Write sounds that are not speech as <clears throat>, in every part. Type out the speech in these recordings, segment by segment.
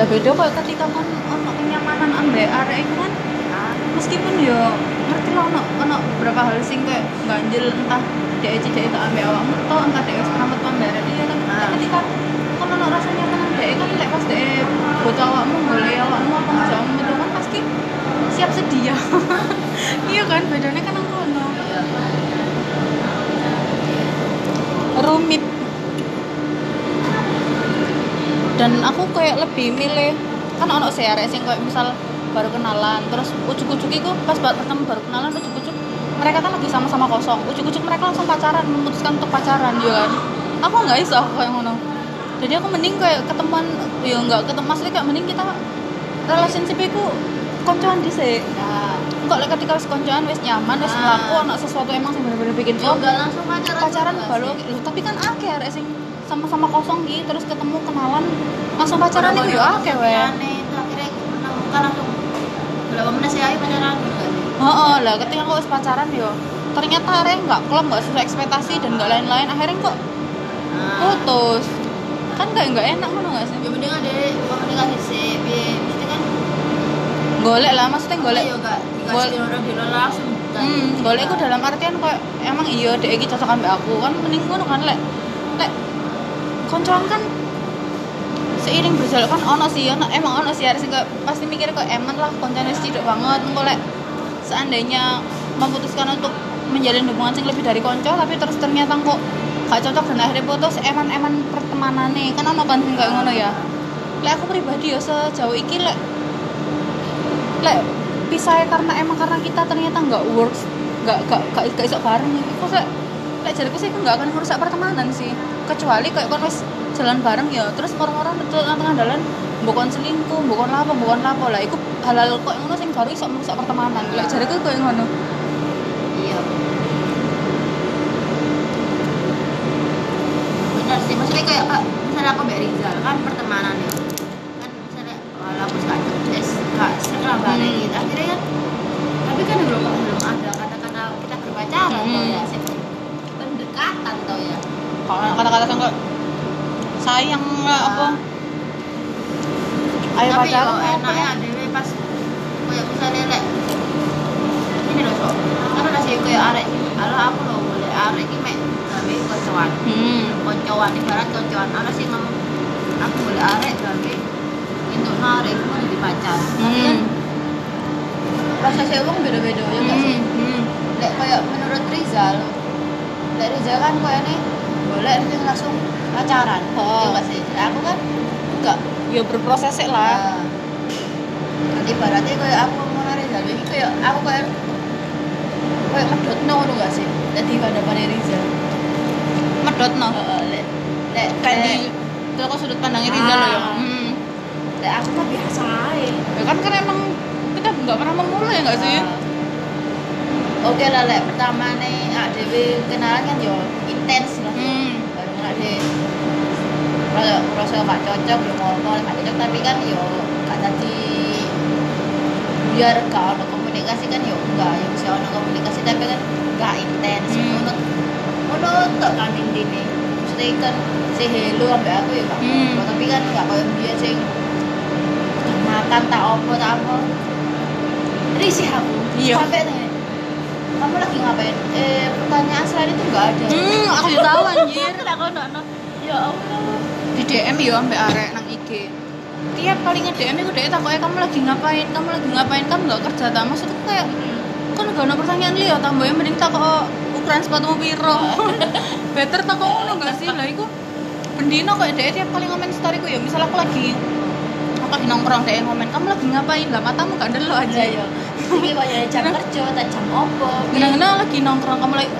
Lah beda kok ketika kon ono kenyamanan ambek arek iku kan meskipun yo ngerti lah ono ono beberapa hal sing kayak ganjel entah dek cidek tak ambek awakmu to entah wis pernah metu ambek arek dia kan Ah. ketika kon ono rasa nyaman ambek kan lek pas dek bocah awakmu golek awakmu apa jamu itu kan pasti siap sedia <laughs> iya kan bedanya kan ngono Iya. rumit dan aku kayak lebih milih kan ono sih arek sing kayak misal baru kenalan terus ujuk-ujuk iku pas ba- pertama baru kenalan ujuk-ujuk mereka kan lagi sama-sama kosong ujuk-ujuk mereka langsung pacaran memutuskan untuk pacaran ya kan aku nggak iso aku kayak ngono jadi aku mending kayak ketemuan ya nggak ketemu maksudnya kayak mending kita relationship iku koncoan dhisik Nah, kok lek ketika wis koncoan wis nyaman wis Ah. mlaku ono sesuatu emang bener-bener bikin ya klop enggak langsung pacaran. pacaran baru sih. Tapi kan akeh arek sing sama-sama kosong gitu terus ketemu kenalan langsung pacaran itu ya? itu akhirnya menemukan langsung berapa menit sih ayo pacaran gitu kan? Heeh lah ketika kok wis pacaran yo ternyata arek nggak klop nggak sesuai ekspektasi dan nggak lain-lain. Akhirnya kok nah putus. Kan kayak nggak enak ngono nggak sih? Ya mending ada komunikasi sih mesti kan golek lah maksudnya golek ya enggak Gol- dikasih orang di langsung Hmm, golek iku dalam artian kok emang iya dek iki cocok ambek aku. Kan mending ngono kan lek lek koncoan kan seiring berjalan kan ono sih ono emang ono sih harus kok pasti mikir kok eman lah koncoan wis cidok banget lek seandainya memutuskan untuk menjalin hubungan sing lebih dari konco tapi terus ternyata kok gak cocok dan akhirnya putus eman-eman pertemanan nih kan ono kan kayak ngono ya? Lek aku pribadi ya sejauh iki lek lek pisah karena emang karena kita ternyata nggak works nggak nggak nggak nggak iso bareng itu lek lek jariku sih nggak akan merusak pertemanan sih. Kecuali kayak kon wis jalan bareng ya terus orang-orang betul tengah dalan bukan selingkuh bukan apa bukan apa lah itu halal kok ngono sing baru iso merusak pertemanan. Lek jariku kayak ngono. Iya. Benar sih maksudnya kayak Kak, misalnya aku Mbak Rizal kan pertemanan ya. Kan misalnya walaupun gak es gak sering lah bareng Hmm. gitu. Akhirnya kan tapi kan belum belum ada kata-kata kita berpacaran Hmm. ya pendekatan tau ya. Kalau kata-kata kan kok sayang lah apa? Ayo tapi pacaran yo apa? enaknya ada pas kayak misalnya lek ini loh sok kan ada sih kayak arek. Ala aku loh boleh arek ini mek. Gawe koncoan. Hmm. Koncoan ibarat koncoan. Ana sih ngomong aku boleh arek gawe untuk narik mau jadi pacar. Tapi kan hmm rasa sih beda-beda ya gak sih? hmm. Lek kayak menurut Rizal lek Rizal kan kayak nih boleh langsung langsung pacaran Oh. ya gak sih Lek aku kan enggak ya berproses lah Nah, Nanti ibaratnya kayak aku mau nari Rizal ini kayak aku kayak kayak medot no gak sih? Jadi hadapan Rizal. medot no lek lek kayak di itu kok sudut pandangnya Rizal loh ya Ah. hmm. aku mah biasa aja. ya kan kan emang kita nggak pernah memulai ya nggak sih Ah. Oke lah lek pertama nih ADW kenalan kan yo intens lah. hmm. Baru nggak deh. Kalau rasa gak cocok yo ngomong gak cocok tapi kan yo gak tadi biar gak ada komunikasi kan yo enggak yo bisa ada komunikasi tapi kan gak intens Hmm. menurut menurut tok kan intine mesti kan say hello ambek aku ya gak Hmm. tapi kan gak kayak dia sing makan tak opo tak apa risih aku Iya. sampai nih kamu lagi ngapain? Eh pertanyaan selain itu nggak ada. Hmm aku juga tahu anjir. <laughs> Aku nggak no ya allah. Di DM ya sampai arek nang IG tiap kali nge DM itu dia takutnya kamu lagi ngapain? Kamu lagi ngapain? Kamu nggak kerja tak maksudku kayak kan gak ada pertanyaan dia tambah yang mending tak kok ukuran sepatu piro? <laughs> Better tak kok ngono gak sih? Lah iku bendino kok dia tiap kali ngomen storyku ya misal aku lagi aku lagi nongkrong dia ngomen kamu lagi ngapain lah matamu gak delo aja aja ya ini kayak jam kerja tak jam opo Gena-gena lagi nongkrong kamu lagi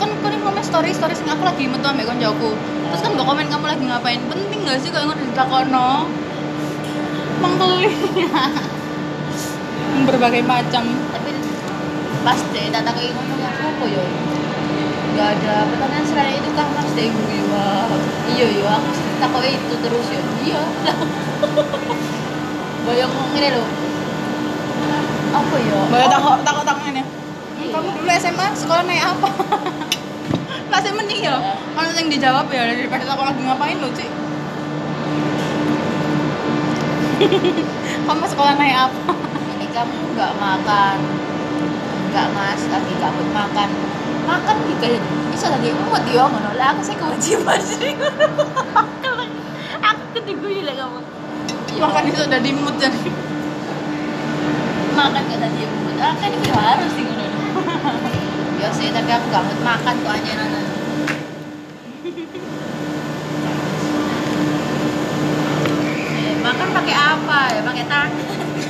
kan kau ngomen story story sing aku lagi metu ambek koncoku. Terus kan gak komen kamu lagi ngapain. Penting gak sih kalau ngono ditakono? Mangkeli. <laughs> Berbagai macam. tapi pas deh tak tak kayak ngomong aku apa ya nggak ada pertanyaan selain itu kan mas deh ibu ya iya iya aku tak itu terus ya iya <laughs> bayang ngomongin loh apa ya Boleh Oh, takut takut takut ini. iya. Kamu dulu SMA sekolah naik apa? <laughs> Masih mending ya. Kalau yang dijawab ya daripada takut lagi ngapain lo, Cik. <laughs> kamu sekolah naik apa ini kamu nggak makan nggak mas lagi kabut makan makan juga bisa lagi emut ya ngono lah aku sih kewajiban sih <laughs> aku kediguyu lah kamu Ya, makan itu udah di mood jadi. Makan gak tadi emut ah kan itu harus sih ngono <laughs> ya sih tapi aku gak mood makan kok aja nana. Eh, makan pakai apa? Ya pakai tangan.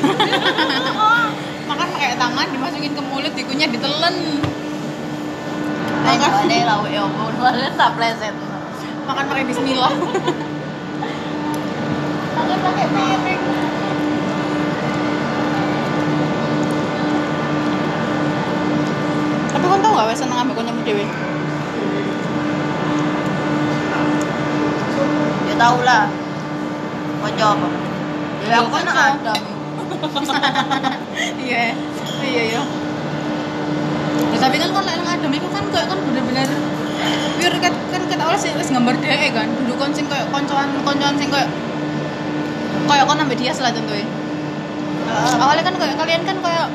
<laughs> Makan pakai tangan dimasukin ke mulut dikunyah ditelen Makan. Ada ya tak pleset. makan pakai Bismillah <laughs> pakai piring. tapi kau tau gak wes seneng ambek koncomu dewe Ya tau lah. Kocok apa? Ya aku kan ada. <laughs> iya iya iya ya, tapi kan kalau yang adem itu kan kayak kan bener-bener biar kan kan kita awalnya sih wis gambar deh kan dulu sing kayak koncoan koncoan sing kayak kayak kon nambah dia lah tentu awalnya kan kayak kalian kan kayak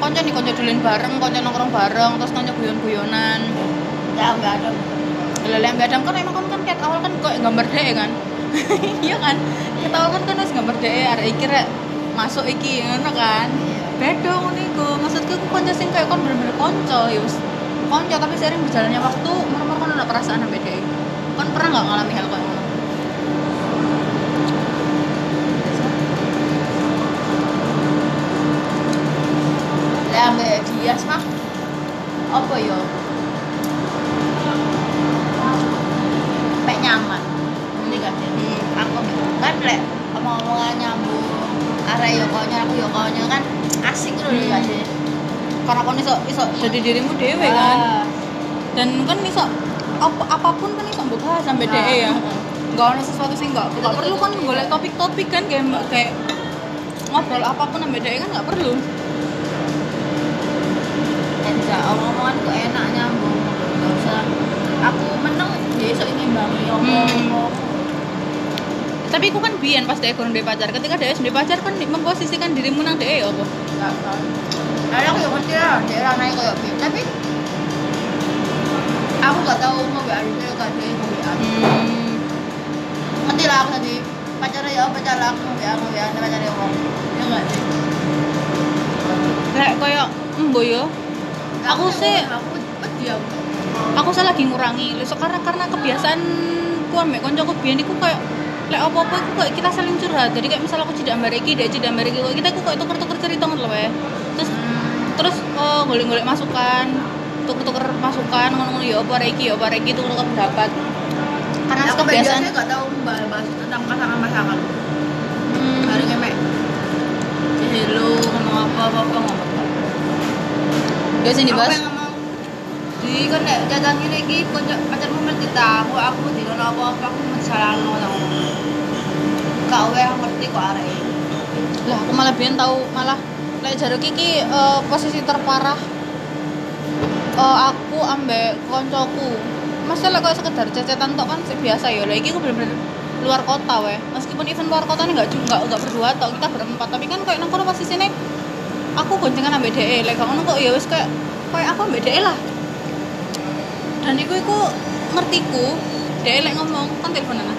konco nih konco dulin bareng konco nongkrong bareng terus konco guyon-guyonan. Ya enggak ada. Lele yang gadang kan emang kan kan kayak awal kan kayak gambar deh kan? <laughs> Iya kan? Kita awal kan kan harus gambar deh ada iki rek masuk iki ngono kan? Beda ngono iku. Maksudku aku konco sing kayak kon bener-bener konco ya wis konco. Tapi sering berjalannya waktu mereka kan ada perasaan sama deh. Kon pernah nggak ngalami hal kayak Lah ambek Dias mah apa ya? Pek nyaman. Ini kan ya. Aku kan lek omong-omongan nyambung. Arek yo konya aku yo konya kan asik lho Hmm. kan sih. karena kon iso iso jadi dirimu dewe kan dan kan iso apa apa pun kan iso mbok bahas sampai Nah. deh ya nggak ada sesuatu sih nggak nggak perlu kan golek topik-topik kan kayak kayak ngobrol apa pun sampai deh kan nggak perlu Omong-omongan kok enak nyambung. Enggak usah aku menang besok ini bangi omong-omong. tapi aku kan biyen pas dia kurang pacar ketika dia sudah pacar kan memposisikan dirimu nang dia apa Enggak tahu. Ada aku yang ngerti lah, daerah naik kayak gitu. Tapi aku nggak tahu mau WA dia kan dia mau WA. hmm. Ngerti lah aku tadi pacarnya ya pacar lah aku mau WA mau WA ada pacarnya ngomong. Ya nggak sih. kayak kayak embo yo Aku sih- aku aku salah lagi ngurangi Lho, so, karena karena kebiasaan ku ambek koncoku biyen iku kayak lek apa-apa aku kayak kita saling curhat jadi kayak misal aku tidak mereki dia tidak kok kita aku kayak tuker-tuker cerita ngono lho weh terus terus oh, golek-golek masukan tuker-tuker masukan ngono-ngono ya apa reki ya apa reki tuker-tuker pendapat karena aku kebiasaan biasanya nggak tahu bahas tentang pasangan-pasangan. hmm, Hari ngemek. Hello, ngomong apa apa apa ngomong. Dibahas yang ngomong di kan nek ini iki kocok pacarmu ngerti ta aku aku di kono apa-apa aku masalah ngono. Kau yang ngerti kok arek iki. lah aku malah biyen tahu malah lek jaruk iki eh, posisi terparah eh, aku ambek koncoku. Masalah kayak sekedar cecetan tok kan biasa ya. Lah iki aku bener-bener luar kota weh. Meskipun event luar kota ini nggak juga nggak berdua tok kita berempat. Tapi kan kayak nang kono posisine aku goncengan ambek DE lek ngono kok ya wis kayak kayak aku ambek DE lah dan iku iku ngertiku DE lek ngomong kan teleponan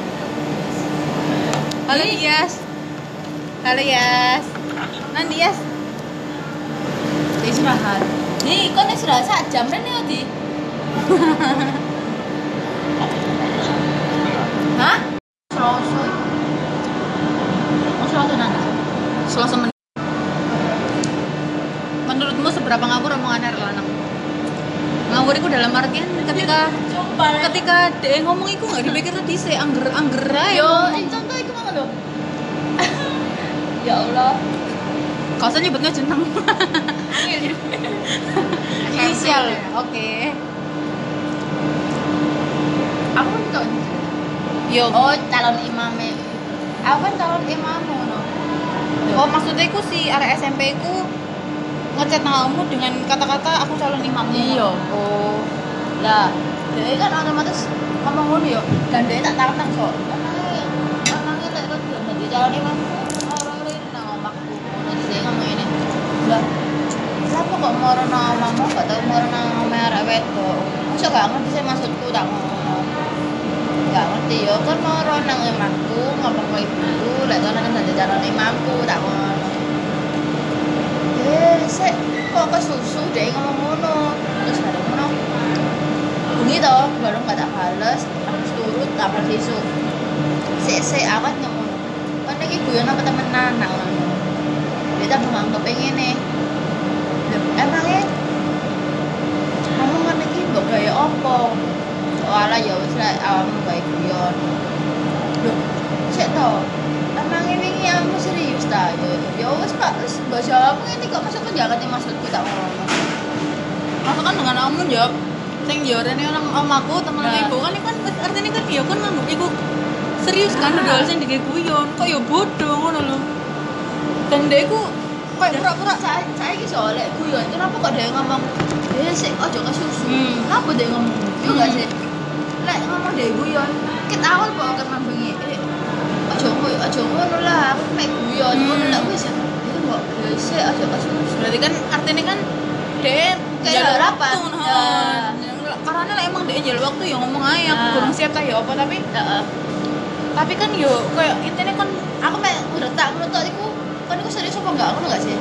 halo Dias halo Yas Nanti Yas istirahat nih kon istirahat sak jam rene yo di Hah? Selasa. Oh, selasa nana. Selasa. Menurutmu seberapa ngawur omongan arek lanang? Itu dalam artian ketika ketika dia ngomong itu nggak dipikir tadi sih angger angger aja. Yo, contoh itu mana lo? ya Allah. Kau usah nyebutnya jeneng. <laughs> Inisial. Oke. Aku tau. Yo. Oh, calon imam Aku kan calon imam ngono. Oh maksudnya aku si arek SMP ku ngechat namamu dengan kata-kata aku calon imammu iya. Oh. Lah jadi kan otomatis ngomong ngono yo dan dia tak tarang so anaknya anaknya tak ikut belum? Jadi calon imamku orang-orang ini aku omakku. Nanti dia ngomong ini. Lah kenapa kok mau renang omamu gak mau renang omah arek wedok? Masa ngerti sih maksudku tak ngomong. Gak ngerti yo kan mau renang imamku ngomong ke ibu lek calon nanti calon imamku tak ngomong eh sik kok ke susu? Deh ngomong ngono. Terus ada ngono. Bunyi toh baru gak tak bales harus turut tak balas isu. Sik sik awat ngomong kan iki guyon apa temenan nak ngono. Dia tak menganggap ngene Lho, emangnya kamu kan iki gaya apa wala ya wis lek awakmu gawe guyon. Lho sik to. Emangnya kamu serius ta ya ya wis Pak. Mbok jawab ngene kok masuk ke jaket maksudku tak ngono Masa kan dengan kamu jawab sing yo rene orang omaku temen Nah. ibu. Kan kan artinya kan yo kan nganggep iku serius kan Nah. udah sing dike guyon kok yo bodoh ngono lho. Dan dia iku kayak pura-pura saya saya ki soalnya guyon kenapa kok dia ngomong eh sik ojo ke susu. Hmm. kenapa dia ngomong? Yo gak Hmm. sih? Lek ngomong dia guyon ket awal kok kan mambengi ojo ngono ojo ngono lah aku mek guyon Hmm. ngono lah wis ya itu kok sik ojo ke susu berarti kan artinya kan dia Kayak jalur harapan. karena lah emang dia jalur waktu ya ngomong aja aku kurang siap tah ya apa tapi tapi kan yo kayak intinya kan aku mek ngeretak menutuk iku kan iku serius apa enggak ngono gak sih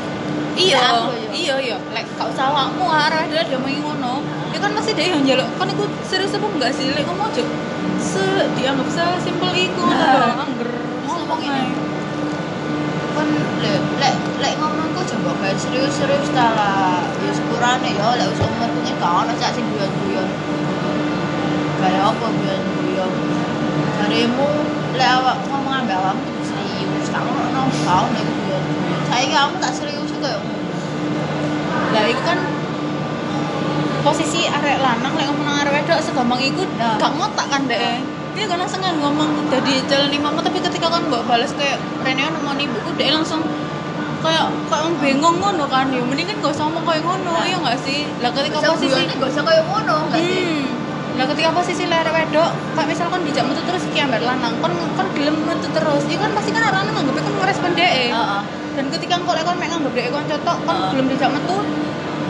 iya aku iya iya lek kau salah arah dia dia mau ngono ya kan masih dia yang jaluk kan iku serius apa enggak sih lek ngomong aja se dianggap sesimpel iku Nah. nah. angger ngomong Ngomong ini. kan lek lek lek ngomongku coba kayak serius-serius ta lah. Ya sepurane ya lek wis umur kuwi gak ono cak sing guyon-guyon. Kayak apa guyon-guyon? Jarimu lek awak ngomong ambek awakmu serius gak ono gak ono iku guyon-guyon. Saiki kamu tak serius kaya ngono lah itu kan posisi arek lanang lek ngomong nang arek wedok segampang iku gak ngotak kan deh dia kan langsung kan ngomong jadi jalan imam tapi ketika kan mbak balas kayak Rene mau ibuku dia langsung kayak kayak bingung ngono kan. Ya mending kan gak usah ngomong kayak ngono Nah. iya gak sih? Lah ketika Bisa posisi gak usah kaya ngono gak sih? Hmm. Lah ketika posisi lerek wedok kayak misalkan dijak metu terus ki ambek lanang kan kan gelem metu terus. Itu kan pasti kan arek lanang nganggep kan ngerespon dhek heeh. Dan ketika kok lek kon mek nganggep dhek kon cocok kon Heeh. belum dijak metu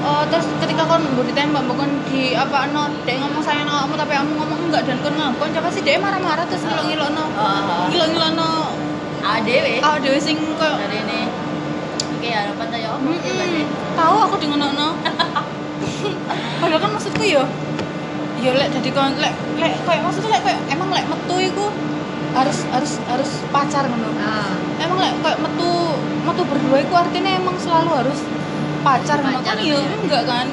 eh, terus ketika kon mbok ditembak mbok kon di apa no dhek ngomong sayang nang kamu tapi kamu ngomong enggak dan kon ngakon coba sih dhek marah-marah terus Heeh. ngilok-ngilokno heeh ngilok-ngilokno. Adewe ah dhewe sing koyo dari ini. Oke harapan saya ya sih tahu aku di ngono <laughs> padahal kan maksudku yo yo lek jadi kon lek lek kayak maksudnya lek kayak emang lek metu iku harus harus harus pacar ngono. Nah emang lek kayak metu metu berdua iku artinya emang selalu harus pacar ngono kan iya. enggak kan?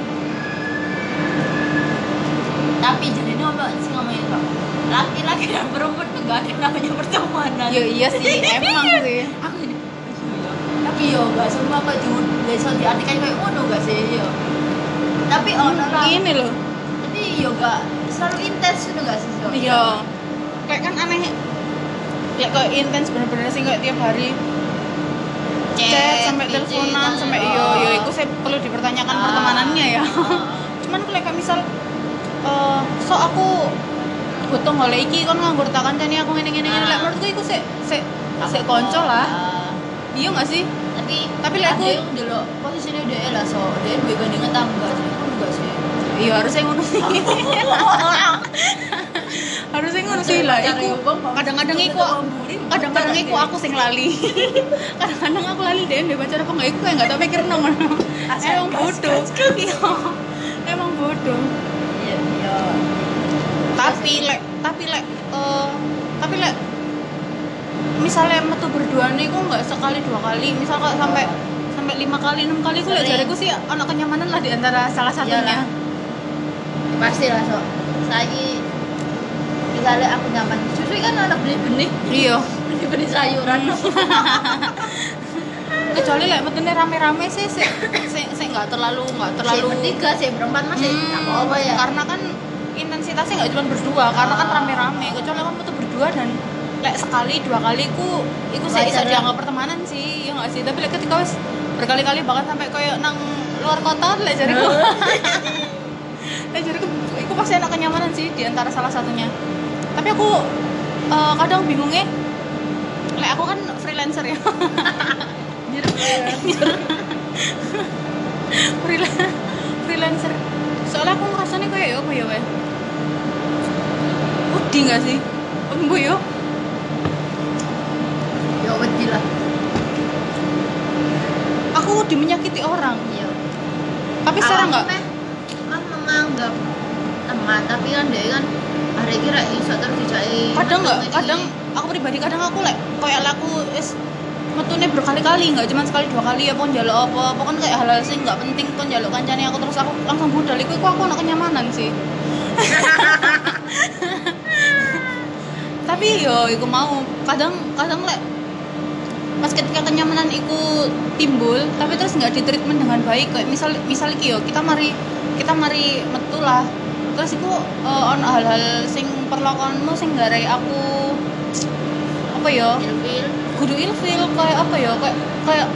Tapi jadi apa sih ngomongin kok laki-laki dan perempuan tuh gak ada namanya pertemanan. Yo iya sih <laughs> emang sih. Aku ini tapi yo gak semua kok di bisa diartikan kayak ngono gak sih yo? Tapi ono lah. ini loh. Tapi yo gak selalu intens itu gak sih yo iya. Kayak kan aneh ya kayak intens bener-bener sih kayak tiap hari chat sampai teleponan kan, sampai iyo iyo itu saya perlu dipertanyakan Ah. pertemanannya ya. <laughs> Cuman kalau kayak misal eh so aku butuh ngoleh iki kon nganggur tak kancani aku ngene ngene ngene. Ah. lek menurutku iku sik sik sik konco lah. Ah. iya gak sih? Tapi Tapi lek aku- delok posisinya dia lah so dia duwe gandengan tangga sih kan enggak sih. Iya harusnya ngono sih <laughs> <laughs> harusnya ngono sih lah. Iku kadang-kadang iku kadang-kadang iku aku sing lali. <laughs> Kadang-kadang aku lali deh dia pacar apa nggak iku kayak nggak tau mikir nomor Asal emang gas, bodoh. <laughs> iya. Emang bodoh. Iya iya. Tapi lek tapi lek eh, tapi lek misalnya metu berdua nih kok nggak sekali dua kali. Misal kok sampai sampai lima kali enam kali lek Sering. jariku sih anak kenyamanan lah di antara salah satunya. Iyalah. pasti lah so saya misalnya aku nyaman susu kan anak beli benih. Iya. Beli benih sayuran. <laughs> Kecuali lek metune rame-rame sih sih sih sih nggak terlalu nggak terlalu terlalu bertiga sih berempat masih Hmm, nggak apa-apa ya. karena kan intensitasnya nggak cuma berdua karena kan Ah. rame-rame. Kecuali kamu tuh berdua dan lek sekali dua kali ku iku sih bisa lah. dianggap pertemanan sih ya nggak sih? Tapi lek ketika wis berkali-kali bahkan sampai koyo nang luar kota lek jariku. <laughs> Lek jariku iku pasti enak kenyamanan sih di antara salah satunya tapi aku eh, kadang bingungnya lek aku kan freelancer ya. <laughs> <laughs> Freelan- freelancer. Soalnya aku ngerasanya kayak ya apa ya weh? Wedi gak sih? Embo yo ya wedi lah. Aku wedi menyakiti orang. Iya. Tapi sekarang nggak? kan menganggap teman tapi kan dia kan hari kira iso terus dijai kadang nggak kadang aku pribadi kadang aku lek kayak laku es metune berkali-kali nggak cuma sekali dua kali ya pun jaluk apa apa kan kayak hal-hal sih nggak penting pun jaluk kancane aku terus aku langsung budal. Iku aku anak kenyamanan sih. <laughs> Tapi yo iku mau. Kadang kadang lek pas ketika kenyamanan iku timbul tapi terus nggak ditreatment dengan baik. Kayak misal misal yo kita mari kita mari metu terus iku eh, on hal-hal sing perlakuanmu sing garai aku apa ya? Ilfil. Kudu ilfil kayak apa ya? Kayak kayak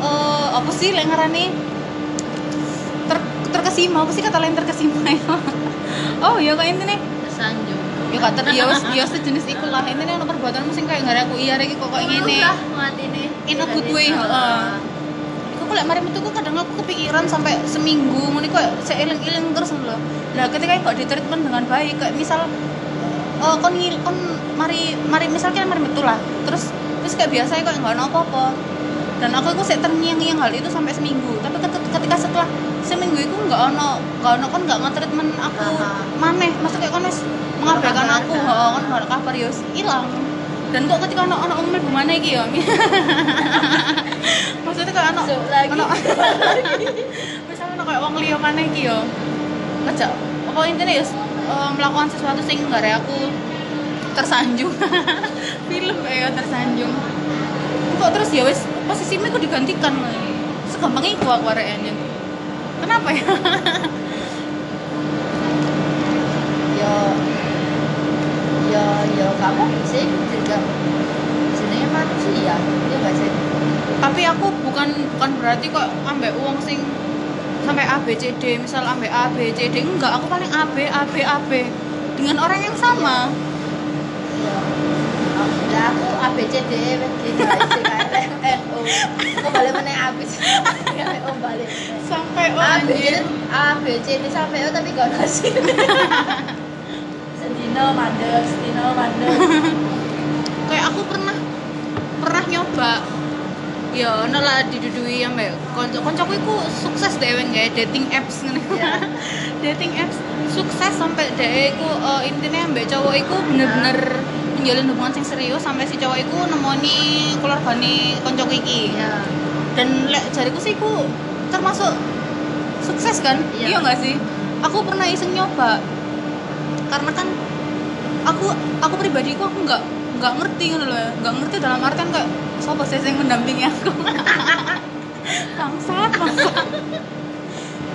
eh, apa sih yang ngarani ter terkesima? Apa sih kata lain terkesima ya? <laughs> Oh ya kayak ini nih tersanjung. Ya kata ya wis ya sejenis iku lah. Ini nih ono perbuatanmu sing kayak ngare aku iya iki kok kayak ngene. lah mati nih In a good way, heeh. Kok lek mari metu kadang aku kepikiran sampai seminggu ngono kok seiling-iling terus lho. Lah ketika kok di treatment dengan baik kayak misal eh kon ngil kon mari mari misal kita mari metu lah. Terus terus kayak biasa kok enggak ono apa-apa. Dan aku itu sik terngiang-ngiang hal itu sampai seminggu. Tapi ket- ketika setelah seminggu itu enggak ono enggak ono kon enggak nge-treatment aku maneh. Maksudnya kon wis mengabaikan aku, heeh, kon enggak kabar ya wis ilang. Dan kok ketika ono ono umum mana iki ya? <laughs> Maksudnya kayak ono Masuk lagi. ono <laughs> misalnya ono kayak wong liya mana iki ya. Ngejak. Apa intinya ya eh, melakukan sesuatu sing nggak ada aku. Tersanjung. <laughs> Film ya tersanjung. Kok terus ya wes posisinya kok digantikan segampang itu aku arek kenapa ya? Ya ya ya kamu sih juga jenenge manusia ya nggak sih tapi aku bukan bukan berarti kok ambek uang sing sampai A B C D. Misal ambek A B C D. Enggak aku paling A B A B A B. Dengan orang yang sama. Ya lah aku A B C D. E F G H I J K L M N O. Kok balik mana A B C D. O balik. Sampai oh, A B. A B C D. Sampai O tapi gak nasi <laughs> sedino mandek sedino mandek <laughs> kayak aku pernah pernah nyoba. Ya ono lah didudui ambek konco koncoku iku sukses dhewe nggak dating apps ngene. Iya. <laughs> dating apps sukses sampai dhewe iku eh, intine ambek cowok iku bener-bener menjalin hubungan sing serius sampai si cowok iku nemoni keluargane koncoku iki. Ya dan lek jariku sih iku termasuk sukses kan? Iya. iya nggak sih? Aku pernah iseng nyoba. Karena kan aku aku pribadi aku nggak nggak ngerti gitu loh nggak ngerti dalam artian kayak siapa sih yang mendampingi aku? <laughs> Bangsat bangsat.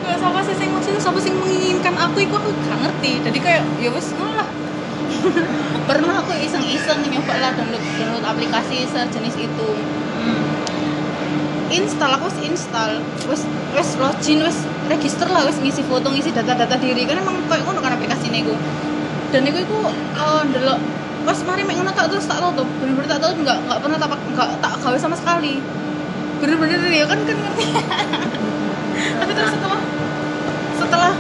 Nggak siapa sih yang maksudnya siapa sih menginginkan aku? Itu aku nggak ngerti. Jadi kayak ya wes lah. <laughs> Pernah aku iseng-iseng nyoba lah download download aplikasi sejenis itu. Install aku wis install. Wis wis login wis register lah wis ngisi foto ngisi data-data diri. Kan emang kayak ngono kan aplikasi ini dan itu iku eh, ndelok pas mari mek ngono tak terus tak tutup. Bener-bener tak tutup nggak nggak pernah tak nggak tak gawe sama sekali. Bener-bener ya kan kan ngerti <laughs> tapi terus setelah setelah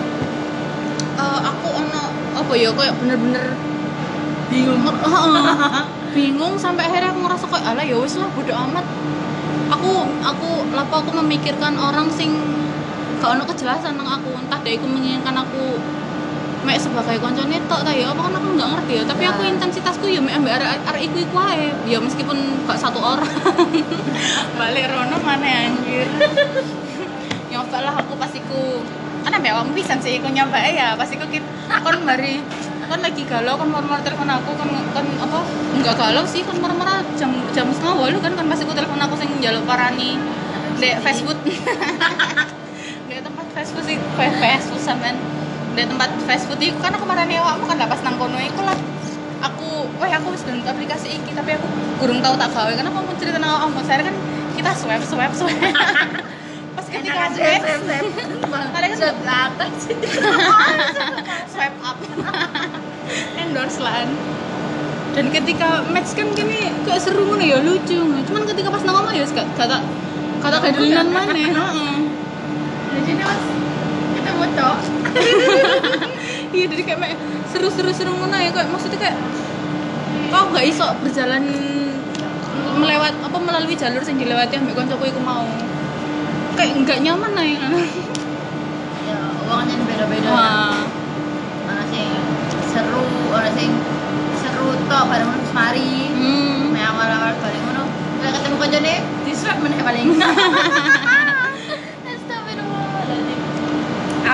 eh, aku ono apa ya kayak bener-bener bingung. <laughs> Bingung sampai akhirnya aku ngerasa kayak ala ya wis lah bodo amat. Aku aku lapo aku memikirkan orang sing gak ono kejelasan nang aku. Entah dia iku menginginkan aku mek sebagai koncone tok ta ya apa kan aku nggak ngerti ya. Tapi aku intensitasku ya mek ambek arek arek iku iku ae. Ya meskipun gak satu orang. <laughs> Balik rono mana anjir? <laughs> Nyoba lah aku pas iku. Kan ambek wong pisan sih iku nyoba ya. Pas iku kit kon mari kan lagi galau kan marah-marah telepon aku kan kan apa enggak galau sih kan marah-marah jam jam setengah walu kan kan pas iku telepon aku sing njaluk parani. Dek fast food <laughs> dek tempat fast food sih fa- fast food sampean dek tempat fast food iku kan aku marani awakmu kan pas nang kono iku lah. Aku wah aku wis download aplikasi iki tapi aku kurang tahu tak gawe. Karena mau cerita nang awakmu saya kan kita swipe swipe swipe <laughs> pas ketika match <laughs> ada kan Sudah belakang sih. <laughs> Swipe up. Endorse lah dan ketika match kan gini kok seru ngono ya lucu cuman ketika pas nang ya gak gak tak kata kedelinan mana heeh. Jadi mas tok. <laughs> iya jadi kayak seru-seru seru ngono ya kayak maksudnya kayak kau nggak iso berjalan melewat apa melalui jalur yang dilewati ambek koncoku iku mau kayak nggak nyaman nih Ya uangnya beda-beda. wah Ana sing seru, ana sing seru bareng ngono terus mari. hmm. Awal-awal bareng ngono. Nek ketemu kancane diswab meneh paling. <laughs>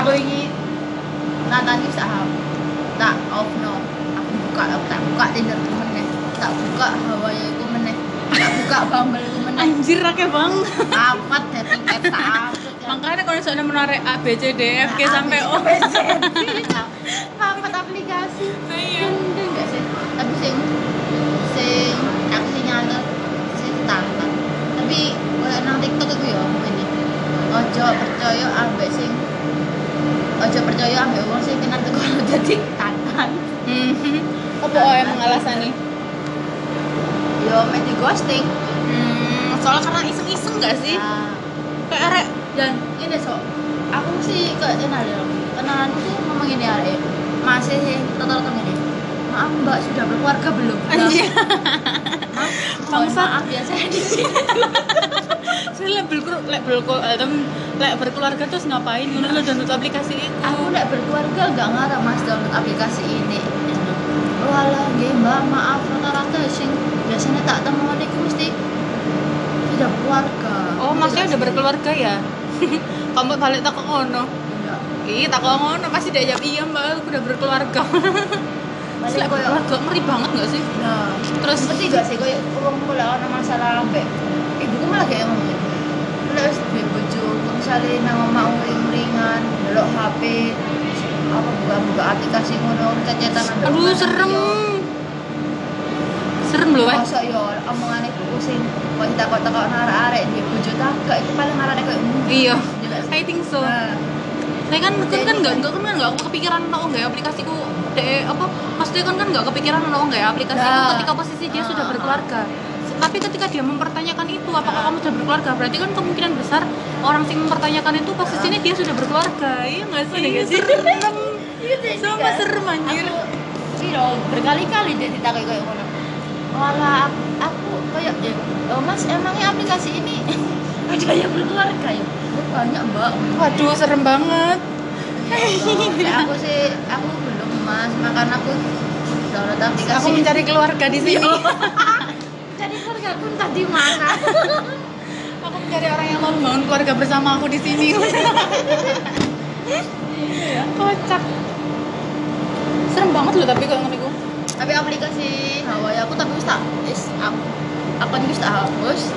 Ini Nathan ini saham tak off no. Aku buka aku tak buka tinder ku meneh. Tak buka Hawaii ku meneh. Tak buka Bumble ku meneh. Anjir akeh bang. Amat tak amat makanya kalau misalnya menarik A B C D F G sampai O. Amat aplikasi. Iya. Gendeng gak sih? Tapi sing sing aku sing nyatet sing tangkat tapi kayak nang TikTok itu ya ini. Ojo percaya ambek sing ojo percaya ambek wong sing kenal teko dadi <laughs> tangan. Hmm. apa oh emang alasannya yo mek di ghosting. Hmm. soalnya karena iseng-iseng gak sih? Nah, kayak arek dan ini so aku sih kayak kenal ya kenalan tuh ngomong gini arek. Masih total gini maaf mbak sudah berkeluarga belum? Anjir Maaf, maaf ya <laughs> saya di sini saya lek berkeluarga lek berkeluarga lek berkeluarga terus ngapain? Ngono lo download aplikasi itu aku udah berkeluarga gak ngarep mas download aplikasi ini. Walah nggih mbak. Maaf rata-rata sing biasanya tak temuan itu mesti sudah berkeluarga. Oh maksudnya udah berkeluarga ya? <laughs> Kamu balik tak ngono enggak. Ih, tak ngono pasti dia jawab iya mbak. Aku udah berkeluarga <laughs> Lek koyo berkeluarga ngeri banget gak sih? Nah terus ngerti gak sih koyo wong mulai ana masalah ambek ibuku malah kayak ngomong mulai wis duwe bojo misalnya nang omah uring-uringan delok HP apa buka-buka aplikasi ngono ambek aduh serem. serem loh eh Masa yo omongan iku sing kok takut-takut arek-arek dia bojo takut itu paling arek kayak iya. I think so. Nah, saya kan kan kan nggak nggak kan nggak kepikiran no nggak aplikasiku de apa maksudnya kan kan nggak kepikiran no nggak aplikasi itu Nah. ketika posisi dia sudah Ah. berkeluarga tapi ketika dia mempertanyakan itu apakah Ah. kamu sudah berkeluarga berarti kan kemungkinan besar orang sing mempertanyakan itu posisinya dia sudah berkeluarga iya nggak sih Iya nggak sih? serem Iya deh, sama serem anjir iya berkali-kali dia ditakoi kayak ngono. Walah aku, aku kayak ya, oh mas emangnya aplikasi ini <laughs> ada yang berkeluarga ya? Oh, banyak mbak. waduh serem banget Ya, aku sih aku mas, makanya aku. Download aplikasi. aku mencari keluarga di sini. <laughs> Jadi keluarga aku entah di mana. <laughs> aku mencari orang yang mau membangun keluarga bersama aku di sini. <laughs> Kocak. Serem banget loh tapi kalau ngeliku tapi aplikasi Hawaii aku tapi wis tak wis aku akun wis tak hapus.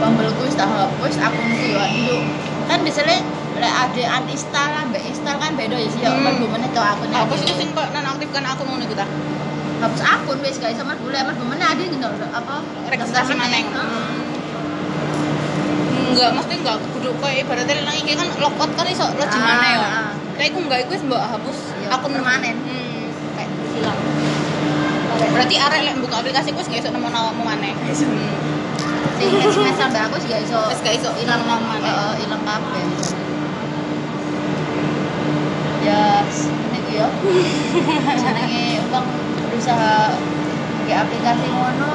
Bumble ku wis tak hapus akunku yo dulu kan biasanya lek ada uninstall lah mbak install kan beda ya sih ya Hmm. hmm. meneh to akun hapus itu sing kok nonaktifkan akun ngono kita hapus akun wis guys sama boleh mas meneh ada gitu apa registrasi maneng Heeh. enggak mesti enggak kudu koyo ibaratnya nang iki kan logout kan iso lo Ah, gimana ya ah. kayak aku enggak iku wis mbok hapus Iya, akun permanen. hmm. kayak hilang berarti arek lek buka aplikasi ku wis gak iso nemu namamu maneh hmm. sing SMS sampai aku sih gak iso Wis gak iso maneh Heeh, hilang kabeh ya niku ya. Jenenge wong berusaha kayak aplikasi ngono.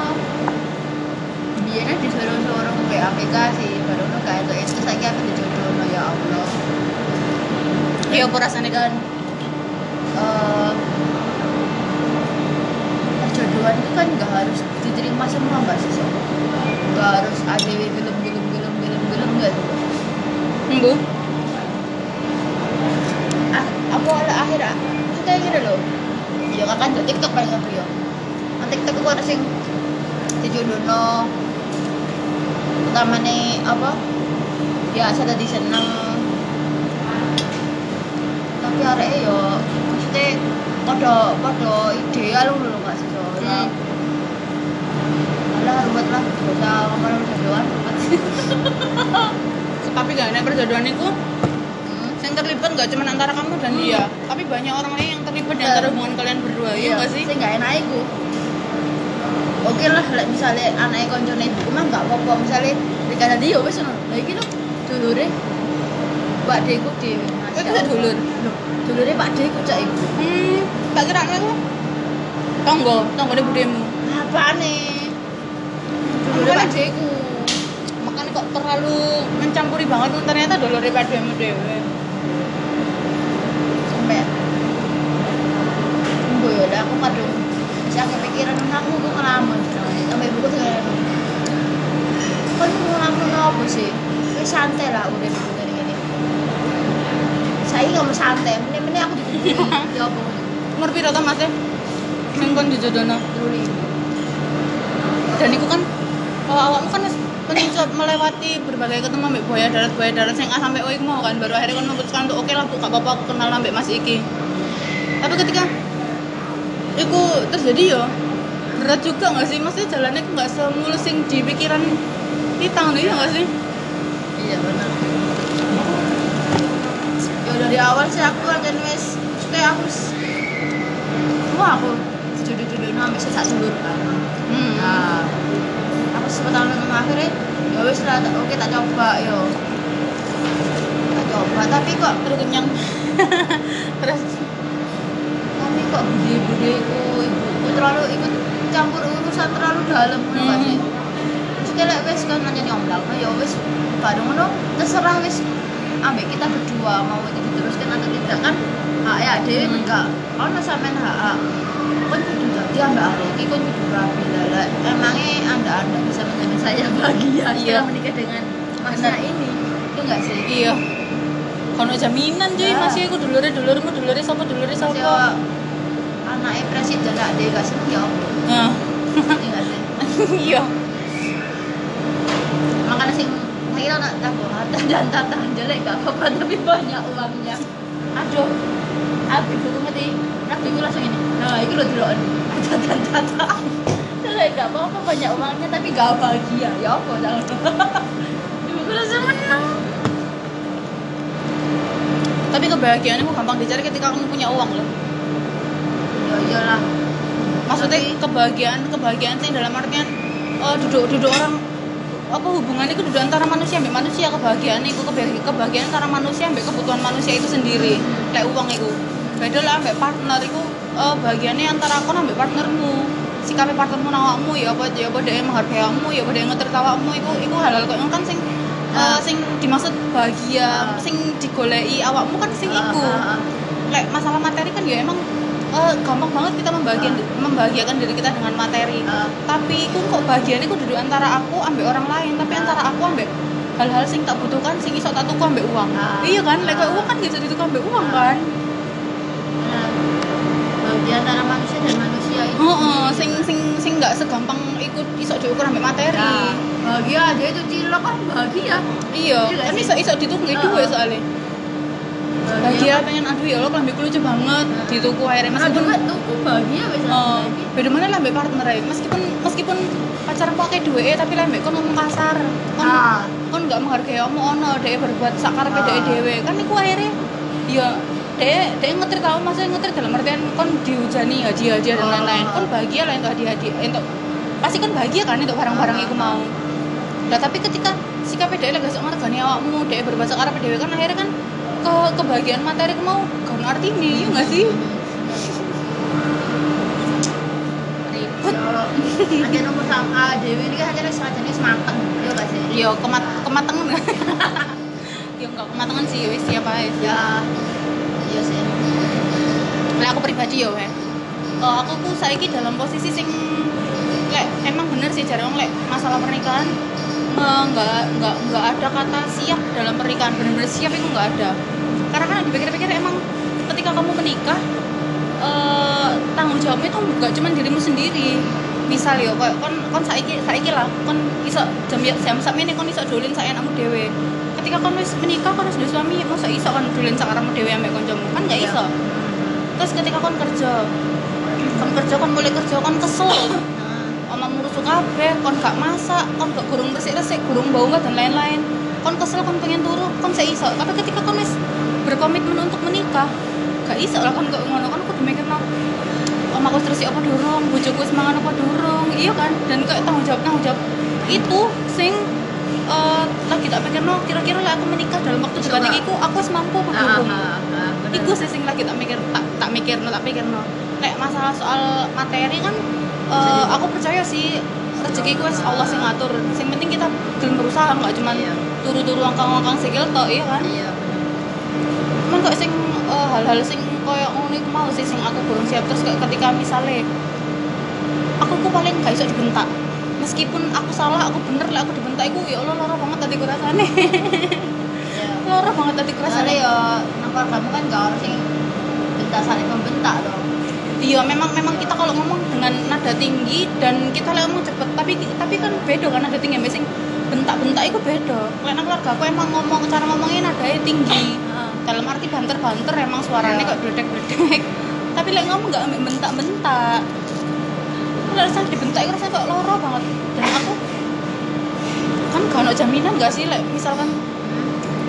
Biasanya disuruh-suruh kayak aplikasi baru nu kayak itu itu saya aku dijodohno ya Allah. Iya aku rasanya dan eh perjodohan itu kan nggak harus diterima semua mbak sih nggak harus ada gelem gelem gelem gelem gelem nggak? Mbu. ah, aku ala akhir ah. Kayak gini loh. Ya kan di TikTok paling aku ya. Nang TikTok aku ada sing utama nih apa? Biasa tadi seneng. Tapi arek yo maksudnya pada pada ideal loh nggak sih soalnya Hmm. alah ruwet lah usah ngomong perjodohan ruwet tapi gak ada perjodohan itu. Yang terlibat gak cuma antara kamu dan dia tapi banyak orang lain yang terlibat di antara hubungan kalian berdua iya gak sih sing gak enak iku oke lah like, misalnya anaknya koncone ibu mah gak apa-apa misalnya Nek tadi ngono. Lah iki lho dulure Pak Deku dhewe. Kowe ku dulur. Dulure Pak Deku cak iku. Hmm, tak kira aku tonggo, tonggone budemu. Apane? Dulure Pak Deku. Makanya kok terlalu mencampuri banget ternyata dulure pademu dhewe. Sampai Mbok yo dah aku aku kok ngelamun. Sampai ibuku sing Kan ngelamun apa sih? Wis santai lah udah dulu dari ini. Saya nggak mau santai, mending-mending aku dikuburi. Ya apa? Umur piro to Mas? Sing kon dijodohno. Dulu Dan iku kan oh, awakmu kan mencoba melewati berbagai ketemu ambek buaya darat buaya darat sing A sampai O mau kan baru akhirnya kon memutuskan untuk oke lah Bu, gak apa-apa aku kenal ambek Mas iki. Tapi ketika iku terjadi yo berat juga nggak sih maksudnya jalannya nggak semulus sing di pikiran kita ngono ya nggak sih Iya benar. Ya dari awal sih aku akan wes kayak aku wah aku jodoh-jodoh nambah sih dulur kan. hmm. Nah, aku sempat tahun yang akhirnya ya wes lah tak- oke tak coba yo. Tak coba tapi kok <laughs> terus kenyang terus kok bude-bude ku ibuku terlalu ikut campur urusan terlalu dalam ngono kan Hmm. Maksudnya lek wes kan nanya nyomblang, ya wes bareng ngono terserah wes ambek kita berdua mau itu diteruskan atau tidak kan? Hak ya dewe Hmm. enggak. Ono sampean hak kon kudu dadi ambek arek iki kon kudu rapi. Lah, emangnya anda anda bisa menjamin saya bahagia Iya. menikah dengan Benar. ini. Itu enggak sih? Iya. Kono jaminan cuy Ya. masih aku dulure dulurmu dulure sapa dulure sapa anaknya presiden gak dia gak ya. Iya nggak <laughs> sih iya makanya sing saya anak takut <laughs> harta dan tata jelek gak <laughs> apa-apa tapi banyak uangnya. Aduh. Aku dulu mati. Nak ibu langsung ini. Nah itu loh dulu. Harta dan tata. Jelek gak apa-apa banyak uangnya tapi gak bahagia. Ya apa jangan ibu langsung menang tapi kebahagiaan itu gampang. Dicari ketika kamu punya uang loh ya iyalah maksudnya Tapi- kebahagiaan kebahagiaan sih dalam artian oh, duduk duduk orang apa hubungannya itu duduk antara manusia sampai manusia kebahagiaan itu kebahagiaan, kebahagiaan antara manusia sampai kebutuhan manusia itu sendiri kayak uang itu beda lah sampai partner itu eh, bahagiannya antara aku sampai partnermu sikapnya partnermu nawakmu ya apa ya apa dia menghargai kamu ya apa dia ngeter awakmu itu itu hal-hal kok kan sing Ah. sing dimaksud bahagia Ah. sing digolei awakmu kan sing Ah, iku ah, ah. Lek masalah materi kan ya emang eh, gampang banget kita membahagiakan membahagiakan diri kita dengan materi. Ah. tapi itu kok bahagianya itu duduk antara aku ambek orang lain tapi Ah. antara aku ambek hal-hal sing tak butuhkan sing iso tak tuku ambek uang. Ah. iya kan? Lek uang kan gak bisa dituku ambek uang kan? Nah, bahagia antara manusia dan manusia itu. Heeh, sing sing sing nggak segampang ikut iso diukur ambek materi. Nah, bahagia aja itu cilok kan bahagia. Iya Iya kan iso iso dituku duit ah. soalnya bahagia pengen aduh ya lo kelambiku lucu banget Ah. dituku akhirnya Nah, meskipun juga tuh bahagia bisa Oh, beda mana lah partner ya. Meskipun meskipun pacaran pakai duwe tapi lah mbak kon ngomong kasar. Kon Ah. kon nggak menghargai kamu ono dia berbuat sakar Ah. ah. dewe kan iku akhirnya ya dia dia ngetir tahu maksudnya ngetir dalam artian kon dihujani hadiah hadiah dan Ah. lain-lain kon bahagia lah untuk hadiah hadiah untuk pasti kan bahagia kan untuk barang-barang Ah. itu mau nah tapi ketika sikapnya dia lagi sok ngergani awakmu dia berbuat sakar dewe kan akhirnya kan ke kebahagiaan materi mau gak ngerti nih ya nggak sih? Ribut aja nomor sama Dewi ini kan saja nih semateng ya gak sih? Yo kemat kematangan. <laughs> Yo enggak kematangan sih wis siapa ya. ya iya sih. Lah aku pribadi yo weh. Oh, aku ku saiki dalam posisi sing lek emang bener sih jare wong lek masalah pernikahan. Enggak enggak enggak ada kata siap dalam pernikahan. Bener-bener siap itu enggak ada karena kan dipikir-pikir emang ketika kamu menikah eh, tanggung jawabnya itu enggak cuma dirimu sendiri. Misal yo kayak kon kon saiki saiki lah kon iso jam jam sak meneh kon iso dolin sak enakmu dhewe. Ketika kon wis menikah kon wis duwe suami masa iso kon dolin sak karepmu dhewe ambek kancamu kan enggak Iya. iso. Terus ketika kon kerja kon kerja kon mulai kerja kon kesel. Omahmu rusuh kabeh kon gak masak kon gak gurung resik-resik gurung bau dan lain-lain kon kesel kon pengen turu kon saya iso tapi ketika kon wis berkomitmen untuk menikah gak iso lah kon kok ngono kon kudu mikirno omahku terus apa durung bojoku wis mangan apa durung iya kan dan kayak tanggung jawab tanggung jawab itu sing eh, lagi tak pikir no kira-kira lah aku menikah dalam waktu dekat iki ku aku wis mampu apa Ah, belum ah, ah. Iku sih sing lagi tak mikir tak tak mikir no tak pikir no. Kayak masalah soal materi kan eh, aku percaya sih rezeki wis Allah sing ngatur. Sing penting kita gelem berusaha nggak cuma Iya. Turu-turu angkang-angkang sikil tok iya kan. iya. Cuman kok sing eh, hal-hal sing koyo ngono iku mau sih sing aku belum siap terus ketika misalnya aku ku paling gak iso dibentak. Meskipun aku salah, aku bener lah aku dibentak iku ya Allah loro banget tadi rasane. Iya. <laughs> loro banget tadi rasane. ya nang kamu kan gak harus sing bentak saling membentak dong. Iya, memang memang kita kalau ngomong dengan nada tinggi dan kita lek ngomong cepet, tapi tapi kan beda kan nada tinggi mesti bentak-bentak itu beda. Nang keluarga aku emang ngomong cara ngomongnya nadanya tinggi. Dalam arti banter-banter emang suaranya Iya. kok bledek-bledek. <laughs> tapi lek ngomong nggak ambek bentak-bentak. Kalau rasanya dibentak itu rasanya kok loro banget. Dan aku kan gak ada jaminan gak sih lek misalkan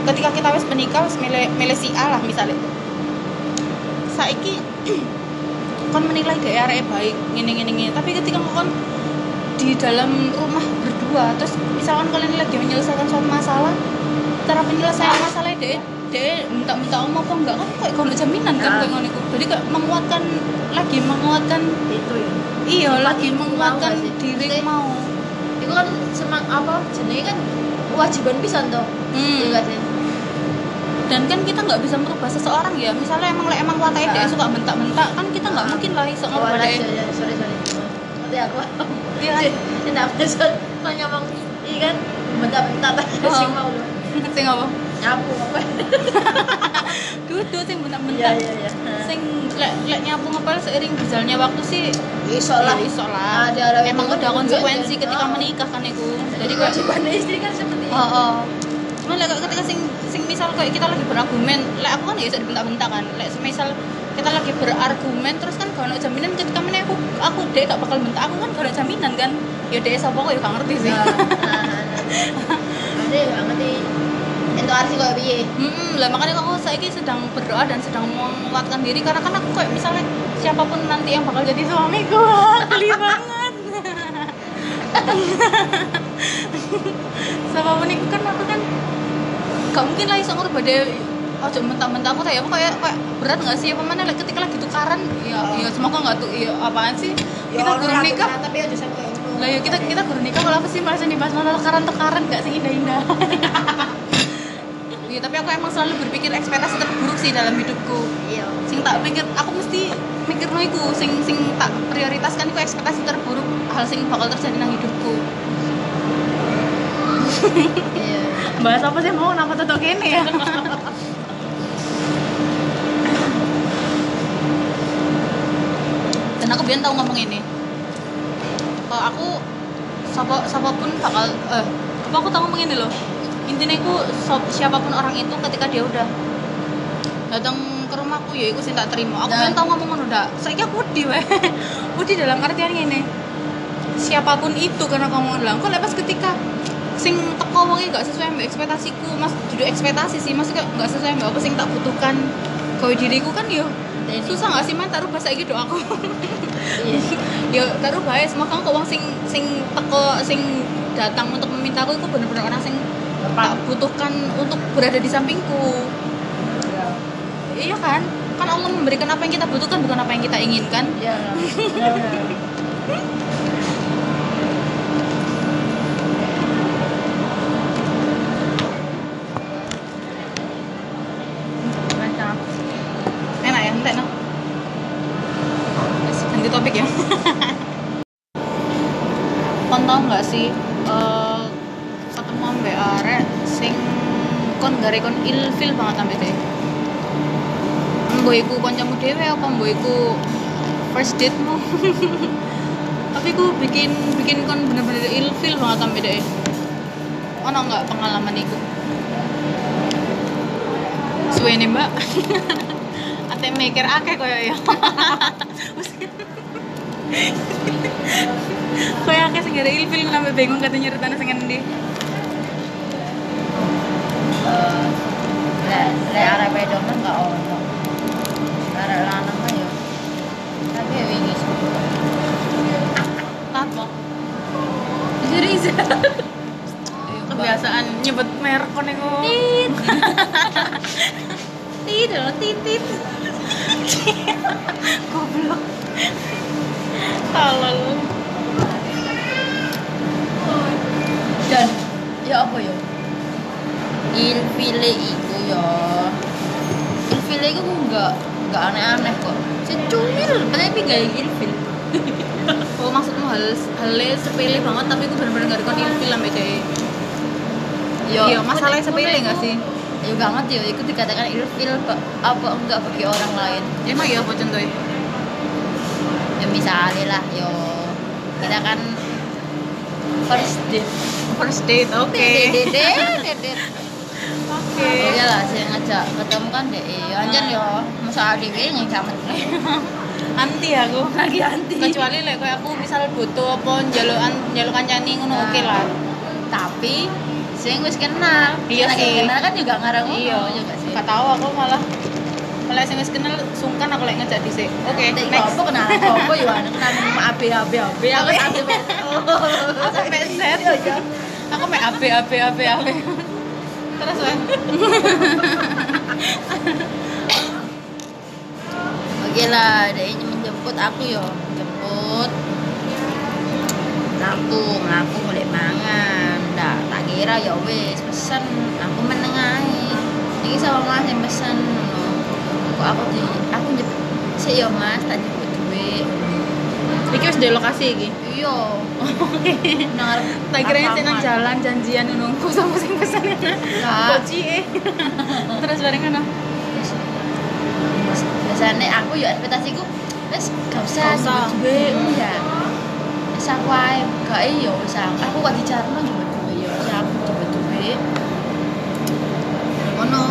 ketika kita wis menikah wis milih milih si A lah misalnya saiki <clears throat> kon menilai gaya arek baik ngene ngene ngene tapi ketika kon di dalam rumah berdua terus misalkan kalian lagi menyelesaikan suatu masalah cara penyelesaian masalah deh deh minta-minta om apa enggak? Kan kayak kalau jaminan kan? Kayak ngono jadi kayak menguatkan lagi menguatkan Itu ya. iya lagi menguatkan diri mau. Itu kan semang apa jenenge kan kewajiban pisan toh. Hmm. Iya dan kan kita nggak bisa merubah seseorang ya. Misalnya emang lek emang watai dia suka bentak-bentak kan kita nggak mungkin lah iso ngubah dia. sorry, sorry. Nanti aku iya tidak <laughs> kalau ngomong iya kan bentar-bentar Oh. sing mau. Sing apa? Nyapu apa <laughs> duduk sing iya bentak-bentak iya iya. Sing lek lek nyapu ngepel seiring berjalannya waktu sih iso lah. ya iso lah. Ada- ada emang itu udah konsekuensi ketika oh. menikah kan itu jadi kewajiban istri kan seperti itu oh, oh. Cuman lek ketika sing sing misal kayak kita lagi berargumen lek aku kan ya bisa dibentak-bentak kan. Lek misal kita lagi berargumen terus kan gak ada jaminan ketika mana aku aku dek gak bakal bentak aku kan gak ada jaminan kan. Ya dek sapa kok ya gak ngerti sih. <laughs> Nanti gak ngerti itu arti kok piye? Hmm, lah makanya aku saya sedang berdoa dan sedang menguatkan diri karena kan aku kayak misalnya siapa pun nanti yang bakal jadi suamiku, <laughs> geli banget. <laughs> siapa pun itu kan aku kan gak mungkin lah iso ngurubah dia ojo mentah-mentah aku kayak aku kayak kayak berat nggak sih? Apa mana ketika lagi tukaran ya Oh. ya semoga nggak tuh ya apaan sih? Ya, kita guru nikah. tapi aja sampai lah ya kita kita guru nikah malah apa sih? Malah dibahas malah tukaran-tukaran gak sih? Indah-indah. <laughs> Iya, tapi aku emang selalu berpikir ekspektasi terburuk sih dalam hidupku. iya. Sing tak pikir, aku mesti mikir no iku, sing sing tak prioritaskan iku ekspektasi terburuk hal sing bakal terjadi nang hidupku. Iya Bahas apa sih mau kenapa tuh kene ya? Dan aku biar tahu ngomong ini. Kalau aku siapa siapa pun bakal eh apa aku tahu ngomong ini loh. Intinya aku siapa pun orang itu ketika dia udah datang ke rumahku ya aku sih tak terima. Aku pengen tahu ngomong ngono dak. Saya aku wedi weh. wedi dalam artian ini. Siapa pun itu karena kamu bilang kok lepas ketika sing teko wonge gak sesuai mbak ekspektasiku. Mas duduk ekspektasi sih maksudnya gak sesuai mbak apa sing tak butuhkan kau diriku kan yo Jadi- susah gak sih man taruh bahasa gitu aku. Iya. <laughs> Ya taruh bae semoga kok wong sing sing teko sing datang untuk memintaku itu bener-bener orang sing tak butuhkan untuk berada di sampingku. Iya. Kan? Kan Allah memberikan apa yang kita butuhkan bukan apa yang kita inginkan. Iya. Mantap. <laughs> enak ya entek no Wes, ganti topik ya kon tau nggak sih eh, ketemu ambek arek sing kon gare kon ilfil banget ambek deh mbok iku kancamu dhewe apa mbok iku first date mu. <laughs> Tapi ku bikin bikin kon bener-bener ilfil banget ambek deh ono nggak pengalaman iku? Suwe nih mbak. <laughs> Ate mikir akeh koyo ya <laughs> koyo akeh sing ilfil nambah bingung kata nyeritane sing endi lek lek arek wedok mah gak ono. Arek lanang kebiasaan nyebut merek kon iku. <laughs> tit. Tit loh <laughs> titit Goblok. Tolol. dan ya apa ya? Ilfile iku ya. Ilfile iku enggak enggak aneh-aneh kok secumil tapi gak ilfil Oh maksudmu hal halnya sepele banget tapi aku bener-bener gak dikon ilfil sampe cewek. Iya, masalahnya sepele nggak sih? ya banget ya itu dikatakan ilfil apa enggak bagi orang lain Ya emang iya apa contohnya? ya misalnya lah yo kita kan first date First date, oke. dede dede <laughs> Oke. iya lah saya ngajak ketemu kan deh ya anjan yo adik yang zaman Anti aku. lagi anti Kecuali lek kayak aku misal butuh apa njalukan njaluk kancane ngono Nah. oke lah. tapi saya wis kenal Iya sih. kenal kan juga ngarang Iya, juga sih Gak tahu aku malah malah sing wis kenal sungkan aku lek ngejak dhisik. Oke, Nek next. apa kenal apa ana kenal sama AB AB AB aku. AB <laughs> Aku sampai set. Aku mek AB AB AB AB. Terus Wen. <laughs> Oke lah, dia ini menjemput aku yo, jemput. Aku, aku mulai mangan. Ndak, tak kira ya wis pesen. Aku menengahi. Iki sama Mas yang pesen. Kok aku di aku jemput sih yo Mas, tak jemput duit. Iki wis di lokasi iki. Iya. <laughs> Nang Tak kira sing nang jalan janjian nunggu sama sing pesen. Enggak. Boci eh. Terus bareng ngono. Biasanya aku ya ekspektasiku wes gak usah usah. duwe ya wes aku ae gak ya wes aku kok dicarno juga duwe ya wes aku coba duwe ngono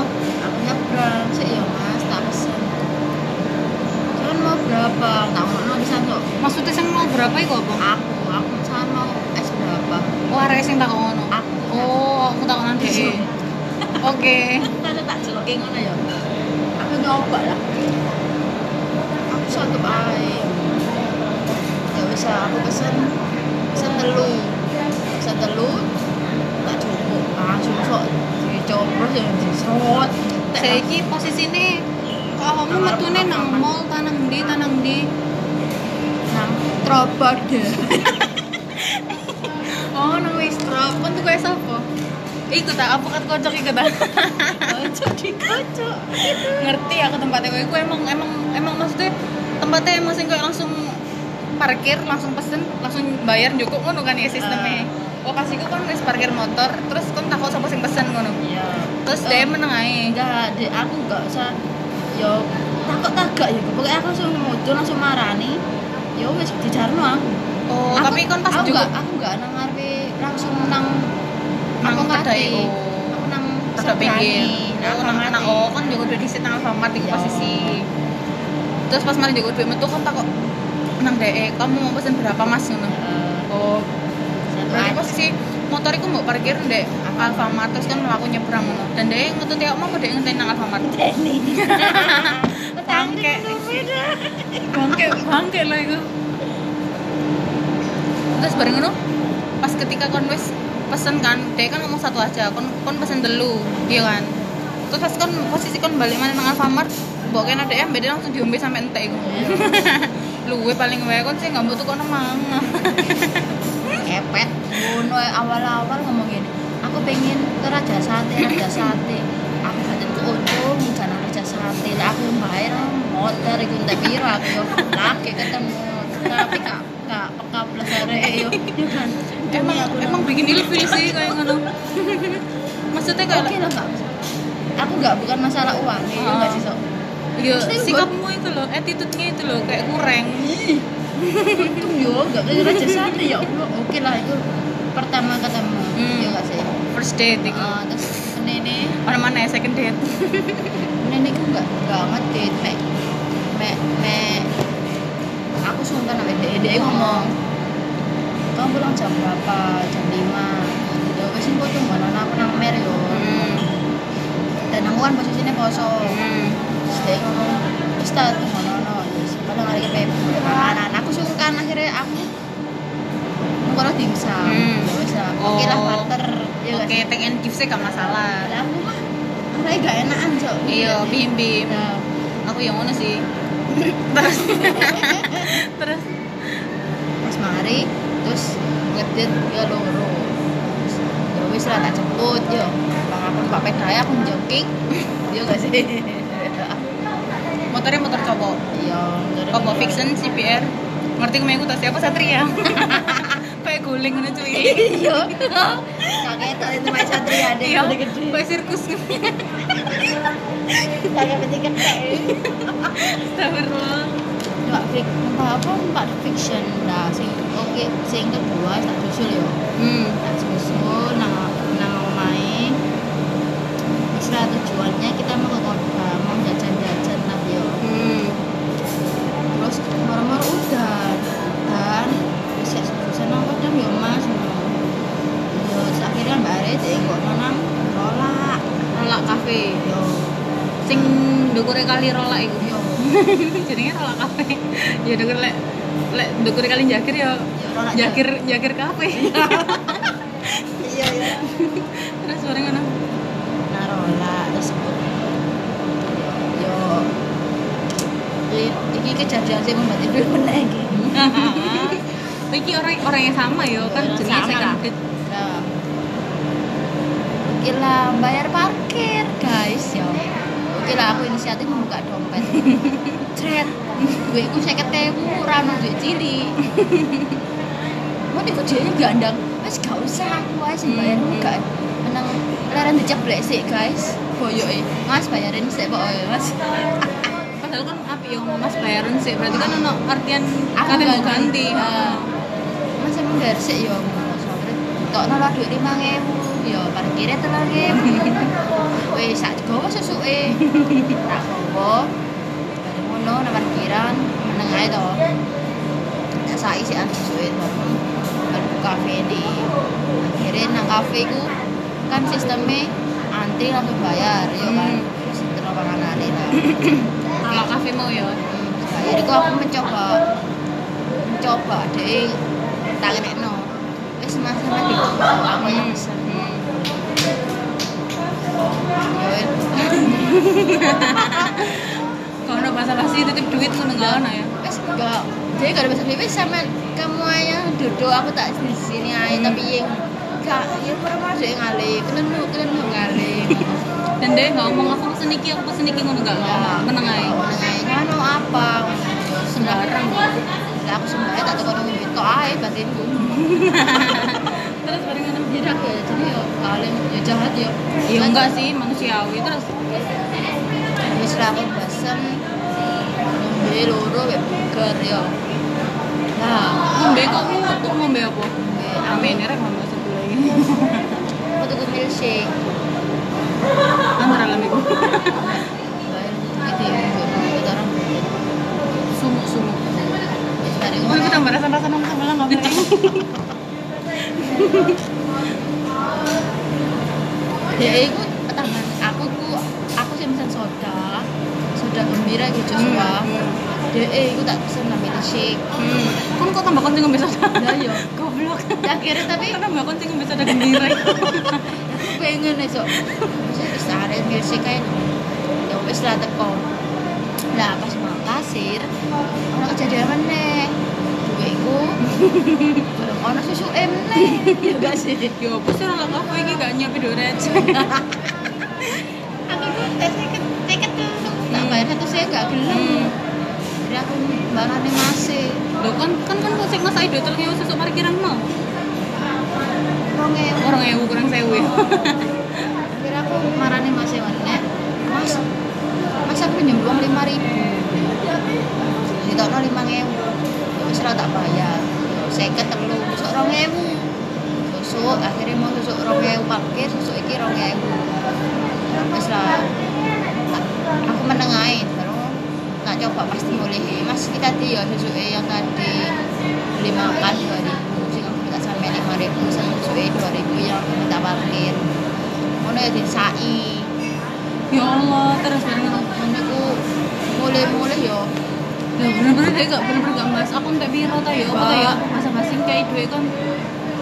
aku nyebrang sih ya mas tak pesen cuman mau berapa tak mau bisa tuh Maksudnya sing mau berapa iku apa? aku aku sama es berapa Oh, arek sing tak ngono. aku Oh, aku tak nanti. <laughs> Oke. Kalau tak celokin ngono ya. Nyoba lah. Aku satu ae. Ya bisa aku pesen pesen telu. Pesen telu tak cukup. Ah, cukup dicopros ya disot. Saiki posisine kok awakmu metune nang mall ta nang ndi ta nang ndi? nang trobot deh. <laughs> Oh, nang Wistra. Kon tuku es apa? Iku tak apa kan kocok iku ta. <laughs> Kocok dikocok. Ngerti aku tempatnya kowe iku emang emang emang maksudnya tempatnya emang sing kayak langsung parkir, langsung pesen, langsung bayar cukup ngono kan ya sistemnya. Oh, pas iku kan wis parkir motor, terus kon takut sapa sing pesen ngono. Iya. Terus dia meneng ae. enggak dek aku enggak usah yo takut tagak ya pokoknya aku langsung muncul langsung marani yo wis dijarno aku Oh, Aku- tapi kon pas aku juga enggak, aku enggak nang ngarepe langsung nang nang kedai ngerti. oh. aku nang nang Oh, kan juga udah di nang Alfamart di posisi. Terus pas mari juga duit metu kan takut nang DE, kamu mau pesen berapa Mas ngono. Heeh. Oh, berarti posisi motor iku mau parkir ndek Alfamart terus kan mlaku nyebrang ngono. Dan DE ngetut ya mau DE ngenteni nang Alfamart. <laughs> Bangke. Bangke, bangke lah itu. Terus bareng ngono pas ketika kon wis pesen kan, DE kan ngomong satu aja, kon kon pesen telu, iya kan. Terus pas kon posisi kon balik mana nang Alfamart, mbok kene DE beda langsung diombe sampe entek iku. <laughs> Luwe paling wae kon sih nggak butuh kono mangan. <laughs> kepet ae, awal-awal ngomong gini aku pengen ke raja sate raja sate aku ke untung jangan raja sate aku bayar motor iku ndak piro aku laki ketemu tapi kak peka plus arek yo yo kan emang emang bikin ilfil sih kayak ngono. <laughs> Maksudnya kayak oke lah nggak aku nggak bukan masalah uang ya Oh. nggak sih sok Iya, sikapmu itu loh, attitude-nya itu loh kayak kurang. untung yo nggak ke raja sate ya Allah oke lah itu pertama ketemu Hmm. ya sih First date itu. Ah, terus ini Mana mana ya second date? <laughs> nenek aku nggak ngerti me me me aku sungkan sama dia dia ngomong kamu pulang jam berapa? Jam lima. Ya wes sih tuh nggak nana aku nang mer yo. Hmm. dan aku kan posisinya kosong. Hmm. terus dia ngomong terus tak tuh nggak nana. Terus pada hari ke makanan aku sungkan akhirnya aku kalau dimsum Hmm. ya lah. Oke lah barter. Ya oke nggak sih? take and give sih gak masalah. Lah aku mah orangnya gak enakan cok. Iya bim bim. Nah, aku yang mana sih. <laughs> Terus. <laughs> Terus. Pas mari terus ngedit ya loro. Terus, ya wis lah tak jemput yo bang aku pak pedaya aku jogging. <laughs> Yo gak sih? <laughs> Motornya motor cowok. Iya Combo Fiction CPR ngerti ke mana aku tas siapa? Satria. <laughs> Kayak guling ngono cuy. Iya. Kakek tak itu main satria deh iya. kayak sirkus. Kakek peti gede. Astagfirullah Mbak Fik, entah apa Mbak Fiction Nah, sing oke, sing kedua tak susul yo hmm. Tak susul, nang nang omae Istilah tujuannya kita mau ke kota, mau jajan-jajan lah yo. Hmm. Terus moro-moro udah Dan, terus ya sebusan apa jam yo mas. Yo, terus akhirnya Mbak Are dia nggak nonang Rolak rolak cafe? Yo, sing dukure kali rolak iku. yo <laughs> jadinya rolak cafe ya dukur lek lek dukure kali jakir ya jakir jakir cafe Iya, iya terus bareng ngono narola tersebut yo. Ini kejadian sih membuat itu benar iki. Orang orang yang sama yo kan Orang jenenge sama. date. nah. Bayar parkir guys yo oke lah aku inisiatif membuka dompet. <laughs> Cret, gue iku saya ketemu rano duit cili mau nih kujiannya gandang. Mas gak usah aku aja sing bayar. Hmm. gak menang. Leren diceplek sih guys. Boyo mas bayarin sih pokoknya mas. <laughs> Padahal kan api yo mas bayaran sih berarti kan ono artian kate mau ganti. Mas emang dari sih yo Tok nolak duit lima ngewu, yo parkirnya telah ngewu. Wes sak gowo susuke. Tak gowo. Bareng ngono nang parkiran meneng ae to. Tak sai sih an susuke bareng bareng kafe ini. Akhirnya nang kafe ku kan sistemnya antri langsung bayar, yo kan. Hmm. Terus terus panganan lah. Rolak cafe mau yo. Bayar itu aku mencoba mencoba deh tak kenekno wis mas sama di aku yang pesen ya. Kalau ono bahasa basi titip duit ngono enggak ono ya. wes enggak jadi kalau bahasa wes sama kamu aja duduk aku tak di sini aja tapi yang enggak ya pernah masuk yang ngalih. Kelenu kelenu ngalih. Dan dia nggak ngomong aku pesen iki, aku pesen iki ngono enggak ngomong. Meneng ae. menengai kan apa? Sembarang. Aku sembarang tak kalau itu aja batinku <laughs> Aku ya jadi ya kalian ya jahat ya Ya enggak sih manusiawi terus. wis lah aku basem ngombe loro wek burger ya nah Ngombe kok kok ngombe apa? ngombe Amin rek ngombe sebelah ini. aku tuku milkshake Antara bayar itu ya kita orang Sumuk-sumuk. Gue tambah rasa-rasa nong malah nggak <laughs> boleh. dia itu tangan aku ku aku sih pesen soda soda gembira gitu Joshua dia itu tak pesen lah milkshake Hmm. Kan kok tambah konting ngombe soda? ya yo Goblok. ya akhirnya tapi Kan tambah konting ngombe soda gembira. <laughs> aku pengen esok bisa ada milkshake kayak ya wes lah teko lah pas mau kasir orang kejadian meneh duitku bareng ono susu em meneh <laughs> ya gak sih Yo, apa sih orang aku iki gak nyiapin dua receh. <laughs> aku itu tes tiket tiket dulu tak bayar satu saya gak gelem Hmm. jadi aku barangnya masih Loh kan kan kan kok sing mas Aido terus susu parkiran mau. rong ewu Orang ewu kurang sewu. ya. <laughs> akhirnya aku marane masih meneh mas mas aku nyembuang lima ribu ditokno lima ewu ya tak bayar seket telu susuk rong ewu. Susuk akhirnya mau susuk rong ewu parkir susuk iki rong ewu. Wis lah aku menengahin baru tak coba pasti boleh. Mas kita tadi ya susuknya yang tadi beli makan dua ribu sih aku minta sampai lima ribu sama susuknya dua ribu yang aku minta parkir. Ngono ya disai Ya Allah, terus bareng ngono. ngono ku mulai-mulai yo Loh, bener-bener dia gak bener-bener gak mas. Aku entek biro ta ya, apa ya? Masa masing kayak duwe kan.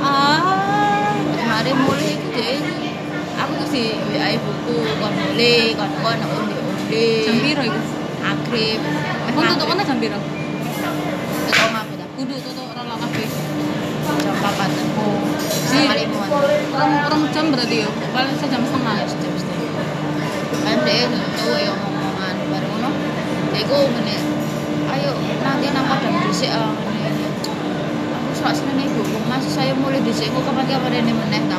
Ah, mari mulai deh. Aku tuh si WA buku kon mulai kon kon undi undi jam piro iku akrib. Kon tutup mana jam piro? Tutup aku dah. Kudu tutup ora kafe jam papat oh lima. orang orang jam berarti ya? Paling sejam setengah. Ya jam setengah. Kan dia tuh ya ngomongan baru ngono. Dia iku menit ayo nanti nang padang berisik ah sak seneng ibu mas saya mulai dhisik kok kapan-kapan ini meneh ta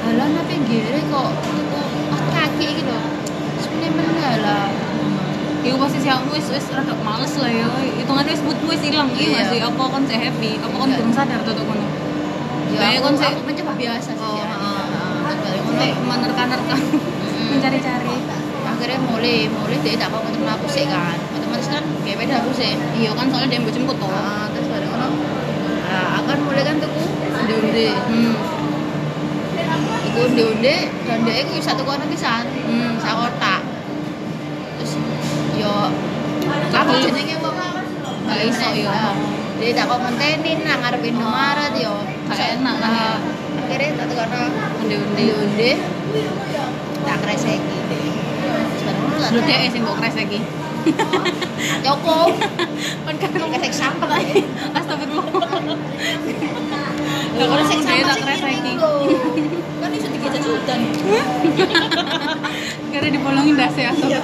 halah napa pinggire kok ah, kaki iki lho sebenarnya meneh lah Iku posisi aku wis wis rada males lah ya. Hitungannya wis mood wis ilang iya nggak Iya. sih. Apa kon saya happy? Apa kon Iya. belum sadar tuh kono? ya Kayak aku, kon sih- aku mencoba biasa sih Oh, ya. heeh. <laughs> Menerka-nerka Mm. mencari-cari. akhirnya mulai mulai dia tak mau ketemu aku sih kan otomatis kan kayak beda aku sih Iya kan soalnya dia mau jemput toh. Ah, terus bareng ngono akan mulai kan tuku undi-undi Hmm. iku undi-undi dan dia iku satu kono pisan Hmm. sak kotak terus yo apa Kabel. jenenge wong Nggak iso, yo. dia tak komentenin nang ngarep Indomaret yo Gak enak kan ya. akhirnya tak kono Undi-undi. undi-undi tak kreseki Lu dia sing mbok kres lagi. cukup Kan kan kresek sampah Astagfirullah. Lah kalau sing dia sama tak sing kres lagi. ini lho. Kan iso digejet-gejetan. Karena dibolongin dasi ya. Iya.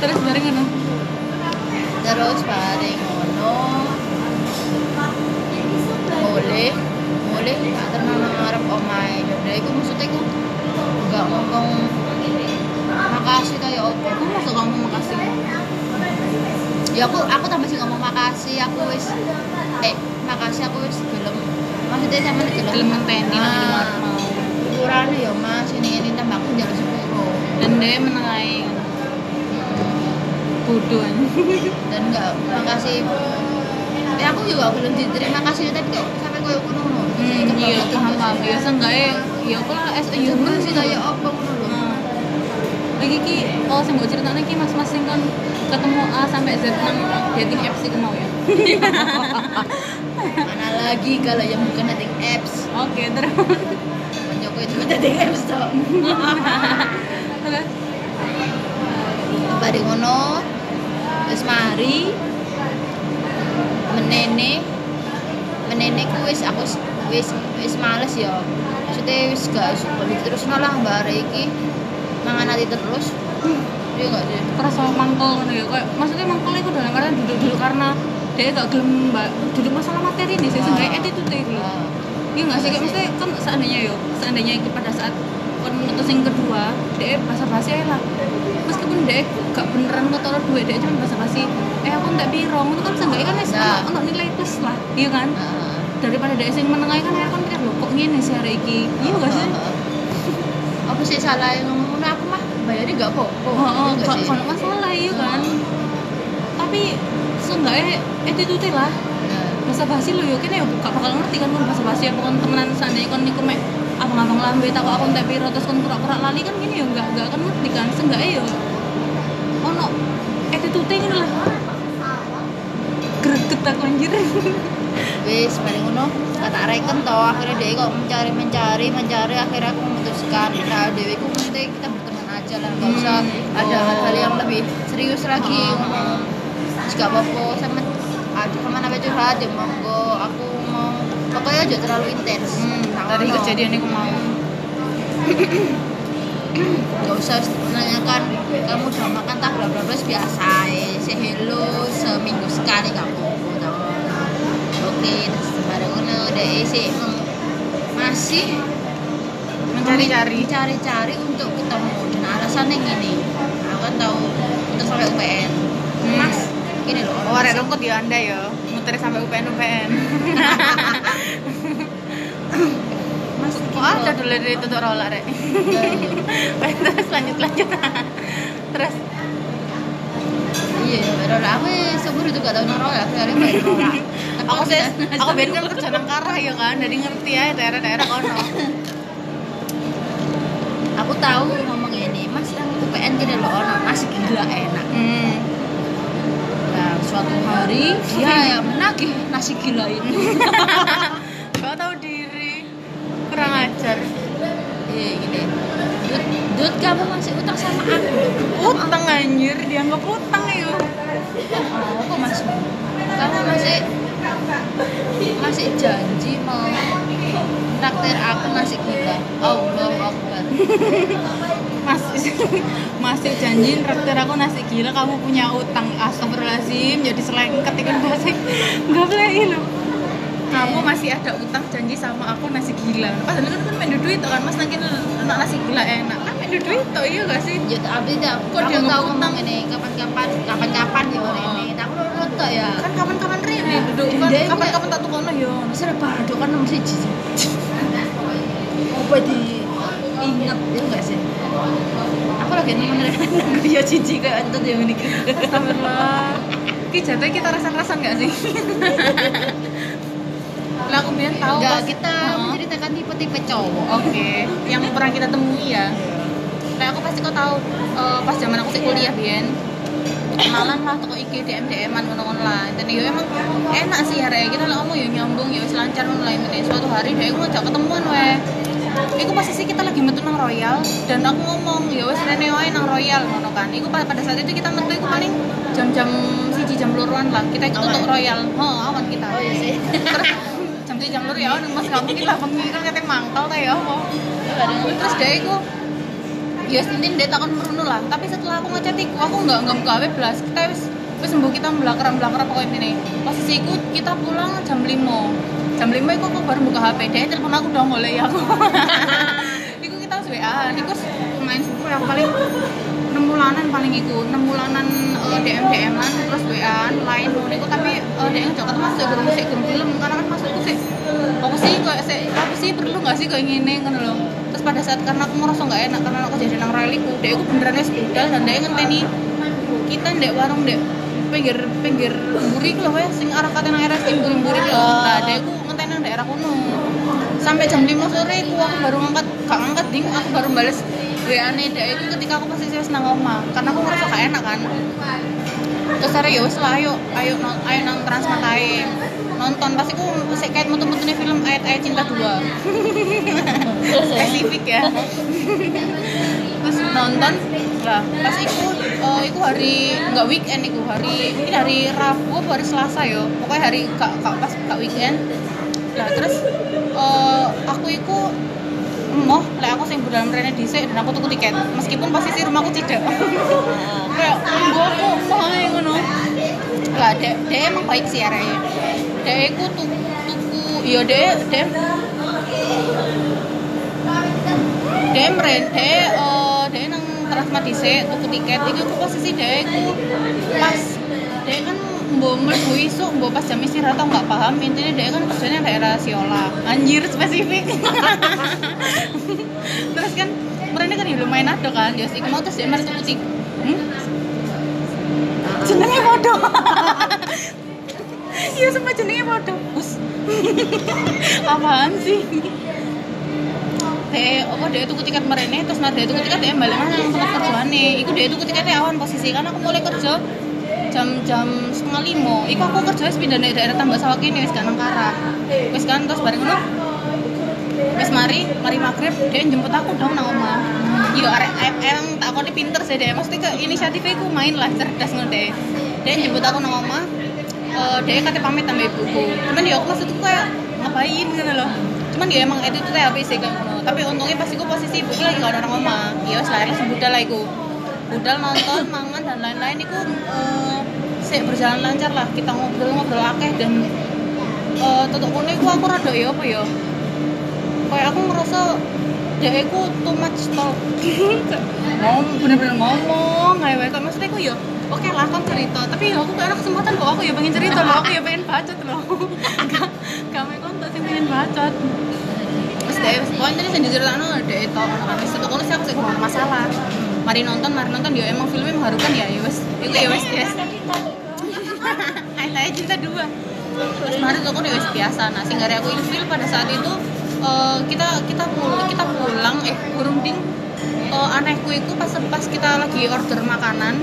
Terus bareng ngono. Terus bareng ngono. Boleh, boleh tak terkenal ngarep omahe. Jadi iku maksudnya iku enggak ngomong makasih kayak opo. Aku masuk kamu makasih. Ya aku aku tambah sih ngomong makasih, aku wis eh makasih aku wis gelem. Maksudnya sama. Gelem ngenteni nang Ah. Ukurannya ya Mas, ini ini tambah aku jalan sepuluh. Dan dia menengahi bodoh dan enggak makasih ya aku juga belum diterima kasih tapi kok sampai ngono ngono Hmm, iya paham paham. Ya seenggaknya ya aku lah as a human sih sih kayak apa lagi ki kalau sing mbok critakne ki mas-mas kan ketemu A sampai Z nang dating apps iku mau ya. <laughs> mana lagi kalau yang bukan dating apps? Oke, terus. Joko itu kan dating apps toh. <laughs> Terus bari ngono wis mari. Menene menene ku wis aku wis wis males ya. Maksudnya wis gak balik terus malah mbak Ara iki mangan ati terus dia gak sih terus sama mangkol ngono ya. Kayak maksudnya mangkol itu dalam artian duduk-duduk karena dia gak gelem mbak duduk masalah materi nih sih Ah. sebenarnya attitude itu. Ah. Iya nggak sih? Kayak maksudnya kan seandainya yo, seandainya itu pada saat kon mutus yang kedua, dia bahasa basi aja lah. Meskipun dia gak beneran ngetolak duit, dia cuma bahasa basi. Eh aku tak biro, itu kan seenggaknya kan Nah. ono nilai plus lah, iya kan? Ah. Daripada dia sing menengah kan ya kan mikir loh kok sih hari iki, iya gak sih? apa sih salah yang ngomong ngono aku mah bayarnya gak apa-apa Oh, oh, Iya gak gak sih? gak masalah iya kan? Tapi seenggaknya attitude lah. Nah, bahasa basi lo yo kene yo gak bakal ngerti kan bahasa basi apa kon temenan seandainya kon niku mek abang-abang lambe tak aku tak piro terus kon pura-pura lali kan gini yo gak gak akan ngerti kan seenggaknya yo ono attitude ngono lah greget aku anjir wis mari ngono kata reken toh akhirnya dia kok mencari mencari mencari akhirnya aku memutuskan nah dewi ku kita lah gak usah ada hal-hal yang lebih serius lagi. Ngomong gak apa-apa sama ada sama apa curhat ya monggo. Aku mau pokoknya aja terlalu intens. Hmm, Nah, dari kejadian itu mau gak usah menanyakan kamu udah makan tak bla bla bla biasa eh say hello seminggu sekali gak apa-apa. Tau. oke terus bareng sih. Mem- masih mencari-cari cari-cari untuk ketemu. Dan alasannya gini. Aku kan tahu untuk sampai UPN Hmm. mas gini loh. Oh arek rongkot ya anda ya. Muter sampai UPN UPN <laughs> mas kok ada dulu dari tutup rola rek? <laughs> Terus lanjut lanjut. Terus? Iya ya lah aku seumur itu gak tau naro ya akhirnya baru naro aku sih aku ben kan kerja nang karah ya kan jadi ngerti ya daerah-daerah kono. aku <laughs> tahu ngomong ini mas yang UPN tidak lo orang mas gila enak. Hmm. nah suatu hari dia hmm. ya menagih nasi gila itu hmm. <laughs> gak tahu diri kurang ajar. Iya gini. Dut, Dut kamu masih utang sama aku. Utang anjir, dia nggak utang ya. Oh, kok masih Kamu masih Masih janji mau traktir aku masih gila Allah Akbar. <laughs> Masih masih janjiin traktir aku nasi gila. Kamu punya utang astagfirullahaladzim jadi selengket ikan masih nggak boleh lo kamu masih ada utang janji sama aku nasi gila. Pas dulu kan main duit itu kan mas? Nanti nak nasi gila enak. Kan main duit itu iya gak sih? Ya abis itu aku, tahu ngomong ini? Kapan-kapan kapan-kapan ya ini. Aku nurut tuh ya. Kan kapan-kapan Rene duduk kan kapan-kapan tak tukang ya. Sudah parah kan nomor siji apa di inget ya enggak sih? Aku lagi nemen dia cici kayak itu dia menikah Astagfirullah. Ki jatuh kita rasan-rasan gak sih? lah aku biar tahu enggak kita menceritakan tipe-tipe cowok. Oke, yang pernah kita temui ya. Nah, aku pasti kau tahu eh, pas zaman aku kuliah Bian. Kenalan lah toko iki DM DM an ngono lah. Dan yo emang enak sih ya Rek. Kita lah ngomong yo nyambung yo selancar ngono lah ini. Suatu hari dia aku ngajak ketemuan weh. Iku posisi kita lagi metu nang Royal dan aku ngomong ya wes rene wae nang Royal ngono kan. Iku pada, pada saat itu kita metu iku paling jam-jam siji jam luruan lah. Kita ikut untuk Royal. Oh, awan kita. oh iya sih Terus jam siji jam luru ya mas kamu kita bengi kan mangkal ta ya apa terus dia itu ya sintin dia takon merunu lah. Tapi setelah aku ngechat iku aku nggak nggak buka HP belas. Kita wis wis sembuh kita belakang belakang pokoknya ini. Posisi iku kita pulang jam 5 jam 5 iku aku baru buka HP dia telepon aku dong oleh ya aku. <laughs> Iku kita wis WA iku wis main subuh yang paling enam bulanan paling iku. Enam bulanan eh, DM DM an terus WA lain ngono iku. Tapi uh, dia ngejak ketemu sih sih gurung film karena kan maksudku sih apa sih kok sih apa sih perlu nggak sih kayak gini ngono loh pada saat karena aku merasa nggak enak karena aku jadi nang rel iku dia iku beneran wis budal dan dia ngenteni kita ndek warung ndek pinggir pinggir iku lho weh sing arah kate nang RS mburi mburi lho nah dia iku ngenteni nang daerah kono. Sampai jam 5 sore aku, aku baru ngangkat gak ngangkat ding aku baru bales WA nih dia itu ketika aku posisi wis nang omah. Karena aku ngerasa gak enak kan terus ya wis lah ayo ayo nang- ayo nang Transmart ae. Nonton pasti aku sik kayak mutu-mutune film ayat-ayat cinta dua. <laughs> Spesifik ya. Terus nonton lah pas iku eh, iku hari nggak weekend iku hari ini hari Rabu hari Selasa yo. Pokoknya hari kak kak pas kak weekend. Lah terus eh, aku iku emoh lah aku sing budal mrene dhisik dan aku tuku tiket. Meskipun posisi rumahku tidak. <laughs> Kayak gua aku ae ngono. Lah dek dek emang baik sih arek. Dek iku tuku tuku ya dek dek. Dek mren dek eh dek nang Transmart dhisik tuku tiket. Iki aku posisi dek iku pas. Dek kan mbok mlebu isuk mbok pas jam istirahat tau nggak paham intinya dek kan kerjanya daerah Siola anjir spesifik. <laughs> Terus kan mereka kan ya lumayan ada kan ya iku mau terus dia mari tuku tiket hmm? jenenge bodoh. <laughs> Iya sama jenenge bodoh. Us. <laughs> Apaan sih? Deh apa dia tuku tiket merene? Terus mari dia tuku tiket dia balik nang tempat kerjaane iku dia tuku tiketnya awan posisi kan aku mulai kerja jam jam setengah lima. Iku aku kerja wis pindah daerah tambah sawah kene wis gak Karah. Wis kan terus bareng ngono. Wis mari mari maghrib dia jemput aku dong nang omah. Yo arek emang tak koni pinter sih deh mesti ke inisiatifnya aku main lah cerdas ngono deh dia jemput aku nang omah. Eh dia kate pamit sama ibuku. Cuman ya aku tuh kayak ngapain gitu loh cuman ya emang itu tuh habis sih kayak ngono. Tapi untungnya pas iku posisi ibuku lagi gak ada nang omah. Ya lah langsung budal lah iku budal nonton mangan dan lain-lain iku eh sih berjalan lancar lah. Kita ngobrol-ngobrol akeh dan eh tutup kono iku aku rada ya apa ya? Kayak aku ngerasa dia aku too much talk. <laughs> Ngomong bener-bener ngomong kayak wae. Maksudnya aku ya oke lah kan cerita. Tapi ya aku kayak ada kesempatan kok aku ya pengen cerita loh. Aku ya pengen bacot loh. Mau kontak sih pengen bacot. Terus deh pokoknya tadi sendiri cerita no deh itu. Kan itu sih aku sih masalah mari nonton mari nonton. Ya emang filmnya mengharukan ya ya wes. Itu ya wes yes <laughs> Ayah cinta dua. Terus tuh aku ya wes biasa. Nah sehingga aku ilfil pada saat itu eh, kita kita pulang kita pulang eh burung ding. Eh, anehku itu pas pas kita lagi order makanan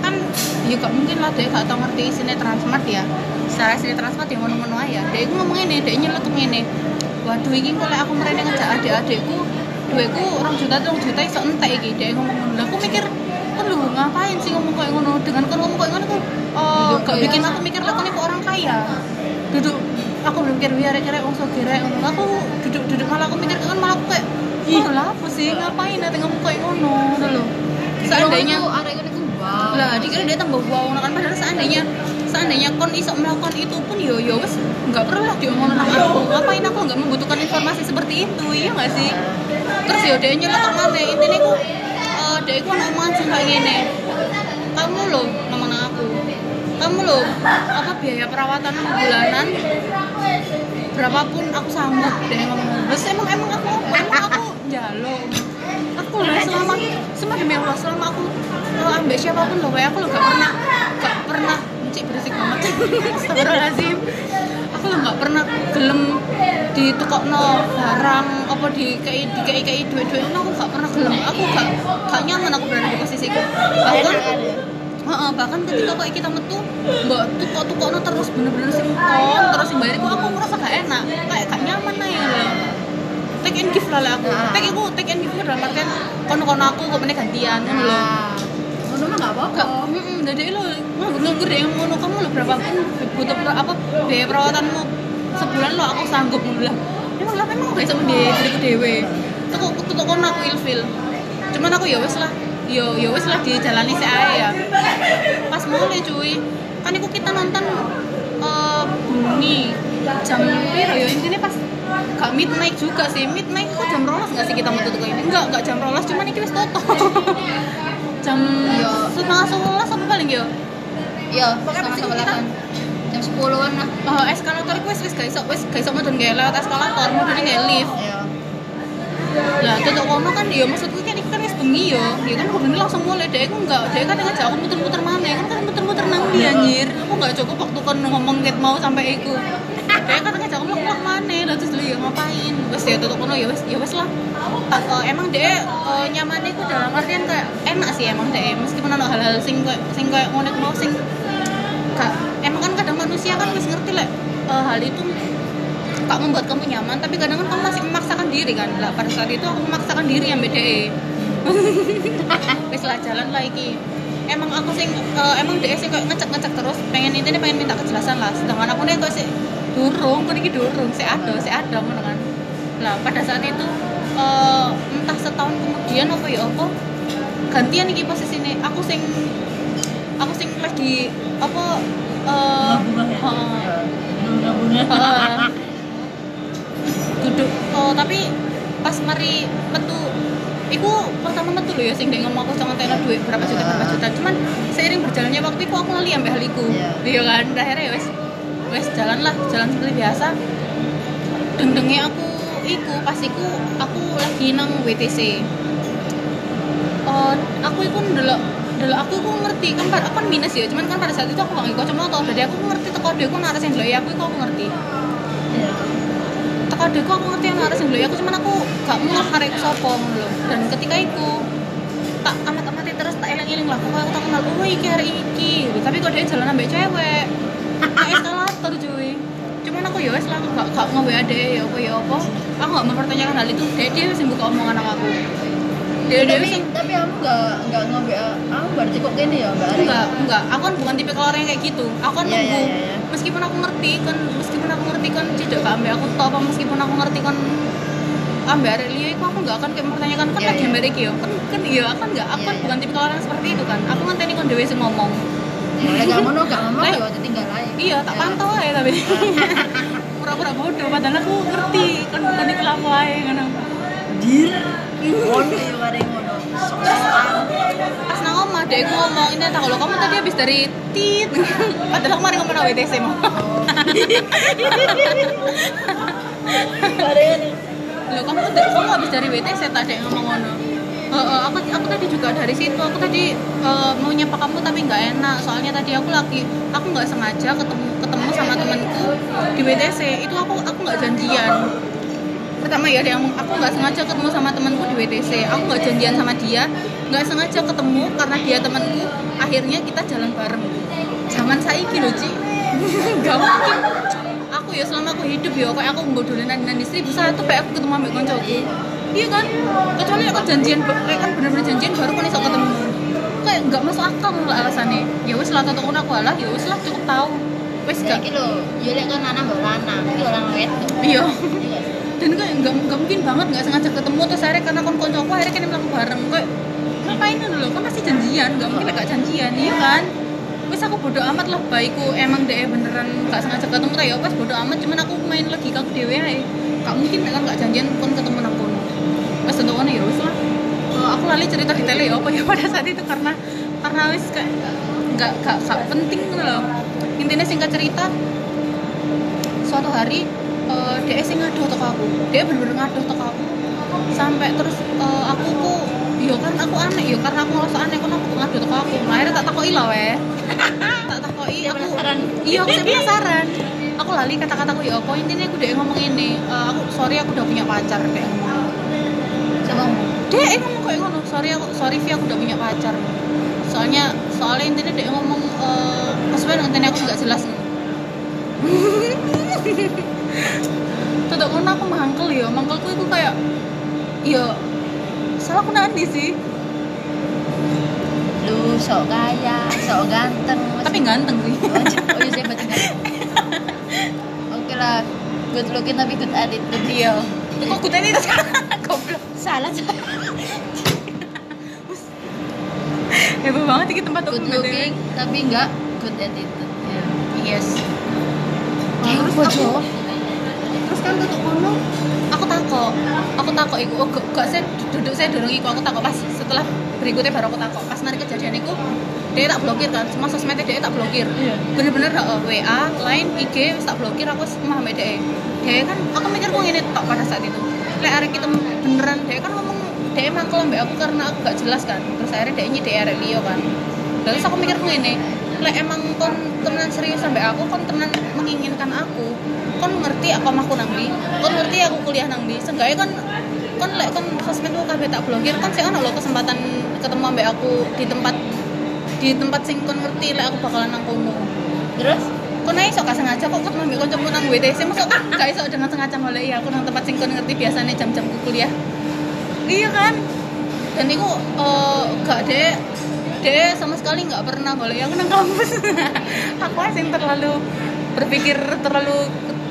kan ya gak mungkin lah dia gak tau ngerti isinya transmart ya. Secara isinya transmart ya menu-menu aja. Dia itu ngomong ini dia nyeletuk ini waduh ini kalau aku mereka ngejak adik-adikku duitku orang juta orang juta iso entek iki. Dia ngomong ngono aku mikir kan lu ngapain sih ngomong kayak ngono? Dengan kan ngomong kayak ngono kok eh, Duduk gak bikin aku mikir lah kan aku orang kaya? Duduk aku belum mikir biar kira wong sogere. Aku duduk duduk malah aku mikir kan malah aku kayak ih. lah apa sih? Ngapain nanti ngomong kayak ngono? Lho seandainya lah dikira dia tambah wow kan. Padahal seandainya seandainya kon iso melakukan itu pun yo yo wes nggak perlu lah diomongin sama aku. Ngapain aku nggak membutuhkan informasi seperti itu iya nggak sih? Terus yo dia nyeletuk mana intinya aku eh dia aku omongan kayak gini. Kamu loh nama aku. Kamu loh apa biaya perawatan bulanan? Berapapun aku sanggup deh ngomong. Terus emang emang aku emang aku jalo. Aku lah selama semua demi Allah selama aku kalau ambil siapa pun loh kayak aku lo gak pernah gak pernah cik berisik banget. <laughs> Astagfirullahaladzim. Aku lo gak pernah gelem ditukokno barang apa di kayak di kayak kayak duit duit aku gak pernah gelem. Aku gak gak nyaman aku berada di posisiku bahkan Heeh, bahkan ketika kok kita metu mbak tukok tukokno terus bener-bener simpon terus yang bayar aku merasa gak enak. Kayak gak nyaman lah ya take and give lah lah aku. Nah. take aku take and give dalam artian kono kono aku kok gantian ngono lho. Nah ngono mah gak apa-apa. Gak, mm jadi lo nganggur deh yang ngono kamu lo berapapun butuh apa biaya perawatanmu? Sebulan lo aku sanggup ngono lah. Emang lah emang gak bisa mendhe diriku dewe. Tuh tuh aku ilfil. Cuman aku ya wes lah yo ya wes lah dijalani si ae ya. Pas mulai cuy kan itu kita nonton eh bunyi jam piro ya? Intinya pas gak midnight juga sih. Midnight itu jam rolas nggak sih kita mau tutup ini? Enggak enggak jam rolas cuman ini wis tutup <laughs> jam Iya. setengah sebelas apa paling yo? Iya sama pasti sama kita- jam sepuluhan lah. Oh, eskalator itu wis wis gak iso wis gak iso mudun lewat eskalator mudun lift iya. lah tutup kono kan ya maksudku kan iki kan wis bengi yo. Ya kan bengi langsung mulai deh aku enggak deh kan ngajak aku muter-muter mana kan kan muter-muter nang ndi anjir? Aku enggak cukup waktu kan ngomong ket mau sampai iku deh kan ngajak aku melok mana? Lah terus lu ya ngapain? Wes ya tutup kono ya wes ya wes lah. Tak, eh, emang deh eh, nyamannya itu dalam artian kayak enak sih emang deh meskipun ada hal-hal sing kayak sing kayak ngonek mau sing gak emang kan kadang manusia kan wis ngerti lah eh, hal itu tak membuat kamu nyaman tapi kadang kan kamu masih memaksakan diri kan. Lah pada saat itu aku memaksakan diri yang beda <laughs> wis lah jalan lah iki. Emang aku sing eh, emang dia sing kayak ngecek ngecek terus pengen intinya pengen minta kejelasan lah. Sedangkan aku nih kok sih durung aku nih durung sih ada sih ada ngono kan lah pada saat itu eh, entah setahun kemudian apa ya apa gantian iki posisi ini aku sing aku sing lagi apa eh heeh. Heeh. <laughs> duduk oh tapi pas mari metu Iku pertama metu lho ya sing ndek ngomong aku jangan tena duit berapa juta berapa juta. Cuman seiring berjalannya waktu itu aku lali ambek hal iku. Iya. Iya kan, akhirnya ya wes wes jalan lah, jalan seperti biasa. Dendengnya aku iku pas iku aku lagi nang WTC. Oh, aku iku ndelok ndelok aku iku ngerti kan pada aku kan minus ya, cuman kan pada saat itu aku gak ngikut cuma tau jadi aku ngerti teko dhewe ku naras yang ndelok aku iku aku ngerti. teko adekku aku ngerti yang harus yang aku cuman aku gak mau karek sopo ngono lho dan ketika itu tak amat amati terus tak eling eling lah aku aku tak kenal oh iki hari iki tapi kok dia jalan ambek cewek nah eskalator cuy. Cuman aku ya lah aku gak gak ngewe ade ya apa ya apa. Aku gak mempertanyakan hal itu. Dia dia wis buka omongan sama aku. Dia dia tapi tapi kamu nggak nggak nge kamu berarti kok gini ya mbak enggak enggak. Aku kan bukan tipe orang yang kayak gitu. Aku kan Iya, nunggu. iya, iya, iya. meskipun aku ngerti kan meskipun aku ngerti kan tidak gak ambil aku apa meskipun aku ngerti kan ambil arek liya iku aku nggak akan kayak mempertanyakan. Kan Iya, lagi iki yo kan kan iya aku kan nggak aku Iya, kan bukan tipe orang seperti itu kan. Aku ngenteni kon sing ngomong Boleh gak ngono gak ngomong Lek. ya waktu tinggal aja iya tak Ya. pantau aja tapi <laughs> pura-pura bodoh padahal aku ngerti kan bukan iku laku ae ngono dir ngono ya ada yang ngono pas nang omah deh aku ngomong ini tak kalau kamu tadi habis dari tit padahal kemarin ngomong WTC mau <laughs> Loh, kamu kamu habis dari WTC tadi yang ngomong ngono. Heeh, aku aku tadi juga dari situ. Aku tadi eh, mau nyapa kamu tapi nggak enak. Soalnya tadi aku lagi aku nggak sengaja ketemu ketemu sama temanku di WTC. Itu aku aku nggak janjian. Pertama ya ngomong, aku nggak sengaja ketemu sama temanku di WTC. Aku nggak janjian sama dia, nggak sengaja ketemu karena dia temanku. Akhirnya kita jalan bareng. Zaman saiki loh, Ci. <laughs> Gak mungkin aku ya selama aku hidup ya kayak aku mbok dolanan nang istri bisa tuh kayak aku ketemu ambek koncoku iya kan? Kecuali aku janjian kayak kan bener-bener janjian baru kan iso ketemu. Kayak nggak masuk akal lah alasannya. Ya wis lah ngono aku alah ya wis lah cukup tahu. Ya gak lho, ya lek kan anak mbok lanang, iki orang wedok. iya. Iya. Dan kayak nggak nggak mungkin banget nggak sengaja ketemu terus akhirnya karena kon aku akhirnya kini melakukan bareng kayak ngapain dulu kan pasti janjian. Nggak mungkin nggak janjian iya kan? Wis aku bodoh amat lah baikku emang deh beneran nggak sengaja ketemu ya pas bodoh amat cuman aku main lagi ke dewe aja nggak mungkin kan nggak janjian kon ketemu nang kono ya wis lah. Aku lali cerita detailnya ya apa ya <laughs> pada saat itu? Karena karena wis kayak nggak nggak penting gitu loh. Intinya singkat cerita suatu hari eh, dia sing ngaduh toko aku. Dia bener-bener ngaduh toko aku. Sampai terus eh, aku ku yo kan aku aneh yo karena aku ngerasa aneh kan aku ngaduh toko aku. Nah, akhirnya tak takoi lah weh. <laughs> Tak takoi aku penasaran. iya aku sih penasaran. Aku lali kata-kataku ya apa intinya aku dia ngomong ini eh, aku sorry aku udah punya pacar kayak Coba dia eh, ngomong kayak ngono. Sorry aku sorry Vi aku udah punya pacar. Soalnya soalnya intinya dia ngomong eh maksudnya intinya aku nggak jelas. <laughs> Tetap ngono aku mangkel ya. Mangkelku itu kayak ya salah aku nanti sih. Lu sok kaya, sok ganteng. <laughs> tapi ganteng sih. Oh, oh iya saya baca <laughs> Oke lah, good looking tapi good attitude. Iya. kok itu goblok Salah. Hebat banget ini tempat aku Good looking tapi enggak good attitude. Iya. yes. Terus terus aku terus kan tutup kono aku takok. Aku takok iku. Oh, gak, gak saya duduk saya dorong iku. Aku takok pas setelah berikutnya baru aku takok. Pas nanti kejadian iku dia tak blokir kan. Semua sosmednya dia tak blokir. Iya. bener-bener uh, WA, Line, IG tak blokir. Aku semua sama dia. Dia kan aku mikir kok ini tok pada saat itu lek arek kita beneran dia kan ngomong dia emang kalau mbak aku karena aku gak jelas kan? Terus akhirnya dia nyidek arek Leo kan. Terus aku mikir ini lek emang kon temenan serius sampai aku kon temenan menginginkan aku kon ngerti apa aku nang ndi? Kon ngerti aku kuliah nang ndi? Seenggaknya kon kon lek kon ku kabeh tak blokir kon sih lho kesempatan ketemu ambek aku di tempat di tempat sing kon ngerti lek aku bakalan nang Terus ae iso gak sengaja kok ketemu ambek kancamu nang WTC mosok gak iso dengan sengaja golek ya aku nang tempat sing ngerti biasanya jam-jam ku kuliah. Iya kan? Dan itu eh, gak deh deh sama sekali nggak pernah golek aku nang kampus. <laughs> Aku yang terlalu berpikir terlalu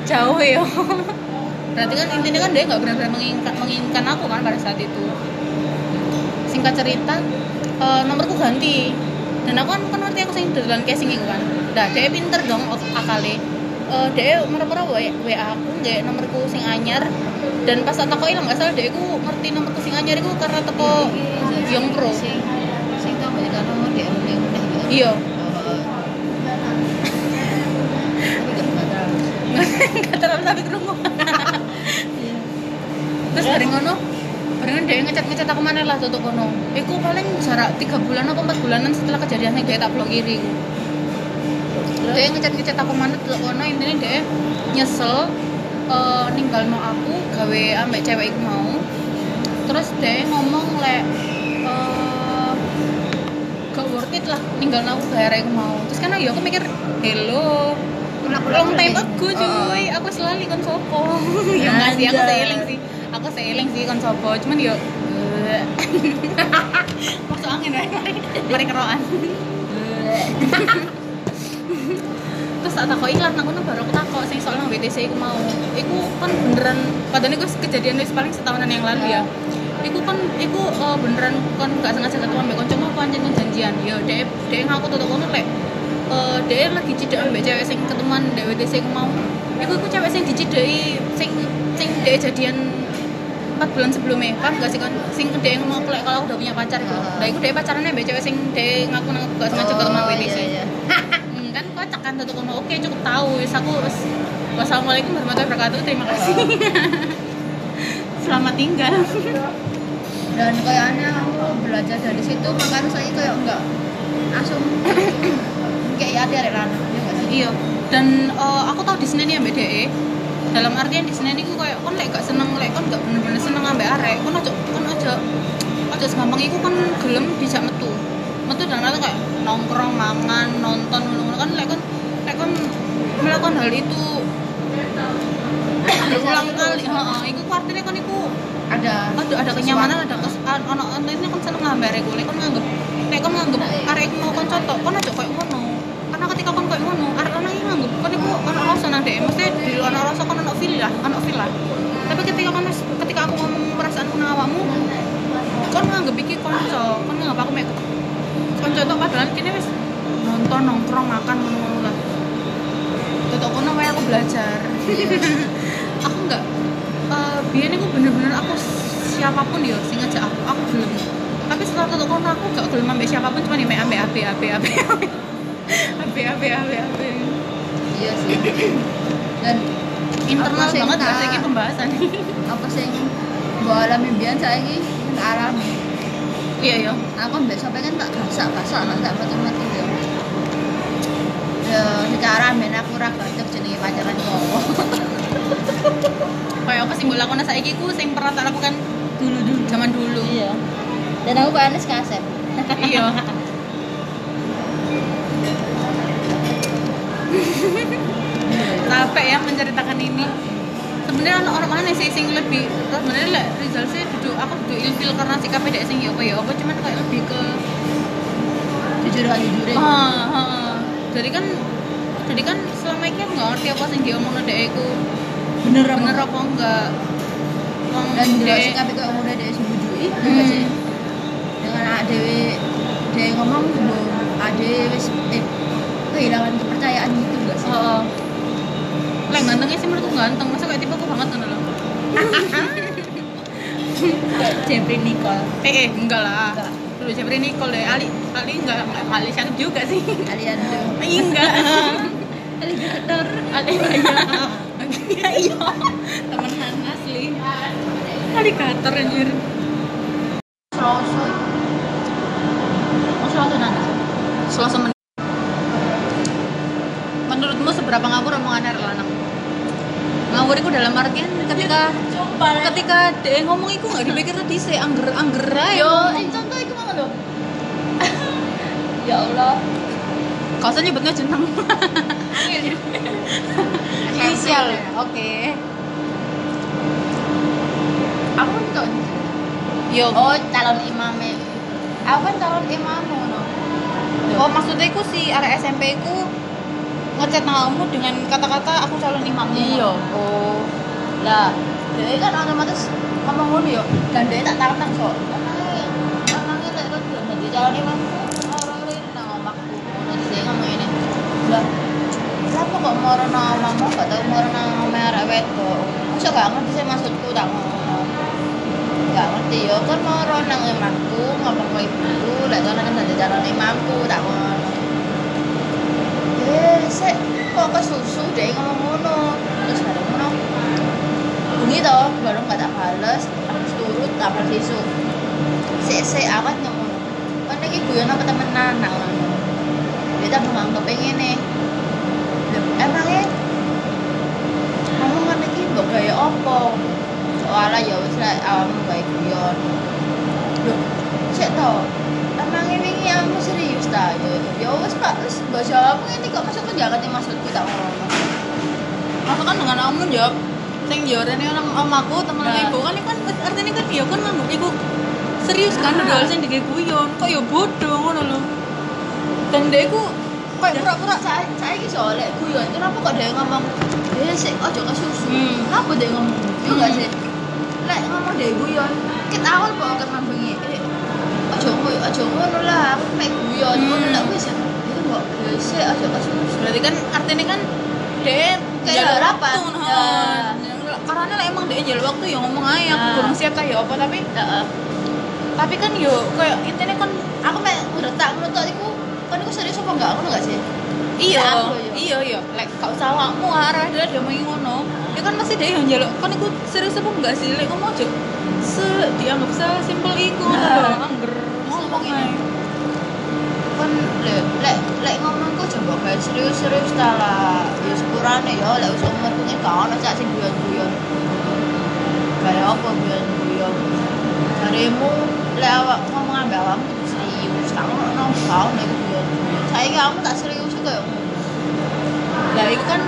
jauh ya berarti kan intinya kan dia nggak benar-benar menginginkan, menginginkan aku kan pada saat itu. Singkat cerita eh, nomorku ganti dan aku kan kan ngerti aku sing dodolan casing itu kan. Nah dia pinter dong akale. Eh, dia merah-merah wa aku nggak nomorku sing anyar. Dan pas tak takoki lah nggak salah dia aku ngerti nomorku sing anyar itu karena teko Young Pro. Sing sing tau mbak kan nomor dia iya. Gak terlalu. nggak terlalu tapi kerungu. Terus bareng ngono barengan dia ngecat ngecat aku mana lah tutup kono. Iku paling jarak tiga bulan atau empat bulanan setelah kejadian yang dia tak blokiri dia ngecat ngecat aku mana tutup kono. Intinya dia nyesel eh, ninggal mau aku gawe ambek cewek iku mau. Terus dia ngomong lek eh, gak worth it lah ninggal aku bayar aku mau. Terus kan ya aku mikir hello long time ago cuy. Aku selalu kon sopo <laughs> ya nggak sih aku Anjay. seiling sih aku seiling sih kon sopo. Cuman eh, <laughs> masuk angin ya mari keroan. Terus tak takoi lah nang kono baru aku takok sing soal nang WTC mau. Iku kan beneran padahal iku kejadian wis paling setahunan yang lalu ya. Iku kan iku eh, beneran kan gak sengaja ketemu ambek kanca aku anjen janjian yo dhek dhek ngaku tutuk kono lek. Eh dhek lagi cidek ambek cewek sing ketemuan di WTC iku mau. Iku iku cewek sing dicideki sing sing dhek jadian 4 bulan sebelumnya. Paham gak sih kan sing dhek ngomong aku lek kalau aku udah punya pacar iku Ah. nah iku dhek pacarannya cewek sing dhek ngaku nang gak sengaja Oh, WTC iya, iya. <laughs> Hmm, kan kocak kan tutup kono oke cukup tahu wis aku wis wassalamualaikum warahmatullahi wabarakatuh. Terima kasih. <laughs> Selamat tinggal. Dan kayaknya aku belajar dari situ makanya saya kayak enggak langsung <coughs> kayak ya ada ya nggak sih? Iya. Dan eh, aku tahu di sini nih ambek DE dalam artian di sini niku kayak kon lek gak seneng lek kon gak bener-bener seneng ambek arek. Kon aja kon aja aja segampang iku kon gelem dijak metu. Metu dalam arti kayak nongkrong mangan nonton ngono kan lek kon lek kon melakukan hal itu <coughs> berulang kali. Heeh iku ku artinya kon iku ada. Ada ada kenyamanan ada kes ono ini kan seneng ngambil arek golek kon nganggep nek kon nganggep arek mau konco tok kon aja koyo ngono. Karena ketika kon koyo ngono nganggep kon iku ono rasa nang dhek mesti di luar ono rasa kon ono feel lah ono feel lah. Tapi ketika wis- ketika aku ngomong perasaanku nang awakmu kon nganggep iki konco kon nganggep aku mek konco tok padahal kini wis nonton nongkrong makan ngono-ngono lah. Tetok kono wae aku belajar. <laughs> Aku enggak eh biyen iku bener-bener aku siapa pun ya sing ngajak aku aku gelem. Tapi setelah tetok kono aku gak gelem ambek siapa pun cuma mek ambek abe abe abe abe abe abe abe iya sih. Dan internal Apa banget bahasa ini pembahasan. Apa sih mbok alami biyen saiki? Tak alami. Iya ya aku mbak sampai kan tak gasak gasak tak tak mati-mati ya. Ya secara men aku ora cocok jenenge pacaran cowok <laughs> kayak apa sih mbok lakon saiki ku sing pernah tak lakukan dulu dulu zaman dulu? Iya. Dan aku kan kasep iya <laughs> capek ya menceritakan ini. Sebenarnya anak orang mana sih sing lebih sebenarnya lah Rizal sih duduk aku duduk ilfil karena sikap dek sing ya apa ya apa cuman kayak lebih ke jujur aja jujur ah. jadi kan jadi kan selama ini nggak ngerti apa sing diomong dek aku bener bener apa enggak? Wong dan jelas dek- kabeh kok udah dia sebujui Hmm. sih? Dengan dewi dia ngomong ade wis eh kehilangan kepercayaan gitu gak sih Oh, Lek gantengnya sih menurutku ganteng, masa kayak tipe aku banget kan loh. <laughs> Jeffrey Nicole Eh, eh, enggak lah. Enggak. Dulu Jeffrey Nicole deh, Ali, Ali enggak, Ali cantik juga sih. tuh <laughs> Eh, enggak. <laughs> alligator Ali iya. Iya. Temenan asli. Alligator anjir. Selasa oh Selasa nana Selasa men Menurutmu seberapa ngawur omongan arek lanang? Ngawur itu dalam artian ketika ketika dia ngomong itu nggak dipikir tadi sih angger angger aja yo contoh itu mana lo ya Allah. Kau usah nyebutnya jeneng. <laughs> Inisial. Oke. aku kan tau Yo. oh calon imamnya aku kan calon imam no Oh, maksudnya iku si area SMP ku ngechat kamu dengan kata-kata aku calon imam. iya. Oh. Lah dia kan otomatis ngomong ngono yo. Dan dia tak tantang so emangnya lek kan belum jadi calon imam orang lain nang omahku ngono terus dia ngomong ini. Lah kenapa kok mau nang omahmu gak tau mau nang omah arek wedok. Masa gak ngerti sih maksudku tak ngono gak ngerti yo. Kan mau nang omahku ngomong ke ibuku. Lek kan kan jadi imamku tak ngono eh sik kok kesusu deh ngomong ngono toh baru gak tak bales terus turut tak bales isu sik sik awat ngomong kan iki guyon apa nak ngono. Dia tak menganggap nih emangnya kamu kan iki mbok gaya opo soalnya ya wis lah awakmu gawe guyon. Lho sik toh emangnya wingi kamu serius ta? Ya ya wis pak wis mbok jawab ngene kok masuk ke jangan maksudku tak ngono Masa kan dengan kamu jawab sing jorene orang omaku temen Nah. ibu kan iku kan artinya kan ya kan nganggep iku serius kan Ah. dodol sing dige guyon. Kok ya bodoh ngono lho. Dan dia iku kayak pura-pura saya saya ini soalnya guyon. Kenapa kok dia ngomong dia sih ojo ke susu. Hmm. kenapa dia ngomong? Itu gak Hmm. sih? Lek ngomong dia guyon. Kita awal kok akan mambengi eh ojo ngono ojo ngono lah aku mek guyon. Hmm. ngono lah wis itu kok dia sih ojo ke susu. Berarti kan artinya kan dia Kayak rapat. Karena lah emang dia jalur waktu ya ngomong aja aku Nah. kurang siap kayak apa tapi tapi kan yo kayak intinya kan aku mek udah tak ngono tok iku kan iku serius apa enggak ngono gak sih? Iya. Aku, iya iya. Lek kau salahmu arah dia dia mau ngono. Ya kan masih dia yang jaluk kan iku serius apa enggak sih? Lek ngomong aja se dianggap sesimpel iku. Nah. angger ngomong Ngomong ini. aja. Kan lek lek lek ngomong kok coba kayak serius-serius ta lah. Ya sepurane ya lek wis umur kuwi gak ono cak sing kayak apa guyon-guyon jarimu lek awak ngomong ambek awakmu kudu serius. Tak ono gak ono iku guyon-guyon saiki kamu tak serius kayak ngono lah itu kan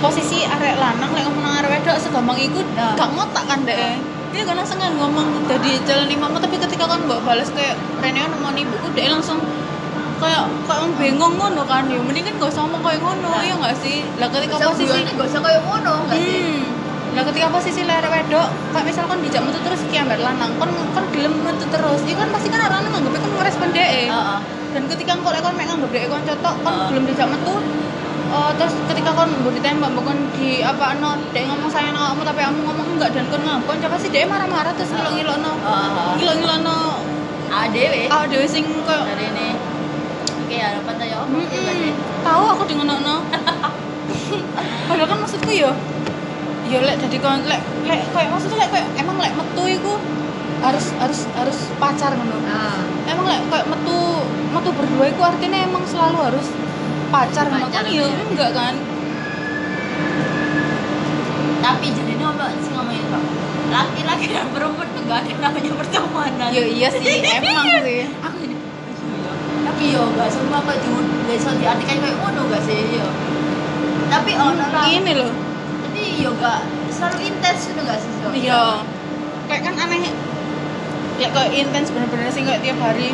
posisi arek lanang lek ngomong nang arek wedok segampang iku Nah. gak ngotak kan deh dia kan langsung kan ngomong dari jalan imamu tapi ketika kan mbak balas kayak Rene ono mau ibuku dia langsung kayak kayak bengong ngono kan. Ya mending kan gak usah ngomong kayak ngono iya gak sih? Lah ketika posisi gak usah kayak ngono enggak sih? Hmm. Lah ketika posisi layar wedok, kayak misalkan dijak metu terus ki ambar lanang, kon kon gelem metu terus. Iku kan pasti kan orang nganggep kon ngerespon dhek. Heeh. Dan ketika kon lek kon mek nganggep dhek kon cotok, kon Heeh. belum dijak metu. eh, terus ketika kon mbok ditembak kon di apa no dhek ngomong sayang kamu tapi kamu ngomong enggak dan kon ngambon coba sih dhek marah-marah terus Heeh. ngilok-ngilokno. Heeh. Ngilok-ngilokno Adewe. awake dhewe sing koyo Dari ini. Oke, harapan saya apa? Iya? Mm-mm. tahu aku di ngono <laughs> padahal kan maksudku ya ya lek jadi kon lek lek kayak maksudnya lek kayak emang lek metu iku harus harus harus pacar ngono Nah, emang lek kayak metu metu berdua iku artinya emang selalu harus pacar ngono kan ya iya. enggak kan tapi jadi ono sih ngomongin kok. Laki-laki dan perempuan tuh gak ada namanya pertemanan. ya iya sih <laughs> emang sih Aku. Tapi yo gak semua kok di bisa diartikan kayak ngono gak sih yo. Tapi ono lah. ini loh Yo gak selalu intens itu gak sih so? iya kayak kan aneh ya kayak intens bener-bener sih kayak tiap hari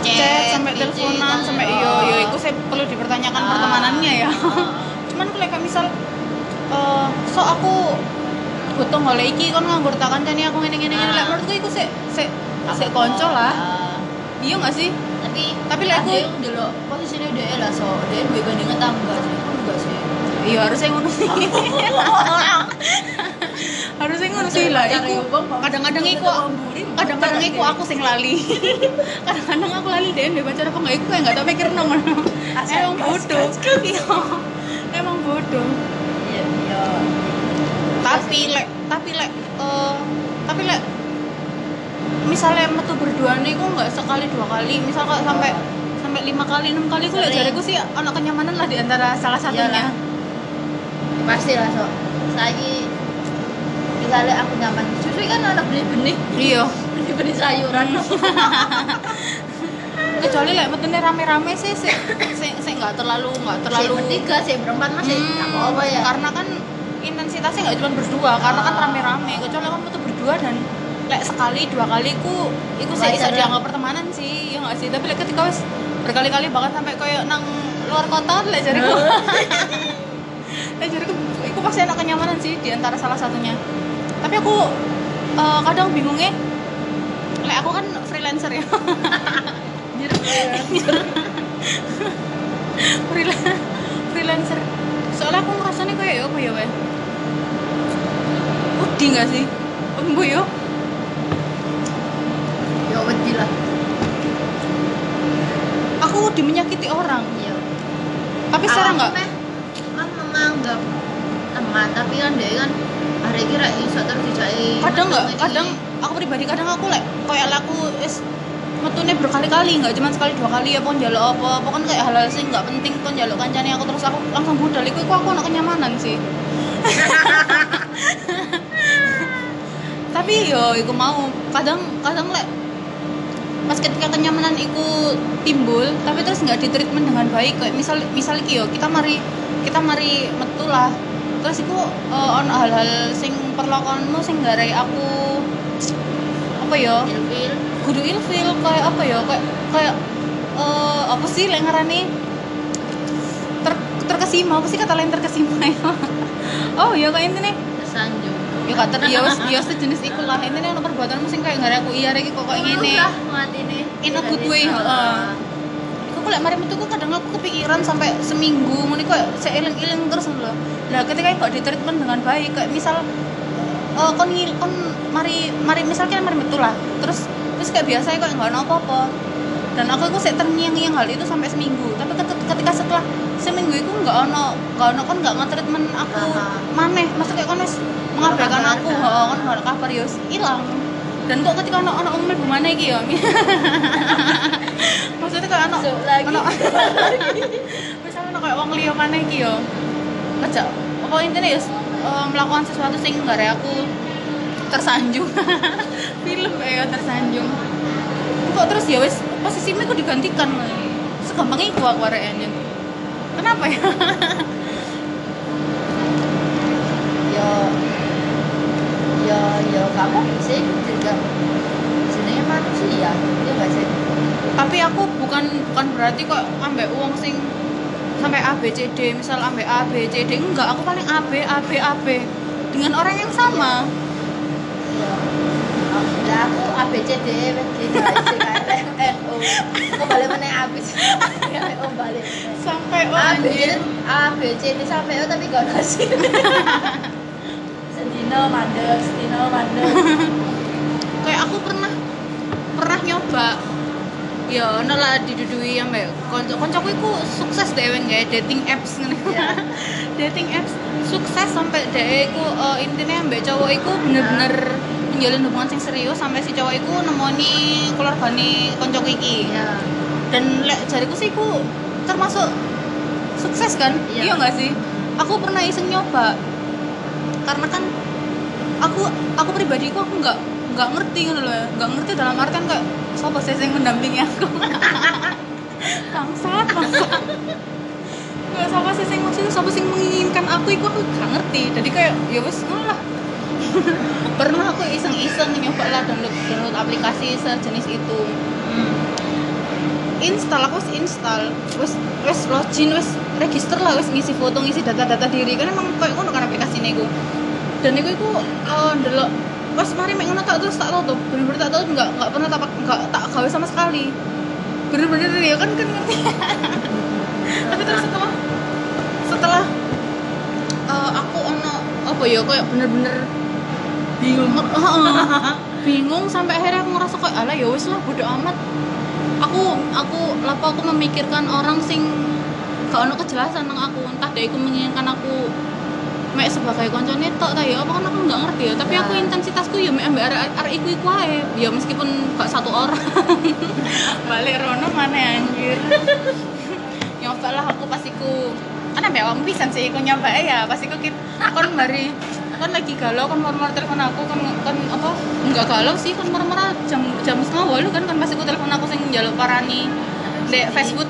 chat sampai video teleponan kan, sampai oh. iyo iyo itu saya perlu dipertanyakan Ah. pertemanannya ya Ah. <laughs> cuman kalau kayak misal eh so aku butuh ngoleh iki kon nganggur tak kancane aku ngene ngene ngene Ah. lek menurutku iku sik sik sik konco lah Ah. iya gak sih Tapi Tapi lek aku- delok posisinya dia lah so dia duwe gandeng tangga sih. Kan enggak sih. Iya harusnya ngono sih. <laughs> Harusnya ngono sih lah iku kadang-kadang iku kadang-kadang iku aku sing lali. <laughs> Kadang-kadang aku lali deh deh pacar apa nggak iku nggak tau mikir nomor emang gas, bodoh. <laughs> iya. Emang bodoh. Iya, iya. tapi lek tapi lek eh, tapi lek misalnya metu berdua nih kok nggak sekali dua kali. Misal kok sampai sampai lima kali enam kali gue jariku sih anak kenyamanan lah di antara salah satunya. Iyalah. Pasti lah so saya misalnya aku nyaman. Justru kan anak beli benih iya. Beli benih sayuran <laughs> kecuali lek metune rame-rame sih sih sih nggak terlalu nggak terlalu terlalu bertiga sih berempat masih Hmm, tak apa ya. karena kan intensitasnya nggak cuma berdua karena kan Ah. rame-rame. Kecuali kamu tuh berdua dan lek sekali dua kali ku iku sih bisa dianggap pertemanan sih ya nggak sih? Tapi lek ketika wis berkali-kali bahkan sampai kayak nang luar kota lek jariku <laughs> lek jariku iku pasti enak kenyamanan sih di antara salah satunya. Tapi aku eh, kadang bingungnya lek aku kan freelancer ya. <laughs> Freela- <laughs> freelancer. Soalnya aku ngerasanya kayak ya apa ya weh wedi gak sih? Embu yo ya wedi lah. Aku wedi menyakiti orang. Iya. Tapi Awakmu nggak teman tapi kan dia kan hari kira iso terus dijai kadang nggak kadang aku pribadi kadang aku lek kayak laku es metune berkali-kali nggak cuma sekali dua kali ya pun jaluk apa pokoknya kayak hal-hal sih nggak penting pun jaluk kancane aku terus aku langsung budal. Iku aku anak kenyamanan sih. <laughs> Tapi yo iku mau kadang kadang lek pas ketika kenyamanan iku timbul tapi terus nggak ditreatment dengan baik kayak misal misal yo kita mari kita mari metu lah terus iku eh, ono hal-hal sing perlakuanmu sing garai aku apa yo ilfil. Kudu ilfil kayak apa ya? Kayak kayak eh apa sih lek ngarani ter terkesima? Apa sih kata lain terkesima ya? <laughs> Oh ya kayak ini nih tersanjung. Ya kata ya wis ya sejenis iku lah. Ini nih ono perbuatanmu sing kayak nggak aku iya iki kok kayak ngene. In a good way, heeh. Kok lek mari metu kadang aku kepikiran sampai seminggu ngene kok seiling-iling terus lho. Lah ketika kok di treatment dengan baik kayak misal eh kon ngil kon mari mari misalnya mari metu lah. Terus terus kayak biasa kok enggak ono apa-apa. Dan aku iku sik terngiang-ngiang hal itu sampai seminggu. Tapi ket- ketika setelah seminggu itu nggak ono nggak ono kon nggak nge-treatment aku maneh maksudnya kon wis mengabaikan aku heeh kon nggak ada kabar ya wis ilang dan kok ketika ono ono umil bumane iki ya? <laughs> Maksudnya ono Masuk lagi. ono <laughs> misalnya ono kayak wong liya maneh iki ya? Aja apa intinya ya eh, melakukan sesuatu sing gak aku tersanjung. <laughs> Film ya tersanjung. Kok terus ya wis posisinya kok digantikan segampang itu aku areknya kenapa ya? Ya ya ya. Nggak mungkin sih juga mati manusia ya nggak sih? Tapi aku bukan bukan berarti kok ambek uang sing sampai A B C D misal ambek A B C D enggak. Aku paling A B A B A B. Dengan orang yang sama. Iya ya. Aku A B C D W G H I J K O. Aku balik mana A B C D? O balik. Sampai O A B A B C D sampai O tapi gak nasi <laughs> hasil. Sedino mandek, sedino mandek. <laughs> kayak aku pernah pernah nyoba ya ono lah didudui ambek konco koncoku iku sukses deh nggak dating apps ngene Ya. <laughs> dating apps sukses sampai deh iku eh, intinya ambek cowok iku bener-bener menjalin hubungan sing serius sampai si cowok iku nemoni keluargane koncoku iki Iya. dan lek jariku sih iku termasuk sukses kan Iya. iya nggak sih aku pernah iseng nyoba karena kan aku aku pribadi aku nggak nggak ngerti gitu loh ya. nggak ngerti dalam artian kayak siapa sih yang mendampingi aku? <laughs> Bangsat bangsat. Nggak siapa sih yang maksudnya siapa sih menginginkan aku? Itu aku nggak ngerti. Jadi kayak ya wes lah. <laughs> Pernah aku iseng-iseng nyoba lah download download aplikasi sejenis itu. Install aku install. Wis wis login wis register lah wis ngisi foto ngisi data-data diri. Kan emang kayak ngono kan aplikasi niku dan niku iku eh, ndelok. Pas mari mek ngono tak terus tak tutup. Bener-bener tak tutup nggak nggak pernah tak nggak tak gawe sama sekali. Bener-bener ya kan kan ngerti <laughs> tapi terus setelah setelah eh, aku ono apa ya kayak bener-bener bingung. <laughs> Bingung sampai akhirnya aku ngerasa kayak ala ya wis lah bodo amat. Aku aku lapo aku memikirkan orang sing gak ono kejelasan nang aku. Entah dia iku menginginkan aku mek sebagai koncone tok ta ya apa kan aku nggak ngerti ya. Tapi aku Ya. intensitasku ya mek ambek arek arek iku iku ae ya meskipun gak satu orang. <laughs> Balik rono mana anjir. <laughs> Nyoba lah aku pastiku kan ambek awakmu pisan sih aku nyoba ya. Pastiku kit kon mari kan lagi galau kan marah-marah telepon aku kan kan apa enggak galau sih kan marah-marah jam jam setengah walu kan kan pasti aku telepon aku sing njaluk parani dek fast food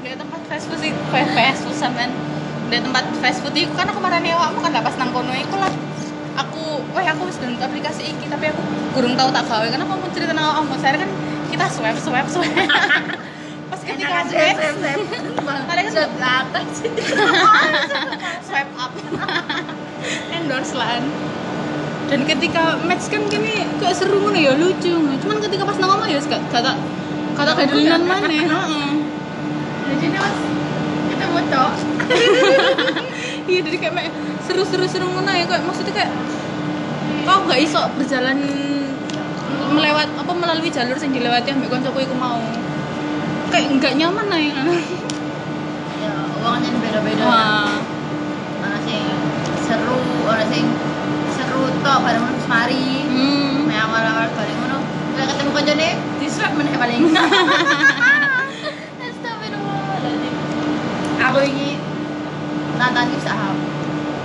dek tempat fast food sih food sampean dek tempat fast food itu kan aku marani awakmu kan lah pas nang kono iku lah. Aku wah aku wis download aplikasi iki tapi aku kurang tahu tak gawe karena kamu cerita nang awakmu? Saya kan kita swipe swipe swipe <laughs> pas ketika swipe <laughs> Ada kan Sudah belakang sih. <laughs> swipe up. Endorse lah dan ketika match kan gini kayak seru ngono ya lucu cuman ketika pas nang omah ya gak kata kata kayak dolinan mana heeh. Jadi mas kita bocok. <laughs> iya jadi kayak seru-seru seru ngono ya kayak maksudnya kayak kau gak iso berjalan melewat apa melalui jalur yang dilewati ambek koncoku iku mau kayak nggak nyaman lah ya Ya uangnya beda-beda. ya. wah Ana sing seru, ana sing seru tok pada mun mari. hmm. Awal-awal paling ngono. Ketemu kancane disrap meneh paling. <laughs> Aku ini nonton news saham.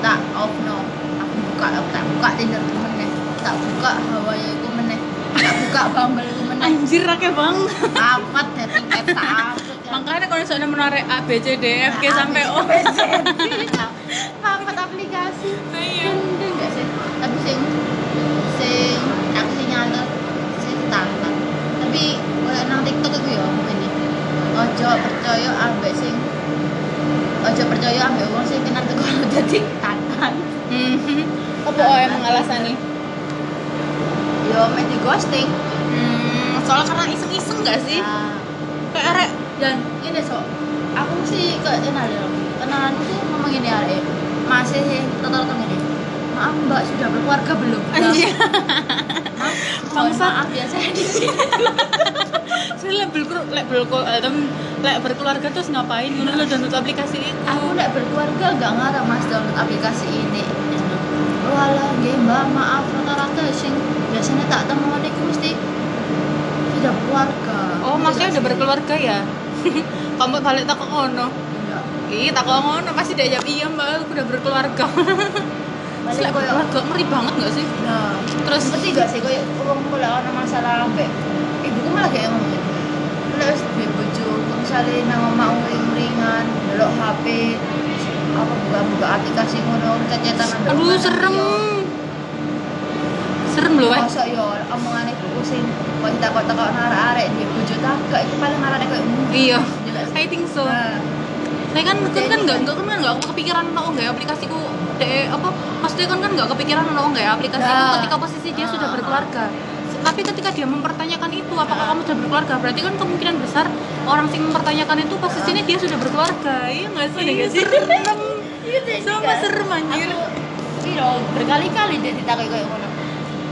Tak off no. Aku buka, aku tak buka Tinder ku meneh. Tak buka Hawaii ku meneh. Tak buka Bumble ku meneh. anjir rakeh bang Apat dating apps tak apet. makanya kalau misalnya menarik A B C D F G sampai O Apat aplikasi. iya Gendeng gak sih? Tapi sing sing aku sing nyatet sing tantang. Tapi kayak nang TikTok itu ya ngene. Ojo percaya ambek sing Ojo percaya ambek wong sing kenal <laughs> teko dadi tantan. Mhm. apa oh emang alasan nih? Yo mek di ghosting. hmm, soalnya karena iseng-iseng gak sih? Nah, kayak arek dan ini so aku mesti ke kenal ya kenalan tuh ngomong gini arek. Masih total gini maaf mbak sudah berkeluarga belum? Anjir. Maaf. Mohon Bangsat. maaf ya saya di sini <laughs> saya lek berkeluarga lek berkeluarga lek berkeluarga terus ngapain? Ngono lo download aplikasi itu aku udah berkeluarga gak ngarep mas download aplikasi ini. Walah nggih mbak. Maaf rata-rata sing biasanya tak temuan itu mesti tidak berkeluarga oh maksudnya udah berkeluarga ya? <laughs> Kamu balik tak ngono? Enggak Ih, tak ngono. Pasti dia jawab iya mbak. Aku udah berkeluarga. <laughs> Lek koyo berkeluarga ngeri banget gak sih? Nah terus ngerti gak sih? Koyo wong kula ana masalah ambek ibuku malah kayak ngomong Lah wis duwe bojo, kok misale nang omah uring-uringan, delok HP, apa buka-buka aplikasi ngono, cecetan aduh serem. serem loh eh. Masa yo omongan ibu sing kok takut takut arek-arek dia bojo takak itu paling arek kayak iya. I think so. Nah, saya kan kan kan nggak kan- nggak kan nggak kepikiran no nggak aplikasiku. De apa? Maksudnya kan kan nggak kepikiran no nggak aplikasiku Nah. ketika posisi dia sudah Ah. berkeluarga tapi ketika dia mempertanyakan itu apakah Ah. kamu sudah berkeluarga? Berarti kan kemungkinan besar orang sing mempertanyakan itu posisinya dia sudah berkeluarga. Iya nggak sih? Iya, serem. Iya, sama serem anjir. Aku piro berkali-kali dia ditakoi kayak ngono.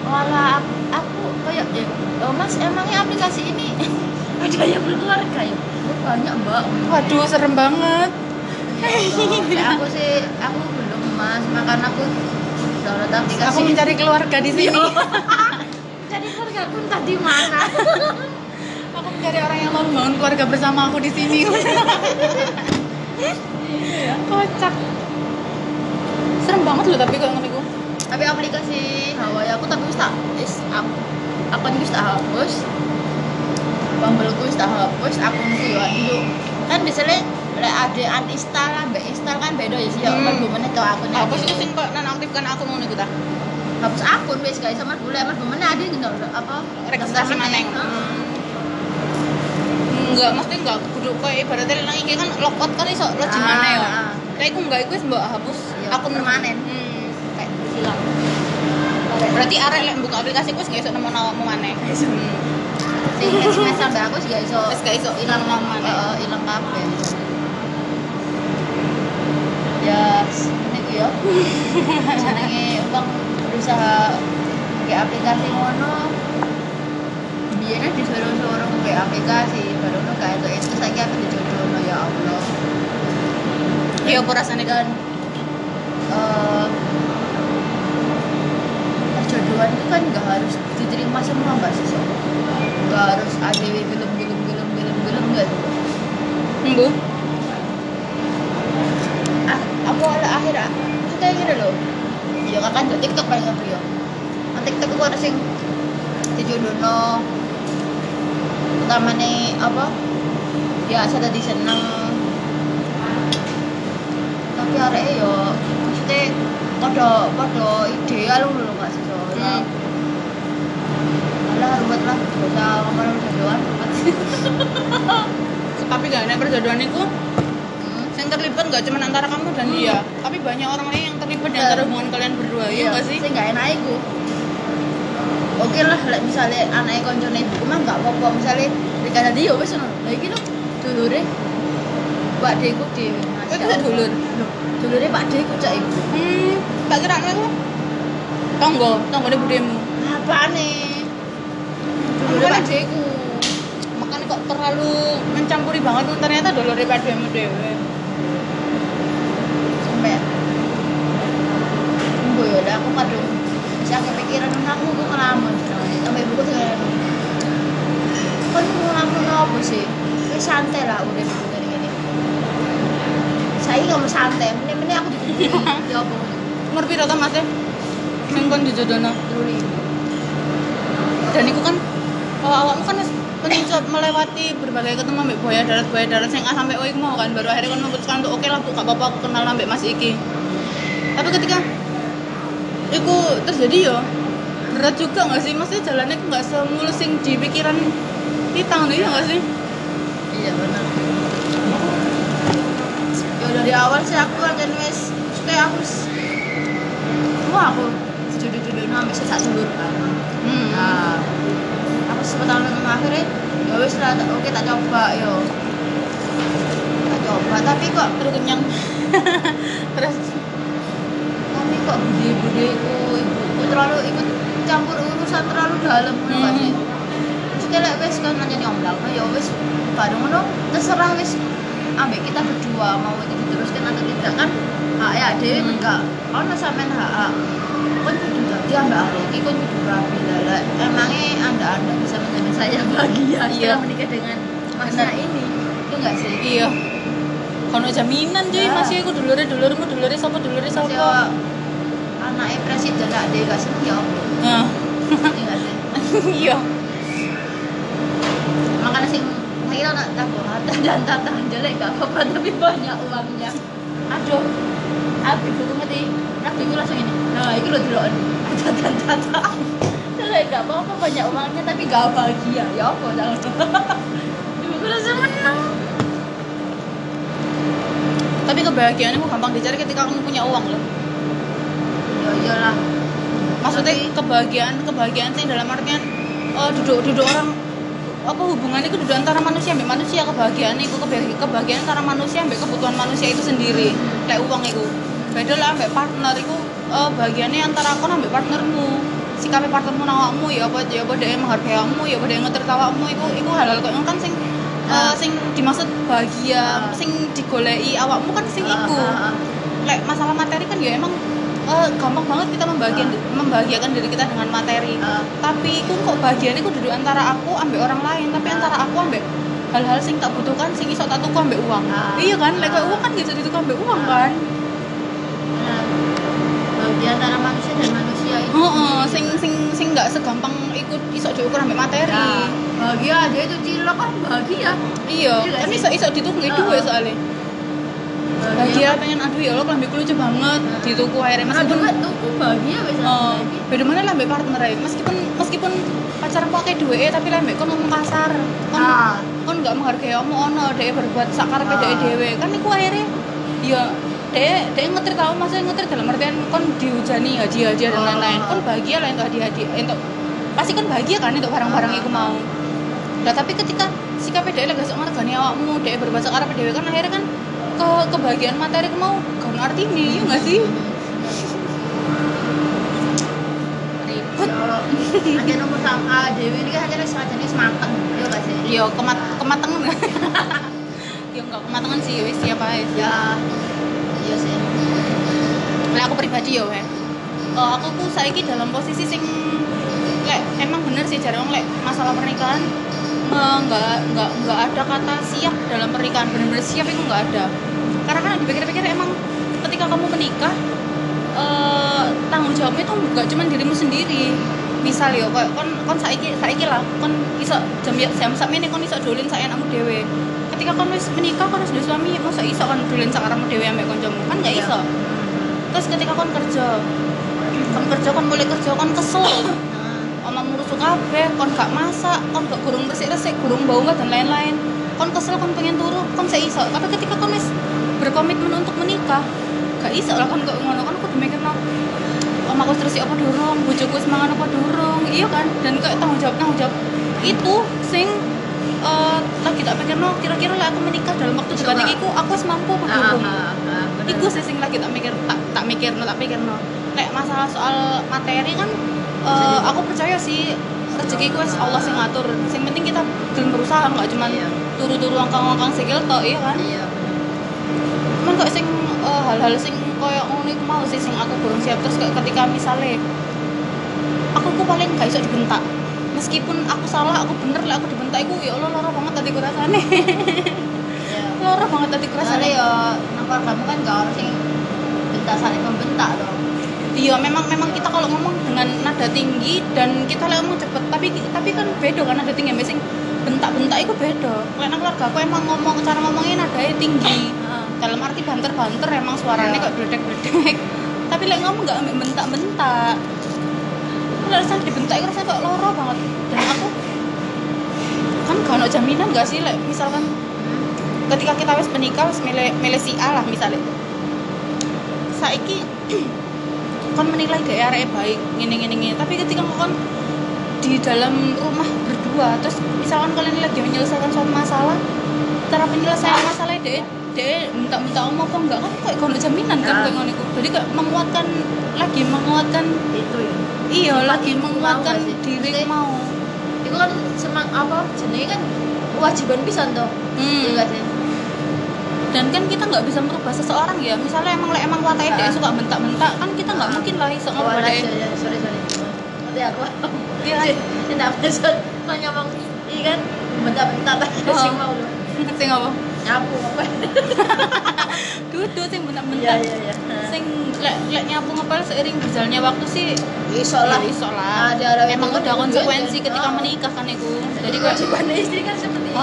Malah aku, kayak ya, oh, Mas emangnya aplikasi ini <laughs> ada yang berkeluarga ya? Oh, banyak mbak. waduh serem banget. Kayak aku sih aku belum mas, makan aku download aplikasi. aku mencari keluarga di sini <laughs> Jadi keluarga aku entah di mana. <laughs> aku mencari orang yang mau membangun keluarga bersama aku di sini. <laughs> Kocak. Serem banget loh tapi kalau ngeliku tapi aplikasi Hawaii aku tapi wis tak wis aku akun wis tak hapus. Bumble ku wis tak hapus akun ku yo dulu kan biasanya lek ada uninstall install kan beda ya sih ya. Hmm. mergo meneh ke akun aku sih sing kok nonaktifkan akun ngono iku ta hapus akun wis guys sama boleh mergo meneh ada gitu apa registrasi Heeh. enggak mesti enggak kudu koyo ibaratnya nang iki kan logout kan iso login Ah, maneh ya? Ah. Kayak aku enggak iku wis mbok hapus Iya, akun permanen. Hmm. kayak hilang. Berarti arek lek buka aplikasi ku wis gak iso nemu nawakmu maneh. Sing <laughs> SMS aku iso. Wis gak iso maneh. Heeh, hilang kabeh. Ya niku ya. <laughs> Jenenge wong berusaha pakai aplikasi ngono. Biasanya disuruh-suruh pakai aplikasi baru no kayak itu itu saja aku dijodohno ya Allah. Iya apa rasane dan eh perjodohan itu kan nggak harus diterima semua mbak sih nggak harus ada gelem gelem gelem gelem gelem nggak. Mbu. ah, aku akhir ah, maksudnya gini loh ya kan kan TikTok paling aku ya Nah, TikTok aku ada sing dijodohno pertama nih apa? Ya saya tadi seneng. Tapi arek yo maksudnya pada pada ideal loh nggak sih soalnya Hmm. Ruwet lah, gak usah ngomong jodohan ruwet <laughs> tapi gak enak perjodohan itu. Yang terlibat gak cuma antara kamu dan Hmm. dia tapi banyak orang lain yang terlibat di Iya. antara hubungan kalian berdua iya gak sih Sing gak enak iku. Oke lah, lek misalnya anaknya koncone ibu mah gak apa-apa misalnya Rika tadi ya ngono. Lah iki lho dulure Pak Deku dhewe. Masya Itu Allah. dulur? Dulure Pak Deku cak ibu. hmm tak kira aku tonggo tonggo di budemu Apane? Dulure Pak Deku. makanya kok terlalu mencampuri banget ternyata dulur di budemu dewe Sampai Mbok ya udah aku kadung bisa kepikiran aku kok ngelamun. Sampai ibuku tuh kan ngelamun apa sih? Wis santai lah udah gini gini. Saya nggak mau santai ini ini aku dikumpulin <laughs> ya apa umur piro ta mas sing kon dijodohno dan itu kan kalau awakmu kan wis melewati berbagai ketemu ambek buaya darat buaya darat. Sing sampai O iku mau kan baru akhirnya kan memutuskan untuk oke lah bu gak apa-apa aku kenal ambek Mas Iki. Tapi ketika itu terjadi ya. Berat juga nggak sih? Maksudnya jalannya itu nggak semulus yang di pikiran kita ngono ya nggak sih? Iya benar. Ya dari awal sih aku akan wes. Kayak aku wah aku jodoh-jodoh sampai sesak dulur kan hmm. Nah, aku sebetulnya memang akhirnya ya wis lah, oke tak coba yo. Tak coba, tapi kok <laughs> terus kenyang terus kok bude-budeku ibuku terlalu ikut campur urusan terlalu dalam ngono kan. Hmm. Maksudnya lek wis kan nanya nyomblak, ya wis bareng ngono terserah wis ambek kita berdua mau itu diteruskan atau tidak kan hak ya dhewe Hmm. enggak ono sampean hak kon kudu dadi ambek hari iki kon kudu rapi Lah, emangnya anda anda bisa menjadi saya <laughs> bahagia Iya. setelah menikah dengan Benar. ini itu enggak sih iya kono jaminan cuy masih aku dulure dulurmu dulure sapa dulure sapa anaknya presiden lah dia gak seneng ya. Iya <laughs> makanya sing kira nak takut harta dan tatahan jelek gak apa-apa tapi banyak uangnya. Aduh. Aku itu ngerti aku itu langsung ini. Nah itu lo dulu. Tata tata Kalau gak apa-apa banyak uangnya tapi gak bahagia ya. Apa jangan Ibu rasa menang tapi kebahagiaan itu gampang dicari ketika kamu punya uang loh. Ya iyalah maksudnya Tapi- kebahagiaan kebahagiaan sih dalam artian oh, duduk duduk orang apa hubungannya itu duduk antara manusia sampai manusia kebahagiaan itu kebahagiaan, kebahagiaan antara manusia sampai kebutuhan manusia itu sendiri kayak uang itu beda lah sampai partner itu oh, bahagiannya antara aku sampai partnermu sikapnya partnermu nawakmu ya apa ya apa dia menghargai kamu ya apa dia ngeter awakmu itu itu hal-hal kok kan sing eh, Ah. sing dimaksud bahagia Ah. sing digolei awakmu kan sing Ah, iku ah, ah. Lek masalah materi kan ya emang eh, gampang banget kita membahagiakan membahagiakan diri kita dengan materi Ah. tapi aku kok bahagia itu duduk antara aku ambek orang lain tapi Ah. antara aku ambek hal-hal sing tak butuhkan sing iso tak tuku ambek uang Ah. iya kan lek uang kan bisa dituku ambek uang kan Nah, bahagia antara manusia dan manusia itu Heeh, sing sing sing nggak segampang ikut iso diukur ambek materi Nah, bahagia aja itu cilok kan bahagia iya Iya kan sih? iso nggak Ah. duit soalnya bahagia pengen aduh ya Allah kelambi lucu banget dituku akhirnya meskipun tuku bahagia bisa Oh, beda mana lah mbak partner ya. Meskipun meskipun pacar pakai duit tapi lah mbak kon ngomong kasar. Kon Ah. kon nggak menghargai kamu ono dia berbuat sakar ke Ah. dewe. Kan iku akhirnya ya dia dia ngetir tahu maksudnya ngetir dalam artian kon dihujani hadiah hadiah dan Ah. lain-lain. Kon bahagia lah untuk hadiah hadiah untuk pasti kon bahagia kan untuk barang-barang Ah. itu mau. Nah tapi ketika sikapnya dia lagi sok ngergani awakmu, dia berbuat sakar ke dewe kan akhirnya kan ke kebahagiaan materi mau gak arti nih, iya nggak sih? ribet aja nomor sama Dewi ini kan aja semacamnya semateng ya gak sih Yo kemat kematangan. <laughs> Yo enggak kematangan sih wis siapa ya iya sih Lah aku pribadi yo he. Eh, aku ku saiki dalam posisi sing lek emang bener sih jarang lek masalah pernikahan eh, enggak enggak enggak ada kata siap dalam pernikahan. Bener-bener siap itu enggak ada. Karena kan dipikir-pikir emang ketika kamu menikah eh, tanggung jawabmu itu enggak cuma dirimu sendiri. Misal yo kayak kon kon saiki saiki lah kon iso jam jam sakmene kon iso dolin sak enakmu dhewe. Ketika kon wis menikah kon wis duwe suami masa iso kon dolin sak karepmu dhewe ambek kancamu kan enggak Iya. iso. Terus ketika kon kerja kon kerja kon mulai kerja kon kesel omah murusu kabeh kon gak masak kon gak gurung resik-resik gurung bau dan lain-lain. Kon kesel kon pengen turu kon sik iso. Tapi ketika kon wis berkomitmen untuk menikah gak iso lah kon kok ngono kon kudu mikirno omahku wis resik apa durung? Bojoku wis mangan apa durung? Iya kan? Dan kayak tanggung jawab tanggung jawab. Itu sing eh, lagi tak pikirno kira-kira lah aku menikah dalam waktu dekat nggak? iki ku aku wis mampu apa ah, durung? ah, ah. Iku sing lagi tak mikir tak tak mikir tak pikir no. Nek masalah soal materi kan eh, aku percaya sih rezeki ku wis Allah sing ngatur. Sing penting kita gelem berusaha nggak cuman Iya. turu-turu angkang-angkang sikil tok iya kan. iya Cuman kok sing eh, hal-hal sing koyo ngono iku mau sih sing aku kurang siap terus kayak ketika misalnya aku ku paling gak iso dibentak. Meskipun aku salah, aku bener lah aku dibentak iku ya Allah lara banget tadi kurasane. iya <laughs> lara banget tadi kurasane. ya nang kamu kan gak harus yang bentak saling membentak dong Iya, memang memang kita kalau ngomong dengan nada tinggi dan kita lek ngomong cepet, tapi tapi kan beda kan nada tinggi ambek sing bentak-bentak itu beda. Nang keluarga aku emang ngomong cara ngomongnya nadanya tinggi. Dalam arti banter-banter emang suaranya Iya. kok bledek-bledek. tapi lek ngomong nggak ambek bentak-bentak. Rasanya dibentak itu rasanya kok loro banget. Dan aku kan gak ada jaminan gak sih lek misalkan ketika kita wis menikah wis milih milih si A lah misalnya saiki <clears throat> kon menilai gaya arek baik ngene ngene ngene tapi ketika kon di dalam rumah berdua terus misalkan kalian lagi menyelesaikan suatu masalah cara penyelesaian masalahnya deh deh minta minta om apa enggak? Kan gak ada jaminan kan Ah. kayak ngono jadi kayak menguatkan lagi menguatkan itu ya. iya lagi menguatkan diri mau. itu kan semang apa jenenge kan kewajiban bisa toh. Hmm. iya gak sih dan kan kita nggak bisa merubah seseorang ya. Misalnya emang lek emang wataknya dia Ah. suka bentak-bentak kan kita nggak Ah. mungkin lah iso oh alah, dia ya, ya, sorry sorry. Nanti aku <laughs> Iya. tidak bisa kalau ngomong iya kan? Bentak-bentak tapi Oh. sing mau. Lu sing apa? Nyapu apa? <laughs> Duduk sing iya bentak-bentak iya. Iya sing lek lek nyapu ngepel seiring berjalannya waktu sih iso lah. Ya iso lah. Ada- ada emang udah konsekuensi ketika oh. menikah kan itu jadi kewajiban istri kan seperti itu.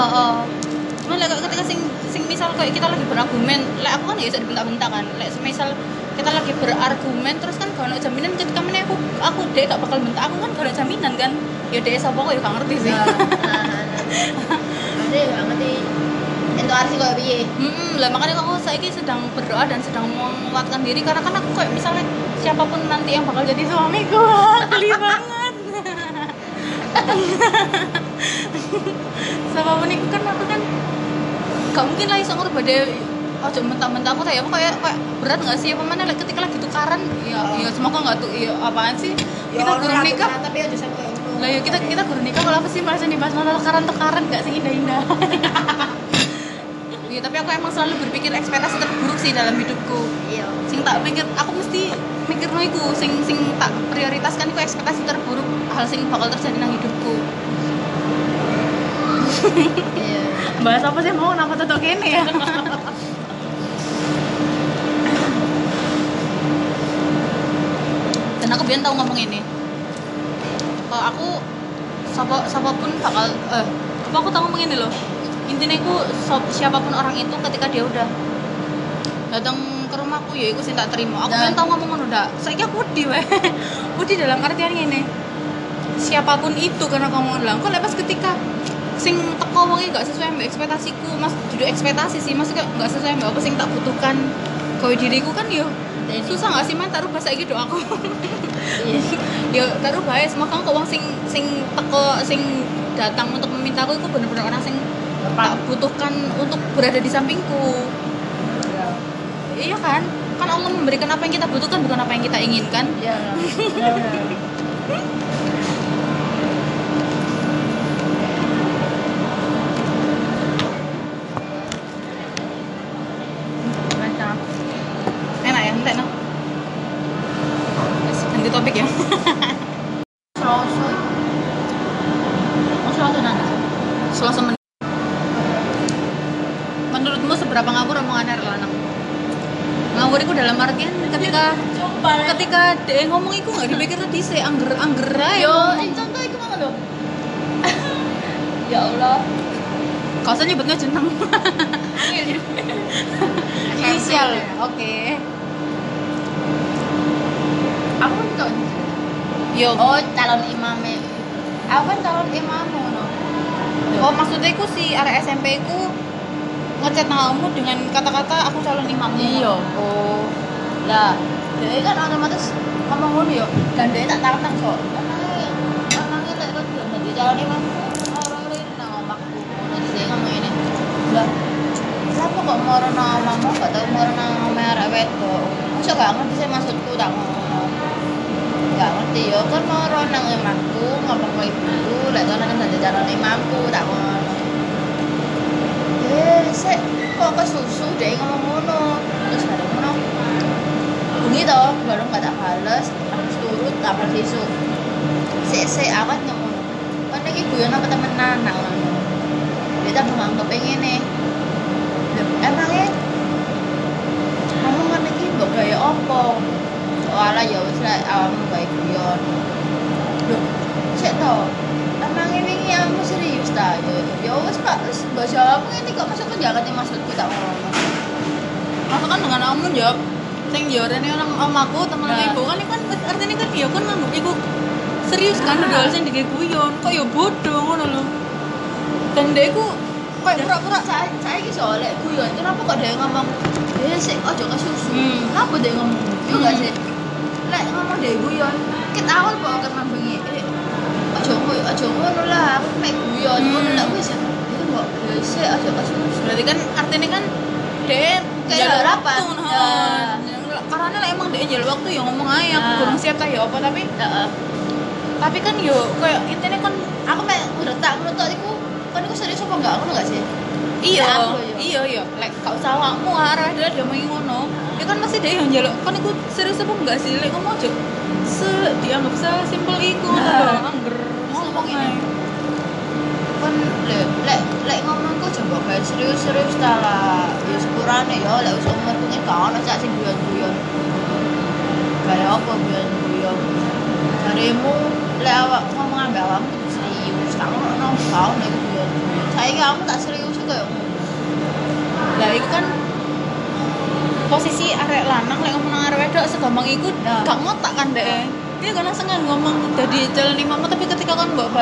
Cuman lek ketika sing sing misal kayak kita lagi berargumen lek aku kan ya bisa dibentak-bentak kan lek misal kita lagi berargumen terus kan gak ada jaminan ketika mana aku aku deh gak bakal bentak aku kan gak ada jaminan kan ya deh sapa kok ya gak ngerti sih Nah, nah, nah. <laughs> Ngerti itu arti kok piye. Hmm, lah makanya aku saya sedang berdoa dan sedang menguatkan diri karena kan aku kayak misalnya siapa pun nanti yang bakal jadi suamiku, geli banget. <laughs> <laughs> siapa pun itu kan aku kan gak mungkin lah iso ngurubah deh ojo mentah-mentah aku kayak aku kayak kayak berat nggak sih? Apa mana ketika lagi tukaran ya ya semoga nggak tuh ya apaan sih? Kita guru nikah. tapi aja sampai lah ya kita kita guru nikah kalau apa sih merasa dibahas masalah tukaran tukaran nggak sih indah-indah. <laughs> Iya, tapi aku emang selalu berpikir ekspektasi terburuk sih dalam hidupku. Iya. Sing tak pikir, aku mesti mikir no iku, sing sing tak prioritaskan iku ekspektasi terburuk hal sing bakal terjadi nang hidupku. Iya. Bahas apa sih mau kenapa tetep kene ya? Dan aku biar tahu ngomong ini. Kalau aku siapa siapa pun bakal eh apa aku tahu ngomong ini loh. Intinya aku siapa pun orang itu ketika dia udah datang ke rumahku ya aku sih tak terima. Aku biar tahu ngomong ngono. Saya aku wedi weh. <laughs> wedi dalam artian ini. Siapa pun itu karena kamu bilang kok lepas ketika sing teko wonge gak sesuai mbak ekspektasiku. Mas duduk ekspektasi sih maksudnya gak sesuai mbak apa sing tak butuhkan. Kowe diriku kan yo susah gak sih man taruh bahasa gitu aku? Iya. <laughs> yo taruh bahaya semoga kau wong sing sing teko sing datang untuk meminta aku itu bener-bener orang sing tak butuhkan untuk berada di sampingku. Iya kan? Kan Allah memberikan apa yang kita butuhkan bukan apa yang kita inginkan. Iya. <laughs>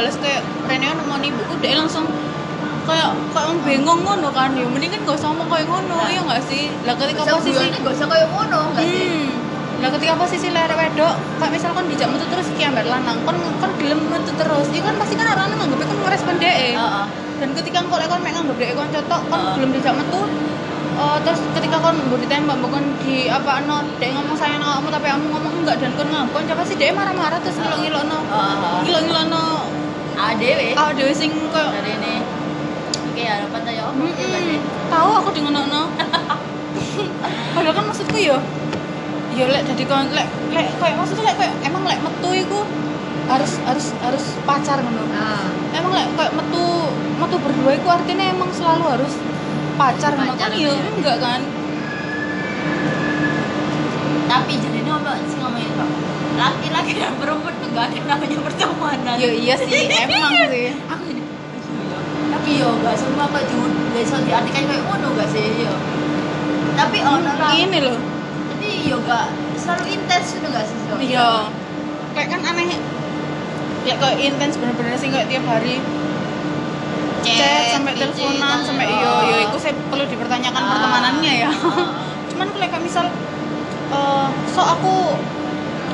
balas kayak Rene ono mau ibuku dia langsung kayak kayak bengong ngono kan ya mending kan gak usah ngomong kayak ngono Nah. iya gak sih lah ketika Bisa posisi gak usah kayak ngono enggak sih Hmm. Lah ketika posisi lerek wedok, kayak misalkan dijak metu terus ki ambek lanang, kon kon gelem metu terus. Iku kan pasti kan orang nganggep kon ngerespon dhek. Heeh. Dan ketika lek kon mek nganggep dhek kon cocok, kon Heeh. belum dijak metu. eh, terus ketika kon mbok ditembak kon di apa no dhek ngomong sayang kamu tapi kamu ngomong enggak dan kon ngakon coba sih dhek marah-marah terus ngilok-ngilokno. Heeh. Ngilok-ngilokno Ah dhewe sing koyo Dari ini. Oke, harapan saya apa? Mm-mm. tahu aku di ngono <laughs> padahal kan maksudku yo yo lek jadi kon lek lek kayak maksudnya lek kayak emang lek metu iku harus harus harus pacar ngono Nah, emang lek kayak metu metu berdua iku artinya emang selalu harus pacar ngono kan yo iya. enggak kan tapi jadi ini apa sih ngomongin laki-laki dan perempuan tuh gak ada namanya pertemanan. Yo iya sih <laughs> emang sih. Aku ini tapi yo gak semua kok di bisa diartikan kayak ngono gak sih yo? Tapi ono lah ini loh. Tapi yo gak selalu intens itu gak sih so iya. Kayak kan aneh. Ya kayak intens bener-bener sih kayak tiap hari chat sampai teleponan sampai yo. yo itu saya perlu dipertanyakan Ah. pertemanannya ya. <laughs> Cuman kalau kayak misal eh so aku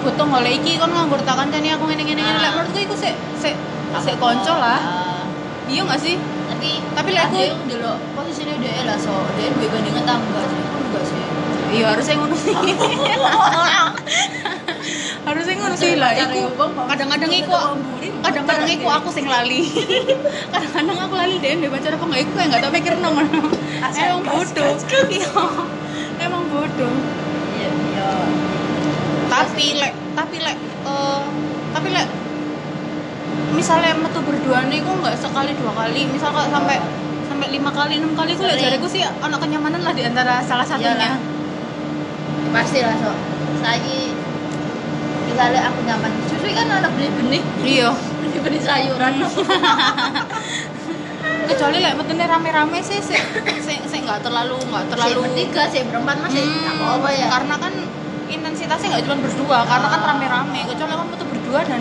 butuh ngoleh iki kon nganggur tak kancane aku ngene ngene ngene Ah. lek menurutku iku sik sik sik konco lah. Ah. iya gak sih? Tapi Tapi lek aku- dulu posisinya dia lah so. Dia duwe gandengan tangga sih enggak sih? Iya harusnya ngono sih. <laughs> Harusnya ngono sih lah. Iku kadang-kadang iku kadang-kadang iku aku sing lali. <laughs> Kadang-kadang aku lali deh dia baca apa nggak iku kayak nggak tau mikir nomor emang bodoh. iya. Emang bodoh. Iya iya tapi lek tapi lek eh, tapi lek misalnya metu berdua nih kok nggak sekali dua kali. Misal kok sampai sampai lima kali enam kali gue lihat Sering. jariku sih anak kenyamanan lah di antara salah satunya. Iyalah. pasti lah so saya misalnya aku nyaman susu kan anak beli benih iya. Beli benih sayuran <laughs> kecuali lek metune rame-rame sih sih sih sih nggak terlalu nggak terlalu terlalu bertiga sih berempat masih Hmm, apa-apa ya. Karena kan intensitasnya nggak cuma berdua karena kan rame-rame. Kecuali kamu tuh berdua dan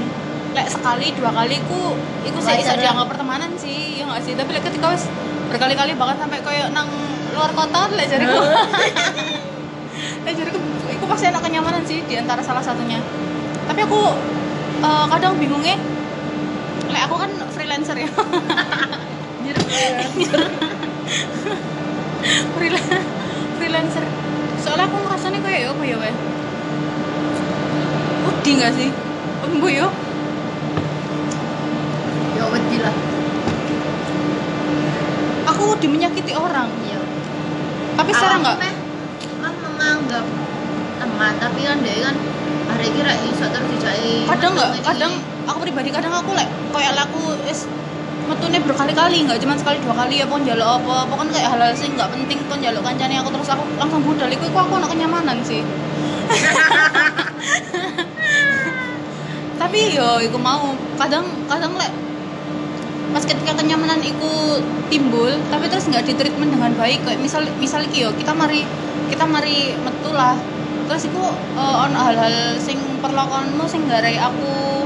lek sekali dua kali ku iku sih bisa dianggap pertemanan sih ya nggak sih? Tapi lek ketika wis berkali-kali bahkan sampai koyo nang luar kota lek jariku. Lek <laughs> jariku iku pasti enak kenyamanan sih di antara salah satunya. Tapi aku eh, kadang bingungnya lek aku kan freelancer ya. <laughs> <laughs> Freelan- freelancer. Soalnya aku ngerasanya kayak ya apa ya weh Wedi gak sih? Embu yo ya wedi lah. Aku wedi menyakiti orang iya Tapi Awalnya nggak? kan menganggap teman tapi kan dia kan hari kira iso terus dijai Kadang nggak, kadang aku pribadi kadang aku lek kayak laku is metune berkali-kali nggak cuma sekali dua kali ya pun jaluk apa pokoknya kayak hal-hal sih nggak penting pun jaluk kancane aku terus aku langsung budal. Iku iku aku anak kenyamanan sih <laughs> tapi yo iku mau. Kadang kadang lek pas ketika kenyamanan iku timbul tapi terus nggak ditreatment dengan baik kayak misal misal iki yo kita mari kita mari metu lah. Terus iku eh, on hal-hal sing perlakuanmu sing garai aku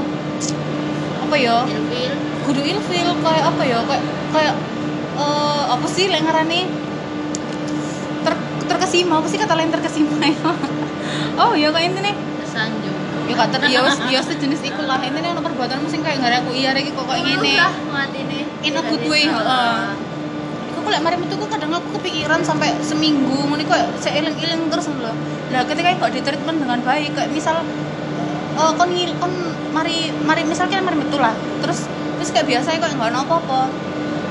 apa yo? Ilfil. Kudu ilfil kayak apa ya kayak kayak eh, apa sih lek ngarani? Ter terkesima apa sih kata lain terkesima ya <laughs> oh ya kayak ini nih tersanjung ya kata wis ya sejenis iku lah ini nih ono perbuatanmu sing kayak nggak aku iya lagi kok kayak gini In a good way, heeh. Kok lek mari metu kadang aku kepikiran sampai seminggu ngono kok seiling-iling terus lho. Lah ketika kok di treatment dengan baik kayak misal eh kon ngil kon mari mari misal kita mari metu lah. Terus terus kayak biasa kok enggak ono apa-apa.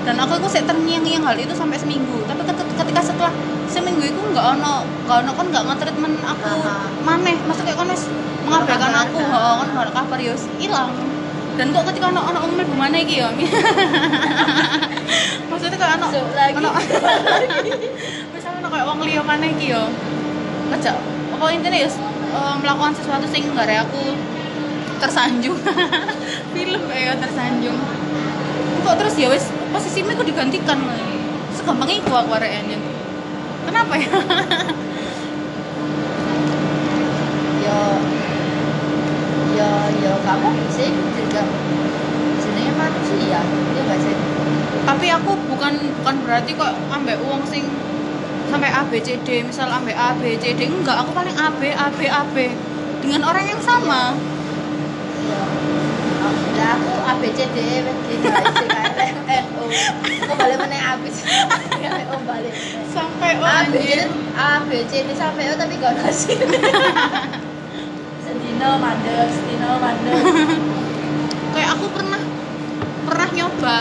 Dan aku itu sik terngiang-ngiang hal itu sampai seminggu. Tapi ket- ketika setelah seminggu itu enggak ono enggak ono kon enggak nge-treatment aku Aha. maneh. Maksudnya kon wis mengabaikan aku, heeh, kon enggak ada kabar ya wis ilang. Dan kok ketika ono ono umil bumane iki ya. <laughs> Maksudnya kayak ono lagi. ono <laughs> misalnya ono kayak wong liya maneh iki ya. Aja apa intinya ya eh, melakukan sesuatu sing nggak aku tersanjung. <laughs> Film ya tersanjung. Kok terus ya wis posisinya kok digantikan. Segampang iku aku arek anjen. Kenapa ya? ya ya kamu sih. Juga jenenge manusia ya gak sih? Tapi aku bukan bukan berarti kok ambek uang sing sampai A B C D misal ambek A B C D enggak. Aku paling A B A B A B. Dengan orang yang sama. Ya lah aku A B C D F G H I J K L M N O aku balik. Mana A B C D O balik sampai oh A B anjir A B C D sampai O tapi gak nasi <laughs> sedino mandek sedino mandek kayak aku pernah pernah nyoba.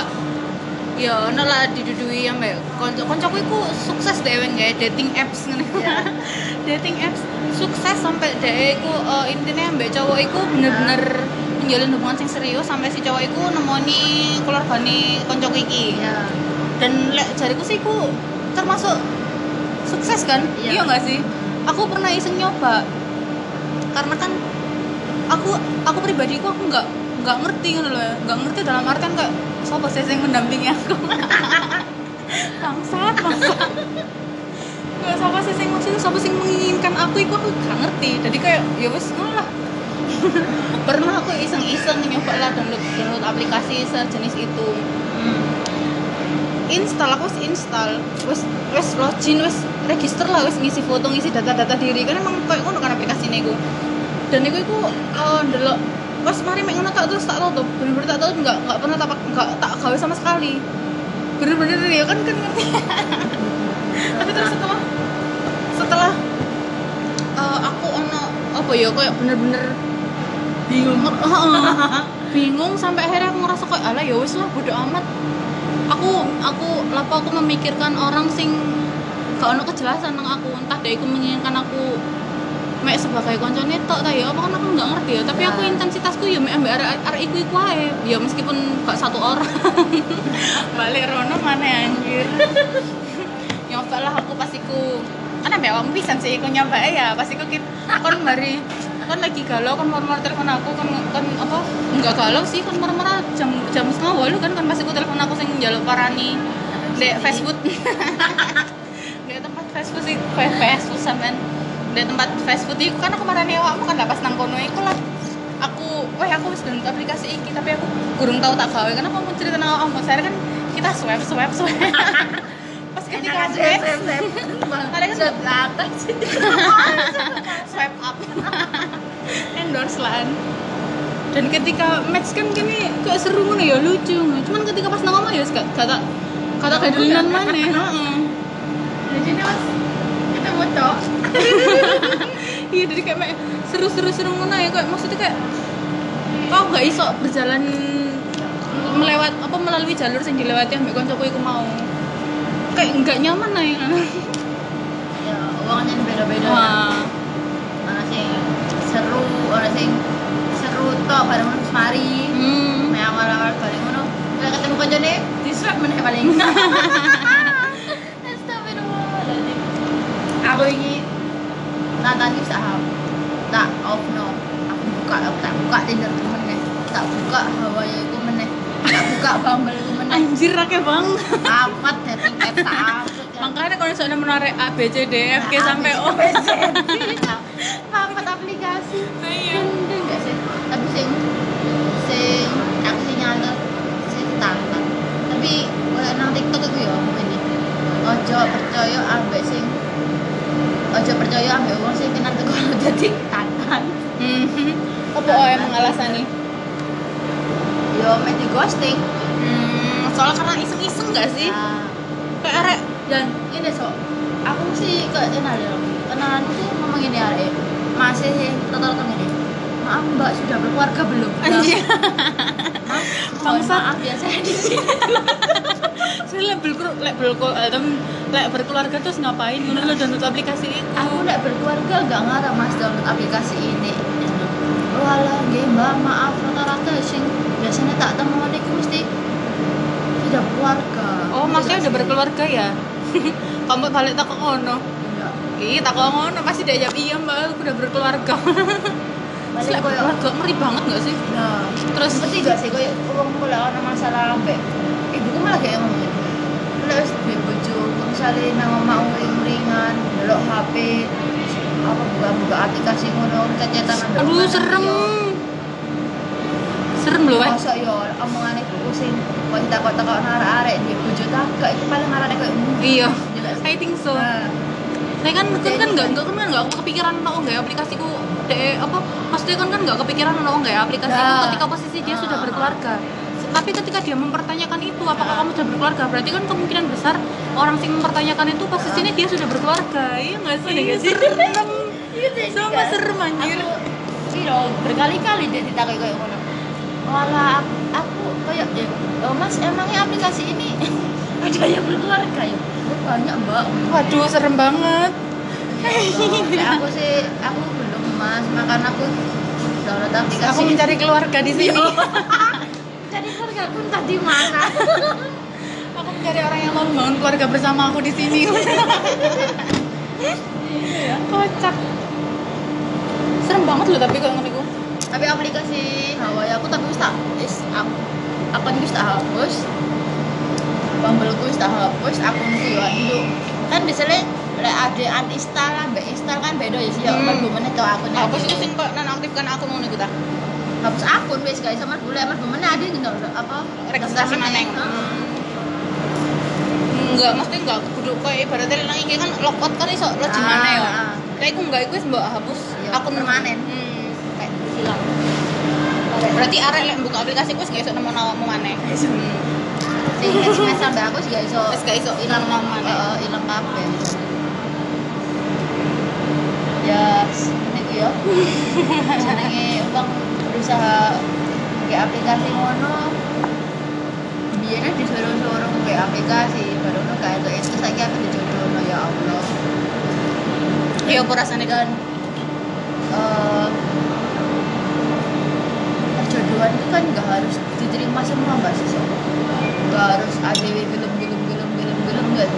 Ya ono lah didudui ambek konco koncoku iku sukses dhewe nggak dating apps ngene. Iya. <laughs> dating apps sukses sampai dhewe iku eh, intinya ambek cowok iku bener-bener menjalin hubungan sing serius sampai si cowok iku nemoni keluargane koncoku iki. Ya dan lek jariku sih iku termasuk sukses kan? Iya. iya nggak sih? Aku pernah iseng nyoba. Karena kan aku aku pribadi aku aku nggak nggak ngerti gitu loh ya. Nggak ngerti dalam artian kayak siapa sih yang mendampingi aku? <laughs> Bangsat bangsat. Nggak siapa sih yang maksudnya siapa sih menginginkan aku? Itu aku nggak ngerti. Jadi kayak ya wes lah <laughs> pernah aku iseng-iseng nyoba lah download download aplikasi sejenis itu. Install aku wis install. Wis wis login wis register lah wis ngisi foto ngisi data-data diri. Kan emang kayak ngono kan aplikasi niku dan niku iku eh, ndelok. Pas mari mek ngono tak terus tak tutup. Bener-bener tak tutup nggak nggak pernah tak nggak tak gawe sama sekali. Bener-bener ya kan kan ngerti <laughs> tapi terus setelah setelah eh, aku ono apa ya kayak bener-bener bingung. Bingung sampai akhirnya aku ngerasa kayak ala ya wis lah bodo amat. Aku aku lapo aku memikirkan orang sing gak ono kejelasan nang aku. Entah dia iku menginginkan aku mek sebagai koncone tok ta ya apa kan aku nggak ngerti ya. Tapi Ya. aku intensitasku ya mek ambek arek arek iku iku ae. Ya meskipun gak satu orang. <laughs> Balik rono mana anjir. <laughs> Nyoba lah aku pasti ku kan ambek awakmu pisan sih aku nyoba ya. Pasti ku kit kon mari kon lagi galau kon marah-marah telepon aku kon kon apa enggak galau sih kon marah-marah jam jam setengah walu kan kan pasti ku telepon aku sing njaluk parani dek fast food <laughs> dek tempat fast food sih fa- fast food sampean. Dek tempat fast food itu kan aku marani awakmu kan pas nang kono iku lah. Aku weh aku wis download aplikasi iki tapi aku kurang tahu tak gawe. Aku mau cerita nang awakmu? Saya kan kita swipe swipe swipe pas ketika swipe Kalian kan belakang <laughs> sih swipe up. Endorse lah dan ketika match kan gini kayak seru ngono ya lucu cuman ketika pas nang omah ya gak gak tak kata kayak dolinan mana heeh. Jadi mas ketemu tok <laughs> iya jadi kayak seru-seru seru ngono ya kayak maksudnya kayak kau nggak iso berjalan melewat apa melalui jalur yang dilewati ambek koncoku iku mau kayak nggak nyaman lah ya ya uangnya beda-beda ya. wah. Ana sing seru ana sing seru tok bareng ngono terus mari hmm. Mek awal-awal bareng ngono. Lek ketemu kancane di swab meneh paling. <laughs> Astagfirullahaladzim aku ini nonton ini saham tak off no. Aku buka aku tak buka tinder meneh tak buka hawaii ku meneh. Tak buka bumble anjir akeh bang amat app tak amat makanya kalau misalnya menarik A B C D F G sampai O Papat aplikasi. Iya. Enggak sih? Tapi sing sing aku sing nyatet sing tantang. Tapi kayak nang TikTok itu ya ini. Ojo percaya ambek sing Ojo percaya ambek wong sing kenal teko <laughs> dadi tantan. Hmm. apa oh emang alasan nih Yo mek di ghosting. Soalnya karena iseng-iseng gak sih? Nah, kayak arek dan ini sok aku sih kayak kenal ya kenalan tuh ngomong ini arek masih rata-rata gini maaf mbak sudah berkeluarga belum? Anjir. maaf <laughs> mohon Bangsat. maaf ya saya di sini. <laughs> Saya lek lek berkeluarga lek berkeluarga terus ngapain? Ngono lo download aplikasi itu aku udah berkeluarga gak ngarep mas download aplikasi ini. Walah nggih mbak. Maaf rata-rata sing biasanya tak temuan itu mesti tidak berkeluarga oh maksudnya udah berkeluarga ya? <laughs> Kamu balik tak ngono Ih, tak ngono pasti dia jawab iya mbak aku udah berkeluarga. <laughs> Balik koyo berkeluarga ngeri banget gak sih? Nah terus? ngerti gak sih koyo wong kula ana masalah ambek? Ibuku malah kayak ngomong wis duwe bojo misale nang omah uring-uringan delok HP apa buka-buka aplikasi ngono cecetan aduh serem. Yo. Serem loh eh Masa yo omongane ku sing kok takok-takok arek-arek di bojo takok itu paling arek koyo iya. I think so. Nah, saya kan kan kan nggak kan- nggak kan nggak? Kepikiran no nggak ya aplikasiku? De apa? Maksudnya kan kan nggak kepikiran no nggak ya aplikasiku Nah. ketika posisi dia sudah Ah. berkeluarga? Tapi ketika dia mempertanyakan itu apakah Ah. kamu sudah berkeluarga? Berarti kan kemungkinan besar orang sing mempertanyakan itu posisinya dia sudah berkeluarga. Iya nggak sih? Iya sih? serem. Iya sama kan? serem anjir. Aku berkali-kali dia ditakoki koyo ngono. Walah aku, aku kayak ya, oh, Mas emangnya aplikasi ini <laughs> ada yang berkeluarga ya? Banyak mbak. waduh serem banget Ya, aku sih aku belum mas, makanya aku download aplikasi. aku mencari keluarga di sini <laughs> Jadi keluarga aku entah di mana. <laughs> aku mencari orang yang mau membangun keluarga bersama aku di sini kocak serem banget loh tapi kalau ngeliku tapi aplikasi Hawaii aku tapi wis tak wis aku akun wis tak hapus Bumble ku wis tak hapus akunku yo dulu kan biasanya lek ada uninstall lah mbak install kan beda ya sih ya Hmm. hmm. menit ke akun Apa sih sing kok nonaktifkan aku mau kita? hapus akun wis guys sama boleh mas menit ada gitu apa Registrasi. Heeh. Enggak, mesti enggak kudu koyo ibaratnya nang iki kan logout kan iso lo di mana ya. Ah, ah. Kayak aku enggak iku wis mbok hapus Iya, akun permanen. Kayak hilang Berarti arek lek buka aplikasi ku gak iso nemu nawamu maneh. Sing SMS sampai aku juga iso Wis gak iso nawamu maneh. Heeh, hilang kabeh ya ini ya <laughs> jenenge uang berusaha ke aplikasi ngono biasanya disuruh-suruh ke aplikasi baru nu kayak itu itu saya aku dijodohno ya Allah Iya apa rasane kan? dan perjodohan itu kan nggak harus diterima semua mbak sih nggak harus ada belum belum belum belum belum nggak?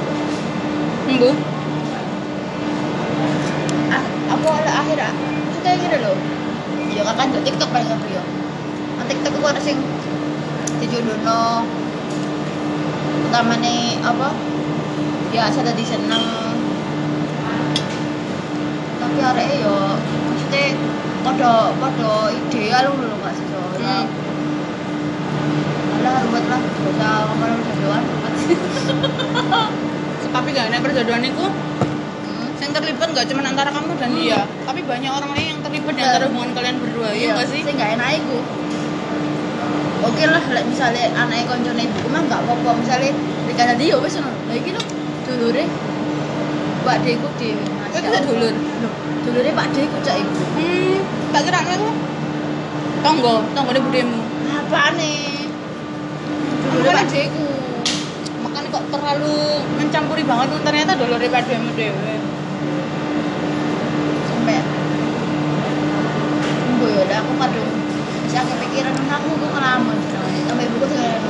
Mbu. ah, aku ala akhir ah, aku kayak gitu loh. Ya kan di TikTok paling aku ya. Nang TikTok aku ada sing dijodohno. Pertama nih apa? Biasa tadi seneng. Tapi arek yo maksudnya pada pada ideal loh loh nggak sih Hmm. alah ruwet lah gak usah ngomong perjodohan ruwet <laughs> Tapi gak enak perjodohan iku Hmm. yang terlibat gak cuma antara kamu dan dia, tapi banyak orang lain yang terlibat di Iya. antara hubungan kalian berdua, iya gak sih? sing gak enak iku oke lah misalnya anaknya koncone ibu mah gak apa-apa misalnya mereka tadi ya ngono lah iki lho dulure Pak Deku dhewe Oh, itu dulur? lho dulure Pak Deku cak ibu Hmm, tak kira aku tonggo, tonggo di budemu. apa nih nih? Deku Makanya kok terlalu mencampuri banget ternyata dulur budemu dewe. sampai Mbok ya udah aku kadung bisa kepikiran aku kok ngelamun sampai ibuku tuh kayak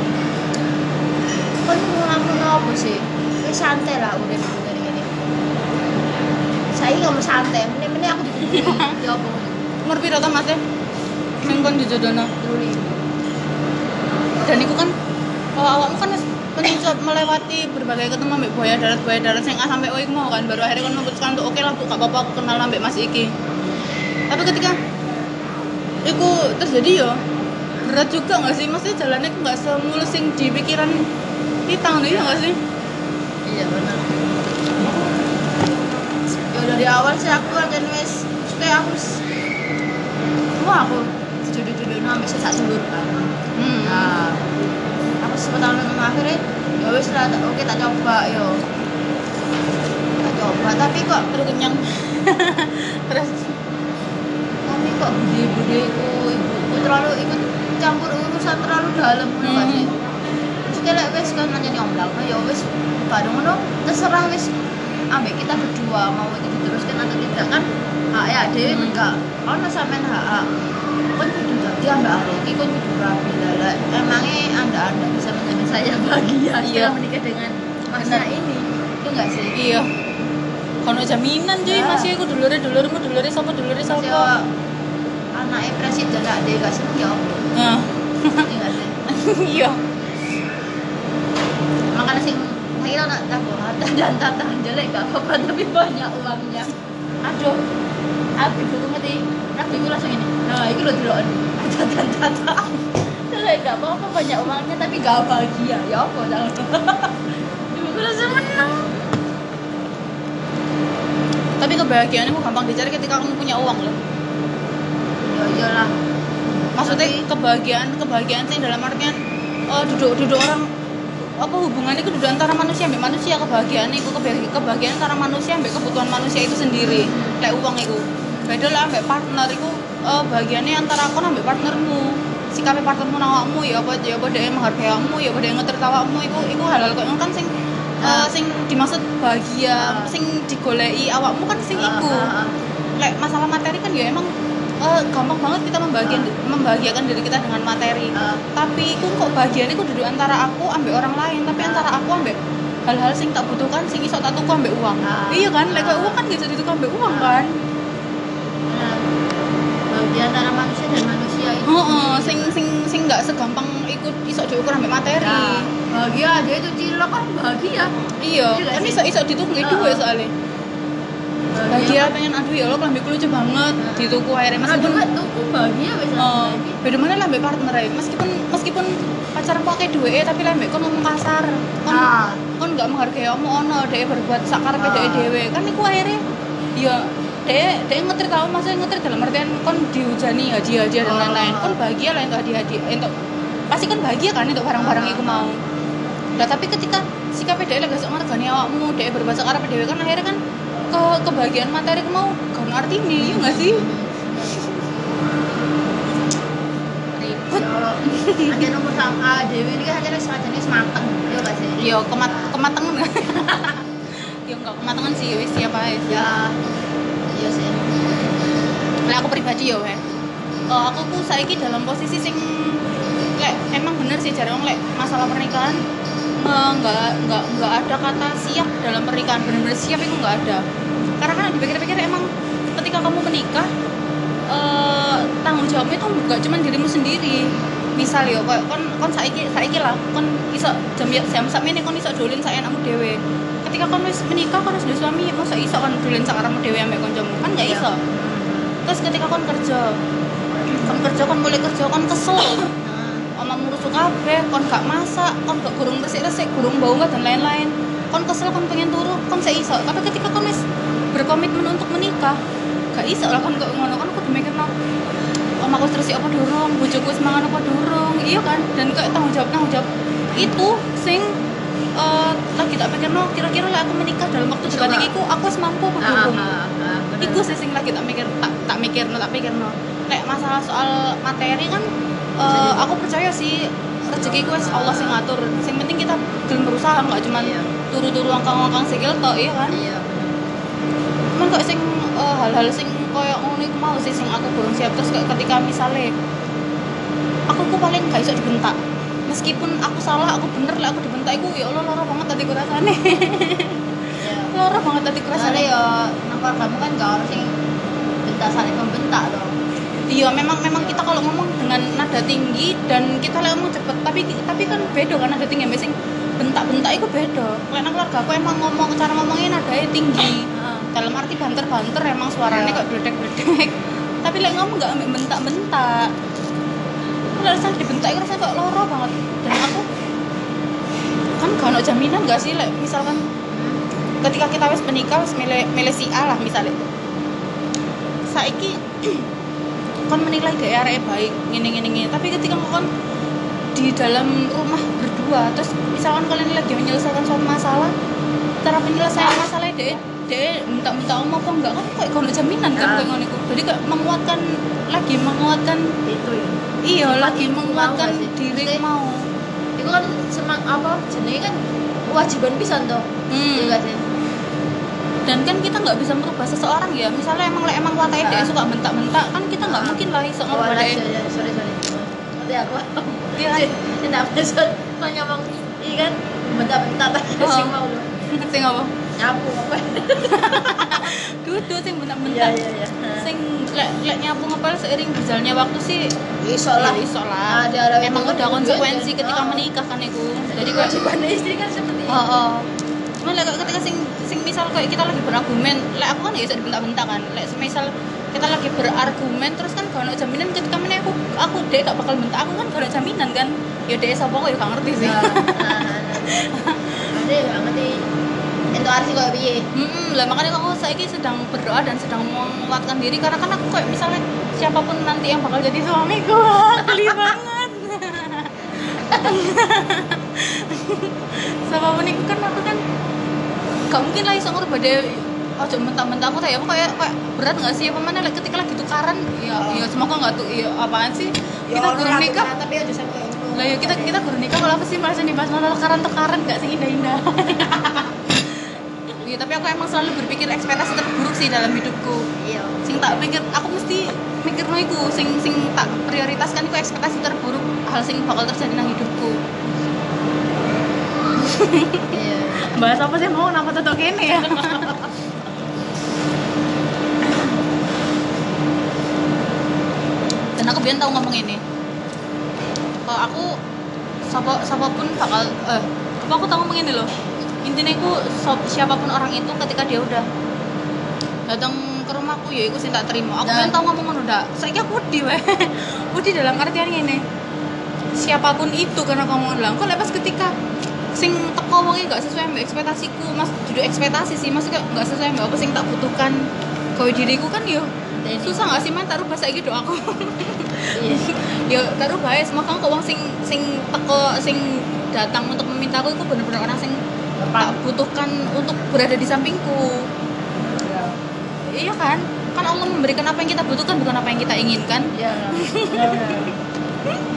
kan ngelamun apa sih wis santai lah udah dari ini saya nggak mau santai mending aku dikumpulin <laughs> ya apa Umur piro to Mas? Sing kon dijodohno. dulu Dan iku kan oh, awakmu kan mencoba melewati berbagai ketemu ambek buaya darat buaya darat sing A sampai O mau kan baru akhirnya kan memutuskan untuk oke lah Bu, gak apa-apa aku kenal ambek Mas iki. Tapi ketika iku terjadi ya berat juga gak sih? Maksudnya jalannya aku gak semulus sing di pikiran kita ngono ya gak sih? iya benar ya dari awal sih aku akan wes kayak aku wah aku jodoh-jodoh sampai sesak dulu Hmm. nah aku sepetahun tahun akhirnya ya wes lah oke tak coba yo tak coba tapi kok Terus kenyang. <laughs> Terus tapi kok bude-bude iku ibuku terlalu ikut campur urusan terlalu dalam kan Hmm. sih Maksudnya lek wis kan nanya nyomblak ya wis bareng ngono terserah wis ambek kita berdua mau itu diteruskan atau tidak kan hak ya dhewe Hmm. enggak ono sampean hak kon kudu ambek arek iki kon kudu rapi Lah, emangnya anda anda bisa menjamin saya bahagia Iya. setelah menikah dengan masnya Benar. ini itu enggak sih iya. Kono jaminan cuy, Ya. masih aku dulure dulurmu dulure sapa dulure sapa. anaknya presiden lah dia gak seneng ya Nah. Iya nggak sih <laughs> Iya. makanya sing nak tak harta dan tata jelek gak apa-apa tapi banyak uangnya aduh aku ibu ngerti aku ibu langsung ini nah itu loh dulu apa-apa banyak uangnya tapi gak bahagia. Ya apa menang tapi kebahagiaan itu gampang dicari ketika kamu punya uang loh. Ya iyalah. Maksudnya Tapi- kebahagiaan kebahagiaan sih dalam artian oh duduk duduk orang apa hubungan itu duduk antara manusia sampai manusia kebahagiaan itu kebahagiaan, kebahagiaan antara manusia sampai kebutuhan manusia itu sendiri. Kayak uang itu beda lah sampai partner itu eh, bahagiannya antara aku sampai partnermu sikapnya partnermu nawakmu ya apa ya apa dia menghargai kamu ya apa dia ngeter tawakmu itu itu hal-hal kok kan sing Ah. sing dimaksud bahagia Ah. sing digolei awakmu kan sing Ah, iku ah, ah. kayak masalah materi kan ya emang eh, gampang banget kita membahagiakan membahagiakan diri kita dengan materi Ah. tapi itu kok bahagianya itu duduk antara aku ambek orang lain tapi Ah. antara aku ambek hal-hal sing tak butuhkan sing iso tak tuku ambek uang Ah. iya kan lek kayak Ah. uang kan gak bisa dituku ambek uang Ah. kan bahagia antara manusia dan manusia itu Heeh, sing sing sing nggak segampang ikut iso diukur ambek materi Nah, bahagia aja itu cilok kan bahagia iya Iya kan iso iso dituku nggak Ah. duit soalnya bahagia pengen aduh ya Allah kelambi lucu banget Ah. dituku akhirnya Nah, meskipun juga tuh bahagia bisa Oh, beda mana lah partner ae. Meskipun meskipun pacaran pakai duit tapi lah kon ngomong kasar. Kon Ah. kon nggak menghargai kamu ono dia berbuat sakarepe Ah. dhek dhewe. Kan iku akhirnya ya dia dia ngetir tahu maksudnya ngetir dalam artian kon dihujani hadiah-hadiah dan Ah. lain-lain. Kon bahagia lah untuk hadiah-hadiah untuk pasti kan bahagia kan untuk barang-barang Ah. itu mau. Nah, tapi ketika sikapnya dia lagi sok ngergani awakmu, dia berbuat sakarepe dhewe kan akhirnya kan ke kebahagiaan materi mau gak ono artine, iya nggak sih? Ribet. Ada nomor sama Dewi ini kan aja sajane semateng. Iya gak sih? Yo kemat kematangan. <laughs> Yo enggak kematangan sih wis siapa. Ya. Lah aku pribadi yo he. Eh, aku ku saiki dalam posisi sing lek emang bener sih jarang lek masalah pernikahan. Nggak nggak nggak ada kata siap dalam pernikahan. Bener-bener siap itu nggak ada. Karena kan dipikir-pikir emang ketika kamu menikah eh, tanggung jawabnya itu nggak cuma dirimu sendiri. Misal yo kayak kon kon saiki saiki lah kon iso jam jam sak ini kon iso dolin sak enakmu dhewe. Ketika kon wis menikah kon wis duwe suami masa iso kon dolin sak karepmu dhewe ambek kancamu kan nggak Iya. iso terus ketika kon kerja kon kerja kon mulai kerja kon kesel. <coughs> Nah, omah ngurus kabeh kon gak masak kon gak gurung resik-resik gurung bau nggak dan lain-lain. Kon kesel kon pengen turu kon saya iso. Tapi ketika kon wis berkomitmen untuk menikah gak iso lah kon kok ngono kon kudu mikir no omahku wis resik apa durung? Bojoku wis mangan apa durung? Iya kan? Dan kayak tanggung jawab tanggung jawab. Itu sing eh, lagi tak pikir no kira-kira lah aku menikah dalam waktu dekat ku aku wis mampu apa durung Iku sih sing lagi tak mikir tak tak mikir no tak pikir no. Nek masalah soal materi kan eh, aku percaya sih rezeki ku wis Allah sing ngatur. Sing penting kita gelem berusaha nggak cuma Iya. turu-turu angkang-angkang sikil tok iya kan. Iya. Cuman kok sing eh, hal-hal sing koyo ngono iku mau sih sing aku belum siap terus kayak ketika misalnya aku ku paling gak iso dibentak. Meskipun aku salah, aku bener lah aku dibentak iku ya Allah lara banget tadi rasane. <laughs> Lara banget tadi rasane. Soalnya ya nang kamu kan gak harus sing bentak saling membentak dong. Iya, memang memang kita kalau ngomong dengan nada tinggi dan kita lek ngomong cepet, tapi tapi kan beda kan nada tinggi mesti bentak-bentak itu beda. Nang keluarga aku emang ngomong cara ngomongnya nadanya tinggi. Dalam arti banter-banter emang suaranya Iya. kayak bledek-bledek. tapi lek ngomong nggak ambek bentak-bentak. Rasanya dibentak itu rasanya kayak loro banget. Dan aku kan gak ada jaminan gak sih lek misalkan ketika kita wis menikah wis milih milih si A lah misalnya saiki <clears throat> kon menilai gak arek baik ngene ngene ngene tapi ketika kon di dalam rumah berdua terus misalkan kalian lagi menyelesaikan suatu masalah cara penyelesaian masalahnya deh deh minta-minta om apa enggak kan kayak kono jaminan kan Ah. kayak ngono jadi kayak menguatkan lagi menguatkan Itu ya. iya lagi menguatkan diri mau Itu kan semang apa jenenge kan kewajiban pisan toh. Hmm. Iya sih? Dan kan kita nggak bisa merubah seseorang ya. Misalnya emang lek emang wataknya dia Ah. suka bentak-bentak kan kita nggak Ah. mungkin lah iso Oh, ngubah dia sorry, sorry, sorry. Nanti aku <laughs> iya kan tidak bisa tanya bang iya kan? Bentar-bentar Oh. sing mau. <laughs> Sing apa? Nyapu apa? <laughs> Duduk sing iya bentak-bentak iya. Iya sing lek lek nyapu ngepel seiring berjalannya waktu sih iso lah. ya iso lah. Ada emang itu udah konsekuensi ketika oh. menikah kan itu jadi kewajiban istri kan seperti oh, oh. Cuman lek ketika sing sing misal kayak kita lagi berargumen lek aku kan ya bisa dibentak-bentak kan lek misal kita lagi berargumen terus kan gak ada jaminan ketika mana aku aku deh gak bakal bentak aku kan gak ada jaminan kan ya deh sapa kok ya gak ngerti sih nah. <laughs> Berarti gak ngerti intuasi kok piye. Hmm, lah makanya aku saya sedang berdoa dan sedang menguatkan diri karena kan aku kayak misalnya siapa pun nanti yang bakal jadi suamiku, <laughs> geli banget. <laughs> siapa pun itu kan aku kan gak mungkin lah iso ngerbade ojo mentah-mentah aku kayak kayak kayak berat nggak sih apa mana like, ketika lagi tukaran ya ya semoga nggak tuh ya apaan sih kita ono kurang lah nikah tapi aja sampai ngono. lah ya kita kita kurang nikah kalau apa sih merasa dibahas masalah tukaran tukaran gak sih indah-indah <laughs> Iya, tapi aku emang selalu berpikir ekspektasi terburuk sih dalam hidupku. Iya. Sing tak pikir, aku mesti mikir no iku, sing sing tak prioritaskan iku ekspektasi terburuk hal sing bakal terjadi nang hidupku. Iya. Bahas apa sih mau kenapa tuh kene ya? Dan aku biar tahu ngomong ini. Kalau aku siapa siapa pun bakal eh apa aku tahu ngomong ini loh. Intinya aku siapa pun orang itu ketika dia udah datang ke rumahku ya aku sih tak terima. Aku Dan- biar tahu ngomong ngono dak. Saya aku wedi weh. <laughs> wedi dalam artian ini. Siapa pun itu karena kamu bilang kok lepas ketika sing teko wonge gak sesuai mbak ekspektasiku. Mas duduk ekspektasi sih maksudnya gak sesuai mbak apa sing tak butuhkan. Kau diriku kan yo Dan susah gak sih man taruh bahasa gitu aku? Iya. <laughs> yo taruh bahaya semoga kau wong sing sing teko sing datang untuk memintaku itu bener-bener orang sing tak butuhkan untuk berada di sampingku. Iya. Kan? Kan Allah memberikan apa yang kita butuhkan bukan apa yang kita inginkan. Iya. Benar-benar. <laughs>